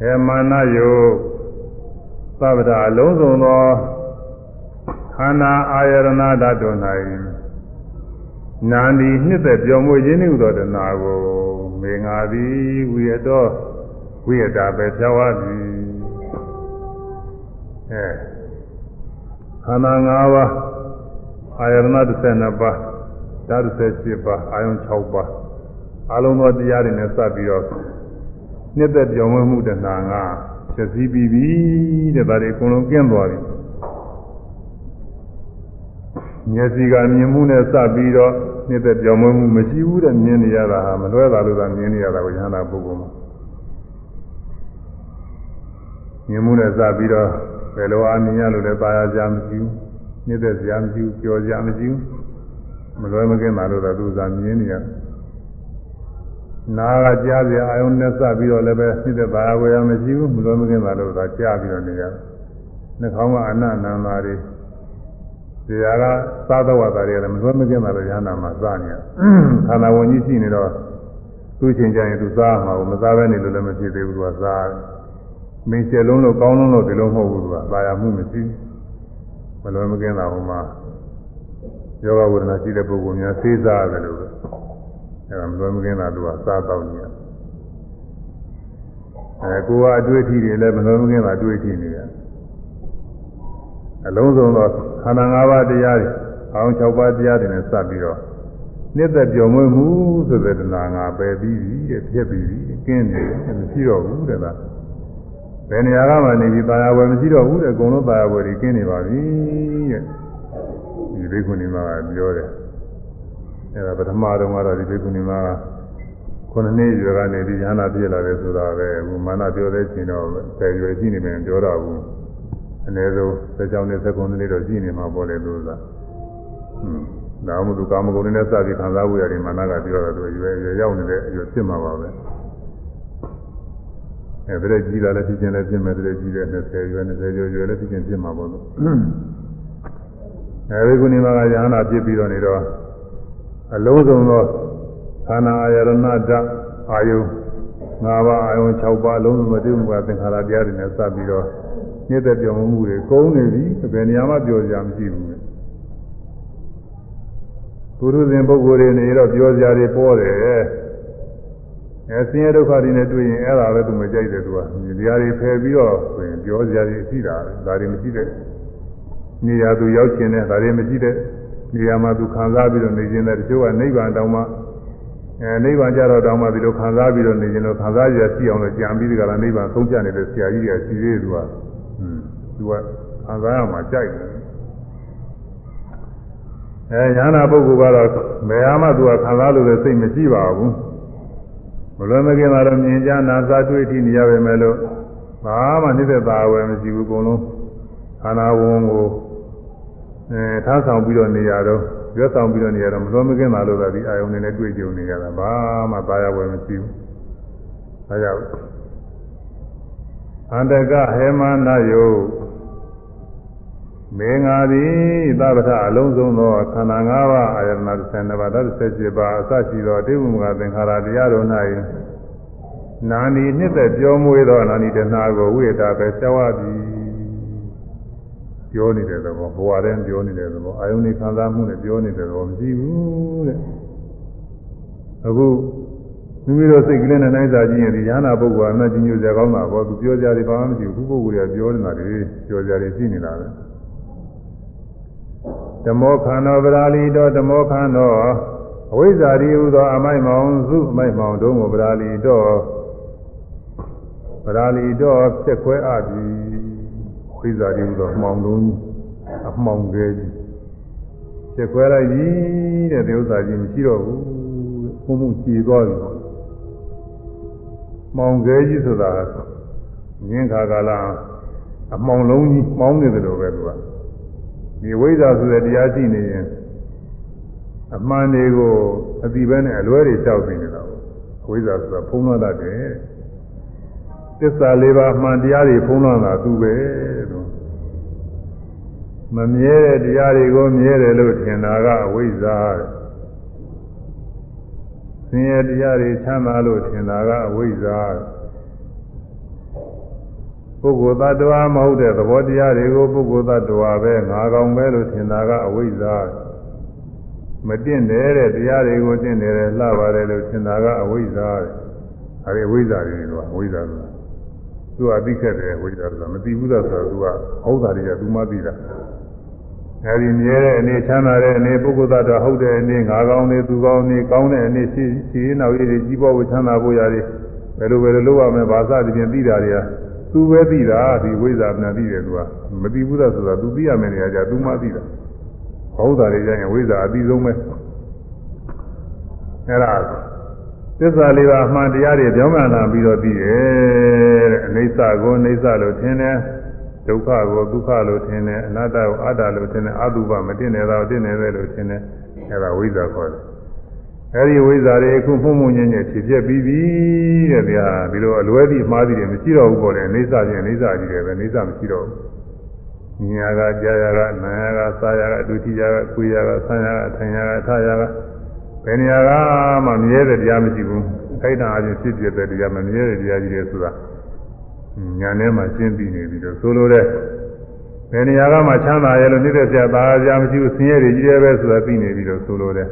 ဟေမာနယောသဗ္ဗတအလုံးစုံသောခန္ဓာအာယရဏဓာတ်တို့၌နာန္ဒီနှစ်သက်ပြောင်းမွေခြင်းဟုသောတဏှာကိုမေငါသည်ဝိရတောဝိရတာပဲဖြောဝသည်အဲခန္ဓာ၅ပါးအာယရဏ12ပါးဓာတ်18ပါးအာယုံ6ပါးအလုံးသောတရားတွေနဲ့စပ်ပြီးတော့ နှစ်သက်ပြောင်းလဲမှုတဏှာငါဖြစ်စည်းပြီးပြီတဲ့ဒါတွေအကုန်လုံးကျင်းသွားပြီမျက်စိကမြင်မှုနဲ့စပ်ပြီးတော့နှစ်သက်ပြောင်းလဲမှုမရှိဘူးတဲ့မြင်နေရတာဟာမလွဲတာလို့သာမြင်နေရတာကိုယန္တာပုဂ္ဂိုလ်မှာမြင်မှုနဲ့စပ်ပြီးတော့ဘယ်လိုအားမြင်ရလို့လဲပါရကြမရှိဘူးနှစ်သက်ကြမရှိဘူးကြော်ကြမရှိဘူးမလွဲမကင်းတာလို့သာသူသာမြင်နေရတယ် နာကကြားစရာအာယုန်နဲ့စပ်ပြီးတော့လည်းပဲနှိမ့်တဲ့ဘာဝေယမရှိဘူးမလွန်မကင်းပါလို့သာကြားပြီးတော့နေရတယ်။နှာခေါင်းကအနန္နန္တာတွေဇရာကသာသဝတာတွေလည်းမလွန်မကင်းပါလို့ရဟနာမှာစားနေရ။ခန္ဓာဝင်ကြီးရှိနေတော့သူ့ချင်းကြရင်သူစားမှာကိုမစားဘဲနေလို့လည်းမဖြစ်သေးဘူးသူကစား။မင်းကျလုံးလို့ကောင်းလုံးလို့ဒီလိုမဟုတ်ဘူးသူကသာယာမှုမရှိဘူး။မလွန်မကင်းတာဟိုမှာယောဂဝေဒနာရှိတဲ့ပုဂ္ဂိုလ်များသိစားတယ်လို့ပဲ။ အဲမလွယ်မကင်းတာသူကစားတော့နေရအဲကိုကအတွေ့အထိတွေလည်းမလွယ်မကင်းတာတွေ့ထိနေရအလုံးစုံသောခန္ဓာ၅ပါးတရားတွေအောင်၆ပါးတရားတွေနဲ့စပ်ပြီးတော့နှစ်သက်ပြောင်းမွေးမှုဆိုတဲ့တဏှာငါပယ်ပြီးပြီတဲ့ဖြစ်ပြီးပြီကင်းနေတယ်မရှိတော့ဘူးတဲ့လားဘယ်နေရာကမှနေပြီးပါရဝယ်မရှိတော့ဘူးတဲ့အကုန်လုံးပါရဝယ်ကြီးကင်းနေပါပြီတဲ့ဒီဘိက္ခုနီမကပြောတယ် အဲဒါပထမတော့ကတော့ဒီဘိက္ခုနီမကခုနှစ်နှစ်ရွယ်ကနေဒီဉာဏ်ပြည့်လာတယ်ဆိုတာပဲအခုမာနပြောတဲ့ချိန်တော့ဆယ်ရွယ်ရှိနေမယ်ပြောတော့ဘူးအနည်းဆုံး16နှစ်19နှစ်တော့ရှိနေမှာပေါ့လေသူကဟွန်းဒါမှမဟုတ်ကာမဂုဏ်နဲ့စပြီးခံစားဖို့ရတယ်မာနကပြောတော့သူရွယ်ရွယ်ရောက်နေတဲ့အရွယ်ဖြစ်မှာပါပဲအဲဒါကြီးလာလည်းဖြစ်ခြင်းလည်းဖြစ်မယ်တဲ့ကြီးတဲ့20ရွယ်20ကျော်ရွယ်လည်းဖြစ်ခြင်းဖြစ်မှာပေါ့လို့အဲဒီကုဏီမကယဟနာဖြစ်ပြီးတော့နေတော့ အလုံးစုံသောခန္ဓာအာယရဏဓာတ်အာယု၅ပါးအာယု6ပါးအလုံးစုံမတည်မှုကသင်္ခါရတရားတွေနဲ့စပ်ပြီးတော့ညစ်တဲ့ပြောင်းမှုတွေကုန်းနေပြီဘယ်နေရာမှပြောစရာမရှိဘူးပုရုဇဉ်ပုဂ္ဂိုလ်တွေနေတော့ပြောစရာတွေပေါ်တယ်အဲဆင်းရဲဒုက္ခတွေနဲ့တွေ့ရင်အဲ့ဒါလည်းသူမကြိုက်တယ်သူကဒီဟာတွေဖယ်ပြီးတော့ဆိုရင်ပြောစရာတွေရှိတာဒါတွေမရှိတဲ့နေရာသူရောက်ခြင်းနဲ့ဒါတွေမရှိတဲ့ နေရာမှာသူခံစားပြီးတော့နေခြင်းတဲ့တချို့ကနိဗ္ဗာန်တောင်မှအဲနိဗ္ဗာန်ကြတော့တောင်မှဒီလိုခံစားပြီးတော့နေခြင်းလို့ခံစားရရှိအောင်လို့ကြံပြီးဒီကလာနိဗ္ဗာန်သုံးပြနေတဲ့ဆရာကြီးကရှိသေးတယ်သူကอืมသူကခံစားရမှာကြိုက်တယ်အဲညာနာပုဂ္ဂိုလ်ကတော့ဘယ်ဟာမှသူကခံစားလို့လည်းစိတ်မရှိပါဘူးမလွယ်မကင်းတာတော့မြင်ကြနာစားတွေ့ထိနေရပါမယ်လို့ဘာမှနှိမ့်သက်သာဝယ်မရှိဘူးအကုန်လုံးခန္ဓာဝန်ကို အဲထားဆောင်ပြီးတော့နေရတော့ရွက်ဆောင်ပြီးတော့နေရတော့မလွယ်မကင်းတာလို့သာဒီအာယုန်နဲ့လည်းတွေ့ကြုံနေရတာဘာမှသာယာဝယ်မရှိဘူးဒါကြောင့်အန္တကဟေမနာယုမေငါသည်သဗ္ဗထအလုံးစုံသောခန္ဓာ၅ပါးအာယတနာ12ပါးသတ္တ17ပါးအစရှိသောတေဝမကသင်္ခါရတရားတို့၌နာနီနှစ်သက်ပြောမွေးသောနာနီတနာကိုဝိရတာပဲဆဝသည် ပြောနေတဲ့သဘောဘဝတည်းပြောနေတဲ့သဘောအာယုန်ဒီခံစားမှုနဲ့ပြောနေတဲ့သဘောမရှိဘူးတဲ့အခုမိမိတို့စိတ်ကလေးနဲ့နိုင်စားကြည့်ရင်ဒီညာနာပုဂ္ဂိုလ်အမှကြီးညိုစရာကောင်းတာပေါ့သူပြောကြတယ်ဘာမှမရှိဘူးခုပုဂ္ဂိုလ်ကပြောနေတာတွေပြောကြတယ်ရှိနေတာပဲဓမောခန္ဓေပရာလီတောဓမောခန္ဓေအဝိဇ္ဇာရီဟူသောအမိုက်မောင်စုအမိုက်မောင်တို့ကိုပရာလီတောပရာလီတောဖြစ်ခွဲအပ်ပြီ ဝိဇ္ဇာရီဟူသောအမှောင်လုံးအမှောင်ကလေးကြီးဖြစ်ခွဲလိုက်ပြီတဲ့ဒီဥစ္စာကြီးမရှိတော့ဘူးဘုံမှုကြည်သွားပြီမောင်ကလေးကြီးဆိုတာငင်းခါကာလအမှောင်လုံးကြီးမောင်းနေတယ်လို့ပဲသူကဒီဝိဇ္ဇာဆိုတဲ့တရားရှိနေရင်အမှန်တွေကိုအတိပဲနဲ့အလွဲတွေလျှောက်သိနေတာပေါ့ဝိဇ္ဇာဆိုတာဖုံးလွှမ်းတတ်တယ် သစ္စာလေးပါးအမှန်တရားတွေဖုံးလွှမ်းတာသူပဲလို့မမြဲတဲ့တရားတွေကိုမြဲတယ်လို့ထင်တာကအဝိဇ္ဇာဆင်းရဲတရားတွေချမ်းသာလို့ထင်တာကအဝိဇ္ဇာပုဂ္ဂိုလ်သတ္တဝါမဟုတ်တဲ့သဘောတရားတွေကိုပုဂ္ဂိုလ်သတ္တဝါပဲငါကောင်ပဲလို့ထင်တာကအဝိဇ္ဇာမတင့်တယ်တဲ့တရားတွေကိုတင့်တယ်လှပါတယ်လို့ထင်တာကအဝိဇ္ဇာအဲဒီအဝိဇ္ဇာတွေကတော့အဝိဇ္ဇာဆိုတာ သူကအသိခဲ့တယ်အဝိဇ္ဇာဆိုတာမသိဘူးလားဆိုတော့သူကဟုတ်တာတွေကသူမှသိတာအဲဒီမြဲတဲ့အနေချမ်းသာတဲ့အနေပုဂ္ဂိုလ်သတ္တဝါဟုတ်တဲ့အနေငါကောင်နေသူကောင်နေကောင်းတဲ့အနေရှိရှိနောက်ရည်ကြီးပွားဖို့ချမ်းသာဖို့ရတယ်ဘယ်လိုပဲလုပ်ရမလဲဘာသာတည်းသိတာတွေကသူပဲသိတာဒီဝိဇ္ဇာမှန်သိတယ်သူကမသိဘူးလားဆိုတာ तू သိရမယ်နေရာကြ तू မှသိတာဟုတ်တာတွေကြရင်ဝိဇ္ဇာအပြီးဆုံးပဲအဲ့ဒါ သစ္စာလေးပါးအမှန်တရားတွေပြောင်းပြန်လာပြီးတော့သိတယ်တဲ့အိဋ္ဌကိုအိဋ္ဌလို့ထင်တယ်ဒုက္ခကိုဒုက္ခလို့ထင်တယ်အနတ္တကိုအတ္တလို့ထင်တယ်အတုပမတင်နေတာတင်နေတယ်လို့ထင်တယ်အဲ့ဒါဝိဇ္ဇာခေါ်တယ်အဲဒီဝိဇ္ဇာတွေအခုမှုမှုညံ့ညံ့ဖြစ်ဖြစ်ပြီးပြီတဲ့ဗျာဒီလိုအလွဲပြီးမှားပြီးတယ်မရှိတော့ဘူးပေါ့လေအိဋ္ဌချင်းအိဋ္ဌကြီးတယ်ပဲအိဋ္ဌမရှိတော့ဘူးညာကကြာရကနာရကစားရကအတူတိရကကိုရကဆန်းရကအထိုင်ရကအထရက ဘယ်နေရာကမှမြဲတဲ့တရားမရှိဘူးခိုက်တာအချင်းဖြစ်ဖြစ်တဲ့တရားမမြဲတဲ့တရားကြီးတွေဆိုတာညာထဲမှာရှင်းပြီးနေပြီးတော့ဆိုလိုတဲ့ဘယ်နေရာကမှချမ်းသာရဲ့လို့နှိမ့်သက်ပြတာတရားမရှိဘူးဆင်းရဲတွေကြီးတယ်ပဲဆိုတာသိနေပြီးတော့ဆိုလိုတဲ့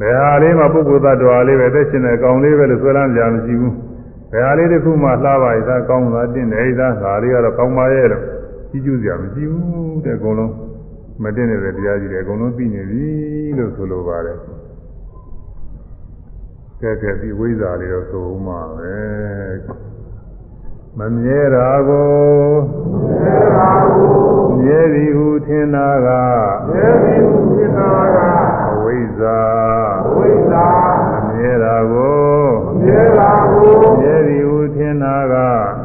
ဘယ်ဟာလေးမှပုဂ္ဂိုလ်သတ္တဝါလေးပဲသက်ရှင်တဲ့ကောင်းလေးပဲလို့ဆိုလမ်းကြမရှိဘူးဘယ်ဟာလေးတစ်ခုမှလှပါရသားကောင်းတာတင့်တယ်သားဒါလေးကတော့ကောင်းပါရဲ့လို့ကြီးကျူးစရာမရှိဘူးတဲ့အကုန်လုံးမတင်တဲ့တရားကြီးတွေအကုန်လုံးသိနေပြီလို့ဆိုလိုပါတယ် ကဲကဲဒီဝိဇ္ဇာလေးတော့ဆိုဦးမှာပဲမမြဲတာကိုမြဲသည်ဟုထင်တာကမြဲသည်ဟုထင်တာကအဝိဇ္ဇာအဝိဇ္ဇာမမြဲတာကိုမြဲတာကိုမြဲသည်ဟုထင်တာက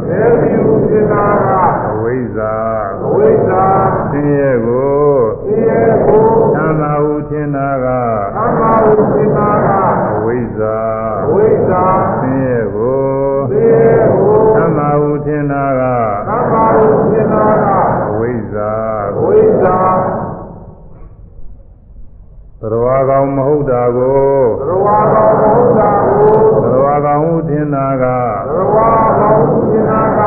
မြဲသည်ဟုထင်တာကအဝိဇ္ဇာအဝိဇ္ဇာဆင်းရဲကိုဆင်းရဲကိုသံသာဟုထင်တာက သာဟုထင်တာကသံသာဟုထင်တာကအဝိဇ္ဇာအဝိဇ္ဇာသရဝါကောင်မဟုတ်တာကိုသရဝါကောင်မဟုတ်တာကိုသရဝါကောင်ဟုထင်တာကသရဝါကောင်ဟုထင်တာက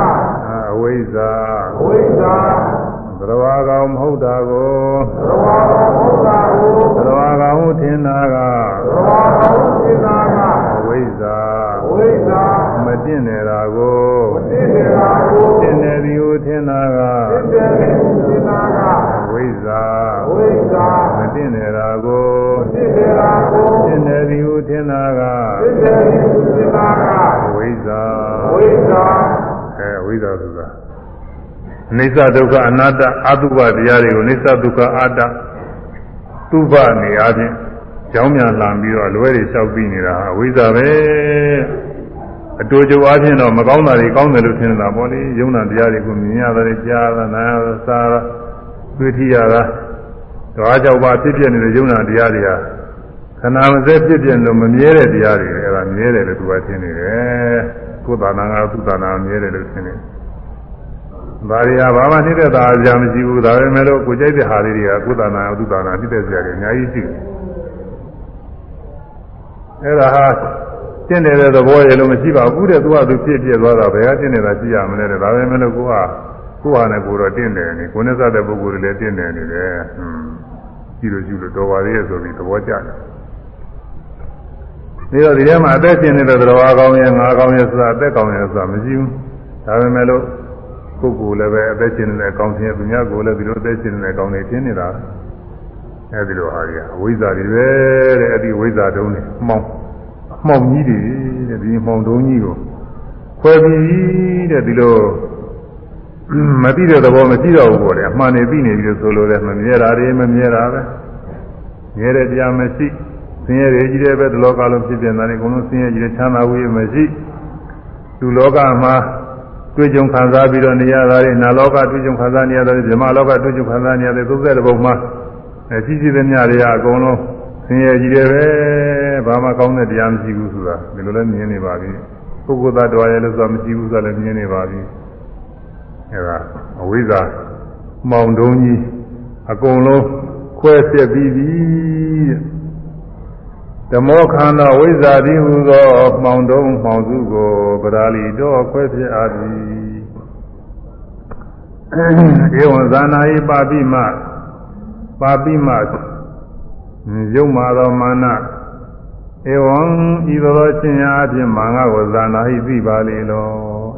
အဝိဇ္ဇာအဝိဇ္ဇာသရဝါကောင်မဟုတ်တာကိုသရဝါကောင်မဟုတ်တာကိုသရဝါကောင်ဟုထင်တာကသရဝါကောင်ဟုထင်တာကအဝိဇ္ဇာအဝိဇ္ဇာမတင့်နေတာကို မတင့်နေတာကိုတင့်နေသည်ဟုထင်တာကတင့်နေသည်ဟုထင်တာကအဝိဇ္ဇာအဝိဇ္ဇာမတင့်နေတာကိုမတင့်နေတာကိုတင့်နေသည်ဟုထင်တာကတင့်နေသည်ဟုထင်တာကအဝိဇ္ဇာအဝိဇ္ဇာအဲဝိဇ္ဇာဆိုတာအိစ္ဆဒုက္ခအနတ္တအတုပတရားတွေကိုအိစ္ဆဒုက္ခအတ္တသူပနေအားဖြင့်ကြောင်းမြန်လာပြီးတော့အလွဲတွေလျှောက်ပြီးနေတာအဝိဇ္ဇာပဲ အတူတူအားဖြင့်တော့မကောင်းတာတွေကောင်းတယ်လို့ထင်တာပေါ့လေယုံနာတရားတွေကိုမြင်ရတယ်ကြားရနားရစားရတွေ့ထိရတာဒါကြောင့်ပါဖြစ်ပြနေတဲ့ယုံနာတရားတွေဟာခန္ဓာမစဲဖြစ်ပြလို့မမြဲတဲ့တရားတွေအဲ့ဒါမြဲတယ်လို့သူကထင်နေတယ်ကိုယ်သာနာကသူ့သာနာမြဲတယ်လို့ထင်နေတယ်ဒါရီဟာဘာမှနှိမ့်တဲ့သာအကြမရှိဘူးဒါပေမဲ့လို့ကိုကြိုက်တဲ့ဟာလေးတွေကကုသနာအတုသနာနှိမ့်တဲ့စရာတွေအများကြီးရှိတယ်အဲ့ဒါဟာ တင့်နေတဲ့သဘောရလို့မရှိပါဘူးတဲ့သူကသူဖြစ်ဖြစ်သွားတာဘယ်ကတင့်နေတာကြည့်ရမလဲတဲ့ဒါပေမဲ့လို့ကိုကကိုဟာနဲ့ကိုတော့တင့်တယ်နေကိုနဲ့စတဲ့ပုဂ္ဂိုလ်တွေလည်းတင့်တယ်နေတယ်ဟွန်းကြည့်လို့ကြည့်လို့တော်ပါသေးရဲ့ဆိုပြီးသဘောကျတယ်ဒီတော့ဒီထဲမှာအသက်ရှင်နေတဲ့သတော်အကောင်းရဲ့ငါကောင်းရဲ့ဆိုတာအသက်ကောင်းရဲ့ဆိုတာမရှိဘူးဒါပေမဲ့လို့ပုဂ္ဂိုလ်လည်းပဲအသက်ရှင်နေတဲ့အကောင်းထင်သူများကိုလည်းဒီလိုအသက်ရှင်နေတဲ့အကောင်းတွေထင်နေတာအဲဒီလိုဟာကြီးအဝိဇ္ဇာတွေပဲတဲ့အဲ့ဒီဝိဇ္ဇာတုံးနေမှောင် မှောင်ကြီးတွေတဲ့ဒီမှောင်တုံးကြီးကိုခွဲပြီးတဲ့ဒီလိုမသိတဲ့သဘောမရှိတော့ဘူးပေါ့လေအမှန်နေသိနေပြီလို့ဆိုလို့လည်းမမြဲတာတွေမမြဲတာပဲမြဲတဲ့တရားမရှိဆင်းရဲတွေကြီးတဲ့ပဲဒီလောကလုံးဖြစ်ပြန်တာလေအကုန်လုံးဆင်းရဲကြီးတဲ့ချမ်းသာဝေးမရှိသူလောကမှာတွေ့ကြုံခံစားပြီးတော့နေရတာလေနာလောကတွေ့ကြုံခံစားနေရတယ်ဇမလောကတွေ့ကြုံခံစားနေရတယ်သုသက်တဲ့ဘုံမှာအဲကြီးကြီးတဲ့ညတွေကအကုန်လုံး ဆင်းရဲကြီးတယ်ပဲဘာမှကောင်းတဲ့တရားမရှိဘူးဆိုတာဒီလိုလည်းမြင်နေပါပြီပုဂ္ဂိုလ်သားတော်ရဲ့လို့ဆိုတာမရှိဘူးဆိုတာလည်းမြင်နေပါပြီအဲဒါအဝိဇ္ဇာမောင်တုံးကြီးအကုန်လုံးခွဲပြက်ပြီးပြီဓမောခန္ဓာဝိဇ္ဇာတိဟူသောမှောင်တုံးမှောင်စုကိုပရာလီတော့ခွဲပြအပ်သည်ဧဝံဇာနာယိပါပိမပါပိမ ယုံမာသောမာနဧဝံဤသောချင်းရာအပြင်မာငါကိုဇာနာဟိသိပါလေလော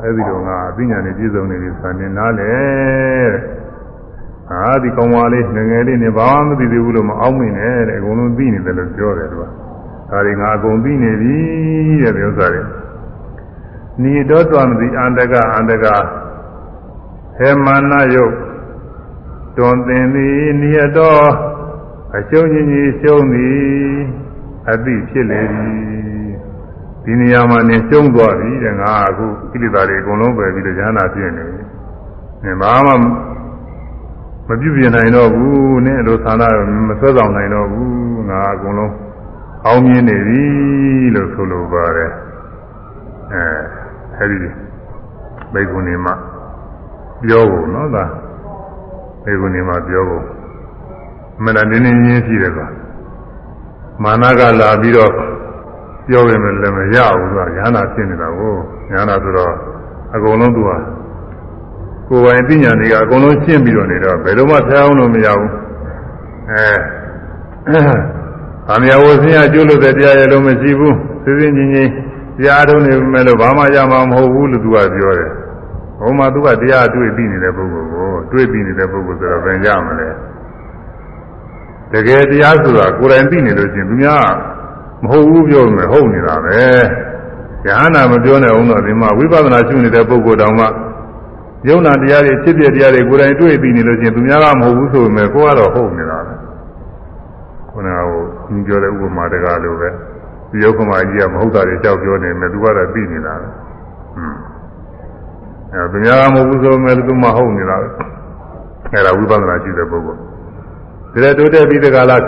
အဲ့ဒီတော့ငါအသိဉာဏ်နဲ့ပြည့်စုံနေပြီဆံနေနားလေအာဒီကောင်မလေးငငယ်လေးနဲ့ဘာမှမသိသေးဘူးလို့မအောင်မင်းနဲ့တဲ့အကုန်လုံးသိနေတယ်လို့ပြောတယ်သူကဒါတွေငါအကုန်သိနေပြီတဲ့ဒီဥစ္စာတွေနိတောတွမ်တိအန္တကအန္တကဟေမာနယုတ်တွန်သင်သည်နိယတော အကျုံးကြီးကြီးရှုံးသည်အသိဖြစ်လေသည်ဒီနေရာမှာနေရှုံးသွားပြီတဲ့ငါအခုကိလေသာတွေအကုန်လုံးပဲပြီးတော့ဉာဏ်နာပြည့်နေပြီ။နေဘာမှမပြုပြင်နိုင်တော့ဘူးနဲ့လို့သာနာမဆွဲဆောင်နိုင်တော့ဘူးငါအကုန်လုံးအောင်မြင်နေပြီလို့ဆိုလိုပါတယ်အဲအဲဒီဘေကုဏီမှာပြောဖို့နော်ဒါဘေကုဏီမှာပြောဖို့ မနနင်းနေချင်းရှိတယ်ကွာမာနကလာပြီးတော့ပြောရင်လည်းမရဘူးကွာညာနာဖြစ်နေတာကိုညာနာဆိုတော့အကုန်လုံးသူဟာကိုယ်ပိုင်ပညာတွေကအကုန်လုံးရှင်းပြီးတော့နေတော့ဘယ်လိုမှဆရာအောင်လို့မရဘူးအဲ။ဗာမယဝဆင်းရကျွလို့တဲ့တရားရလုံးမရှိဘူး။သိသိချင်းချင်းတရားထုံးနေမယ်လို့ဘာမှရမှာမဟုတ်ဘူးလို့သူကပြောတယ်။ဘုံမှာသူကတရားတွေ့ပြီးနေတဲ့ပုဂ္ဂိုလ်ကိုတွေ့ပြီးနေတဲ့ပုဂ္ဂိုလ်ဆိုတော့ဘယ်ရမလဲ။ တကယ်တရားဆိုတာကိုယ်တိုင်သိနေလို့ချင်းသူများမဟုတ်ဘူးပြောမယ်ဟုတ်နေတာပဲ။ဉာဏ်နာမပြောနဲ့အောင်တော့ဒီမှာဝိပဿနာရှုနေတဲ့ပုဂ္ဂိုလ်တောင်မှယုံနာတရားတွေဖြစ်ဖြစ်တရားတွေကိုယ်တိုင်တွေ့ပြီးနေလို့ချင်းသူများကမဟုတ်ဘူးဆိုပေမဲ့ကိုယ်ကတော့ဟုတ်နေတာပဲ။ခုနကဟိုသူပြောတဲ့ဥပမာတကားလိုပဲဒီယုတ်ကမာကြီးကမဟုတ်တာတွေကြောက်ပြောနေမယ်သူကတော့သိနေတာပဲอืมအဲသူများမဟုတ်ဘူးဆိုမဲ့သူမဟုတ်နေတာပဲအဲဒါဝိပဿနာရှိတဲ့ပုဂ္ဂိုလ် ဒီလိုတိုးတက်ပြီးတကလား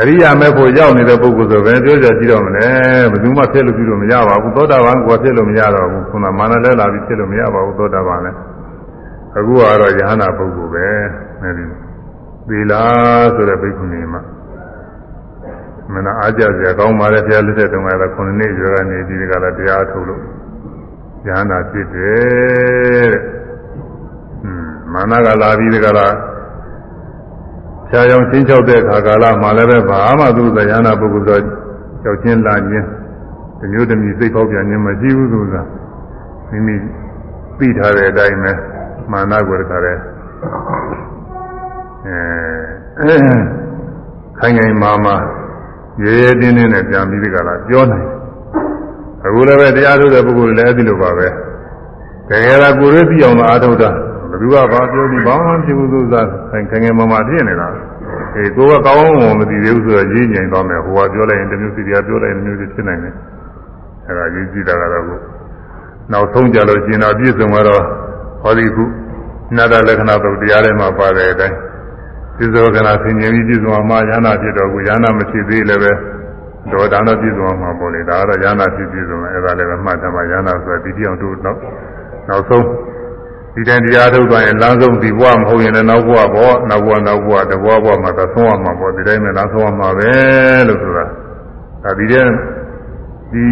အရိယာမဲ့ဖို့ရောက်နေတဲ့ပုဂ္ဂိုလ်ဆိုပဲပြောကြကြည့်တော့မလဲဘယ်သူမှဖြစ်လို့ပြုလို့မရပါဘူးသောတာပန်ကဖြစ်လို့မရတော့ဘူးခုနမာနလဲလာပြီးဖြစ်လို့မရပါဘူးသောတာပန်လဲအခုကတော့ယ ahanan ပုဂ္ဂိုလ်ပဲအဲဒီသီလာဆိုတဲ့ဘိက္ခုနီမှာမနာအားကြစရာကောင်းပါလေဘုရားလက်ထက်တုန်းကတော့9နှစ်ရွယ်ကနေဒီကလာတရားထုတ်လို့ဉာဏ်နာဖြစ်တယ်တဲ့။ဟွန်းမာနကလာပြီးဒီကလာ ဆရာကြောင့်ချင်းချောက်တဲ့အခါကာလမှာလည်းပဲဘာမှသူ့သယနာပုဂ္ဂိုလ်တော့ကြောက်ချင်းလာခြင်းဒီမျိုးတည်းစိတ်ပေါက်ပြန်ခြင်းမရှိဘူးသူကမိမိသိထားတဲ့အတိုင်းပဲမာနကိုတခါလဲအဲခိုင်ခိုင်မာမာရဲရဲတင်းတင်းနဲ့ပြန်ပြီးဒီကလာပြောနိုင်အခုလည်းပဲတရားထုတ်တဲ့ပုဂ္ဂိုလ်လည်းအဲဒီလိုပါပဲတကယ်လားကိုယ်ရည်သိအောင်လို့အားထုတ်တာ ဘယ်သူကဘာပြောပြီးဘာမှဖြစ်ဘူးဆိုတာခိုင်ခိုင်ငယ်မမဖြစ်နေတာအေးကိုကကောင်းအောင်မသိသေးဘူးဆိုတော့ရေးငြိမ်သွားမယ်ဟိုကပြောလိုက်ရင်တစ်မျိုးစီတရားပြောလိုက်ရင်တစ်မျိုးစီဖြစ်နိုင်တယ်အဲဒါရေးကြည့်တာကတော့နောက်ဆုံးကြလို့ရှင်တော်ပြည့်စုံတော့ဟောဒီခုနာတလက္ခဏာသုတ်တရားထဲမှာပါတဲ့အတိုင်းပြစ္ဆောကနာဆင်ញင်ပြီးပြည့်စုံမှာရဟနာဖြစ်တော့ကိုရဟနာမရှိသေးလည်းပဲဒေါဒါတော့ပြည့်စုံမှာပေါ့လေဒါကတော့ရဟနာဖြစ်ပြည့်စုံတယ်အဲဒါလည်းပဲမှတ်ထားမှာရဟနာဆိုတာဒီတိအောင်တို့နောက်နောက်ဆုံး ဒီတိုင်းတရားထုတ်သွားရင်လမ်းဆုံးဒီဘဝမဟုတ်ရင်လည်းနောက်ဘဝပေါ့နောက်ဘဝနောက်ဘဝတဘဝဘဝမှာသဆုံးရမှာပေါ့ဒီတိုင်းပဲလမ်းဆုံးရမှာပဲလို့ဆိုတာဒါဒီတဲ့ဒီ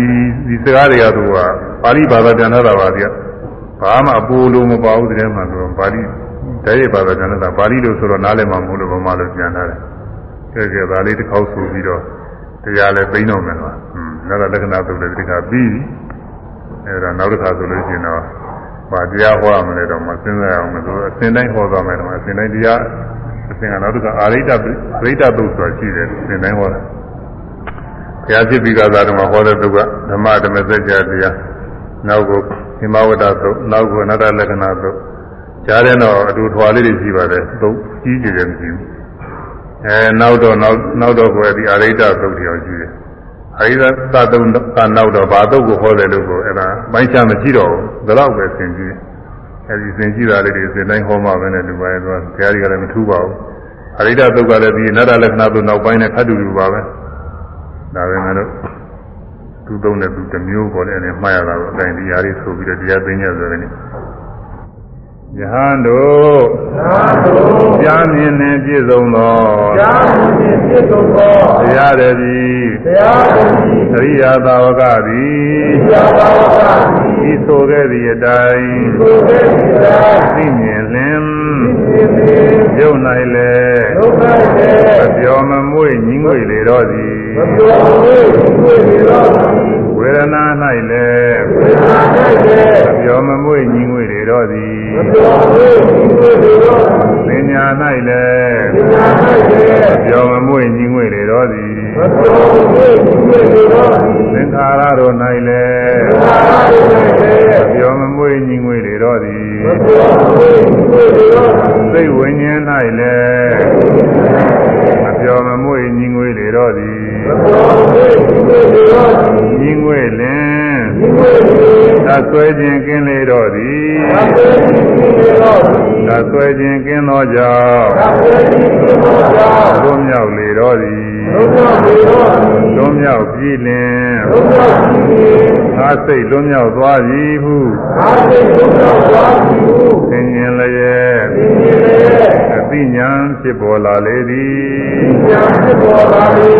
ဒီစကားတွေကသူကပါဠိဘာသာပြန်ထားတာပါဗျာဘာမှအပူလို့မပါဘူးဒီထဲမှာသူပါဠိတည်းရဲ့ဘာသာပြန်ထားတာပါဠိလို့ဆိုတော့နားလည်မှာမဟုတ်လို့ဗမာလိုပြန်ထားတယ်ကဲကဲဒါလေးတစ်ခေါက်ဆိုပြီးတော့တရားလည်းသိတော့မယ်နော်ဟွန်းနောက်တော့လက္ခဏာသုတ်လည်းဒီကပြီးအဲဒါနောက်တစ်ခါဆိုလို့ရှိရင်တော့ ဘာတရားဟောရမလဲတော့မစဉ်းစားအောင်လို့အစဉ်တိုင်းဟောသွားမယ်တော့အစဉ်တိုင်းတရားအစဉ်ကနောက်တစ်ခါအာရိတပရိတသုတ်ဆိုတာရှိတယ်အစဉ်တိုင်းဟောတာဘုရားဖြစ်ပြီးကသာတော့ဟောတဲ့သူကဓမ္မဓမ္မစကြာတရားနောက်ကိုဟိမဝတ္တသုတ်နောက်ကိုအနတ္တလက္ခဏာသုတ်ကြားတဲ့တော့အတူထွာလေးတွေရှိပါတယ်သုတ်ကြီးကြည့်တယ်မရှိဘူးအဲနောက်တော့နောက်နောက်တော့ကိုဒီအာရိတသုတ်တရားရှိတယ် အာရိတသသုတ်ကနောက်တော့ဘာသုတ်ကိုဟောတယ်လို့ကိုအဲ့ဒါပိုင်းခြားမရှိတော့ဘူးဒါတော့ပဲသင်ကြည့်အဲဒီသင်ကြည့်တာလေးတွေသင်တိုင်းဟောမှပဲနဲ့လူပါရဲ့တော့ဘုရားကြီးကလည်းမထူးပါဘူးအာရိတသုတ်ကလည်းဒီအနတ္တလက္ခဏာသုတ်နောက်ပိုင်းနဲ့ခတ်တူတူပါပဲဒါပဲမဲ့လို့သူသုံးတဲ့သူတစ်မျိုးပေါ်တယ်နဲ့မှားရတာတော့အတိုင်းတရားလေးဆိုပြီးတော့တရားသိညဆိုတယ်နိယဟန်တို့ကြားမြင်နေပြည့်စုံသောကြားမြင်ပြည့်စုံသောတရားရည် သည်တရားတော်ကြီးအရိယာသာဝကသည်တရားတော်ကြီးဤဆိုခဲ့သည့်အတိုင်းကိုယ်ရဲ့တရားသိမြင်လင်သိသိရုပ်၌လည်းဒုက္ခရဲ့အပြောမမွေ့ညီငွေလေတော့သည်မပြောင်းလို့ကိုယ်ရဲ့တော်ကြီးဝေဒနာ၌လည်းဝိညာဉ်ရဲ့အပြောမမွေ့ညီငွေလေတော့သည်မပြောင်းလို့ကိုယ်ရဲ့တော်ကြီးပညာ၌လည်းဝိညာဉ်ရဲ့အပြောမမွေ့ညီငွေလေတော့သည်မပြောင်းလို့ကိုယ်ရဲ့တော်ကြီးသင်္ခါရတို့၌လည်းသာရရဲ့အ ပြောမမွေ့ညီငွေလေတော့သည်မပြောင်းလို့ကိုယ်ရဲ့တော်ကြီးစိတ်ဝိညာဉ်၌လည်းအပြောမမွေ့ညီငွေလေတော့သည်မပြောင်းလို့ကိုယ်ရဲ့တော်ကြီးညီငွေလင်ဒီကိုယ်ရဲ့သတ်ဆွဲခြင်းကင်းလေတော့သည်သာသနာ့ရဲ့တော်ကြီးသတ်ဆွဲခြင်းကင်းသောကြောင့်သာသနာ့ရဲ့တော်ကြီးဘုမြောက်လေတော့သည်ဘုရားမေတော်ကြီး လွန်မြောက်ပြီလင်ဘုရားကြီးငါစိတ်လွန်မြောက်သွားပြီဟုအာသိဘုရားသွားပြီဟုသင်ញင်လျက်ဒီနေ့လေအသိဉာဏ်ဖြစ်ပေါ်လာလေသည်ဉာဏ်ဖြစ်ပေါ်လာပြီ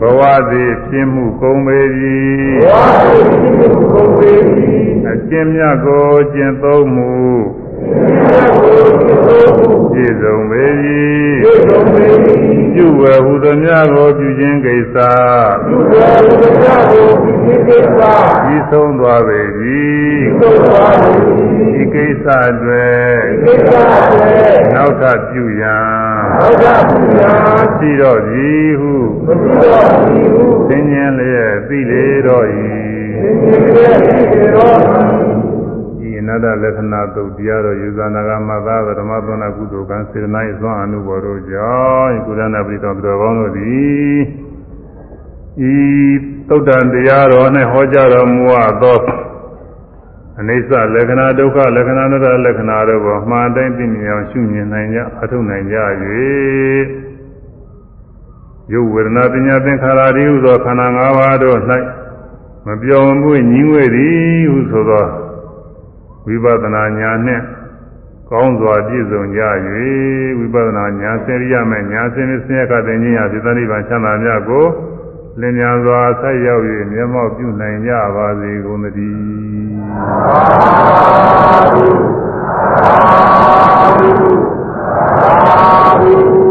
ဘဝသည်ဖြစ်မှုကုန်ပေပြီဝါသိဖြစ်ကိုပေပြီအကျင့်မြတ်ကိုကျင့်သုံးမှုဉာဏ်ကိုသို့ဟု ပြည့်စုံပေပြီသိဆုံးပေပြီပြုဝယ်ဟုသောများကိုပြုခြင်းကိစ္စသူတော်ဘုရားကိုပြည့်စုံပါပြီးဆုံးသွားပေပြီသို့ပါပြီဒီကိစ္စတွေကိစ္စတွေနောက်ထပ်ပြုရန်ဘုရားဘုရားရှိတော့ပြီဟုမသိတော်ပြီဟုသင်ញင်လျက်သိလေတော့၏ဒီနေ့လေဒီတော်ဤ အနတ္တလက္ခဏာသုတ်တရားတော်ယူဇာနာကမသာဓမ္မသောနာကုသိုလ်ကံစေတနာ၏သွန်အနုဘော်တို့ကြောင့်ဤကုသနာပရိသောသူတော်ကောင်းတို့သည်ဤသုတ်တန်တရားတော်၌ဟောကြားတော်မူအပ်သောအနိစ္စလက္ခဏာဒုက္ခလက္ခဏာအနတ္တလက္ခဏာတို့ကိုမှားတိုင်းသိမြင်အောင်ရှုမြင်နိုင်ကြအထုတ်နိုင်ကြ၍ရုပ်ဝေဒနာပညာသင်္ခါရဒီဟုသောခန္ဓာ၅ပါးတို့၌မပြောင်းမှုညီငွေသည်ဟုဆိုသော ဝိပဿနာဉာဏ်နဲ့ကောင်းစွာပြည့်စုံကြ၍ဝိပဿနာဉာဏ်စေရိယမဲ့ဉာဏ်စင်းစင်းရကတဲ့ဉာဏ်ဖြစ်သနိဗ္ဗာန်ချမ်းသာမြတ်ကိုလင်ညာစွာဆက်ရောက်၍မျက်မှောက်ပြုနိုင်ကြပါစေကုန်သတည်းသာဓုသာဓုသာဓု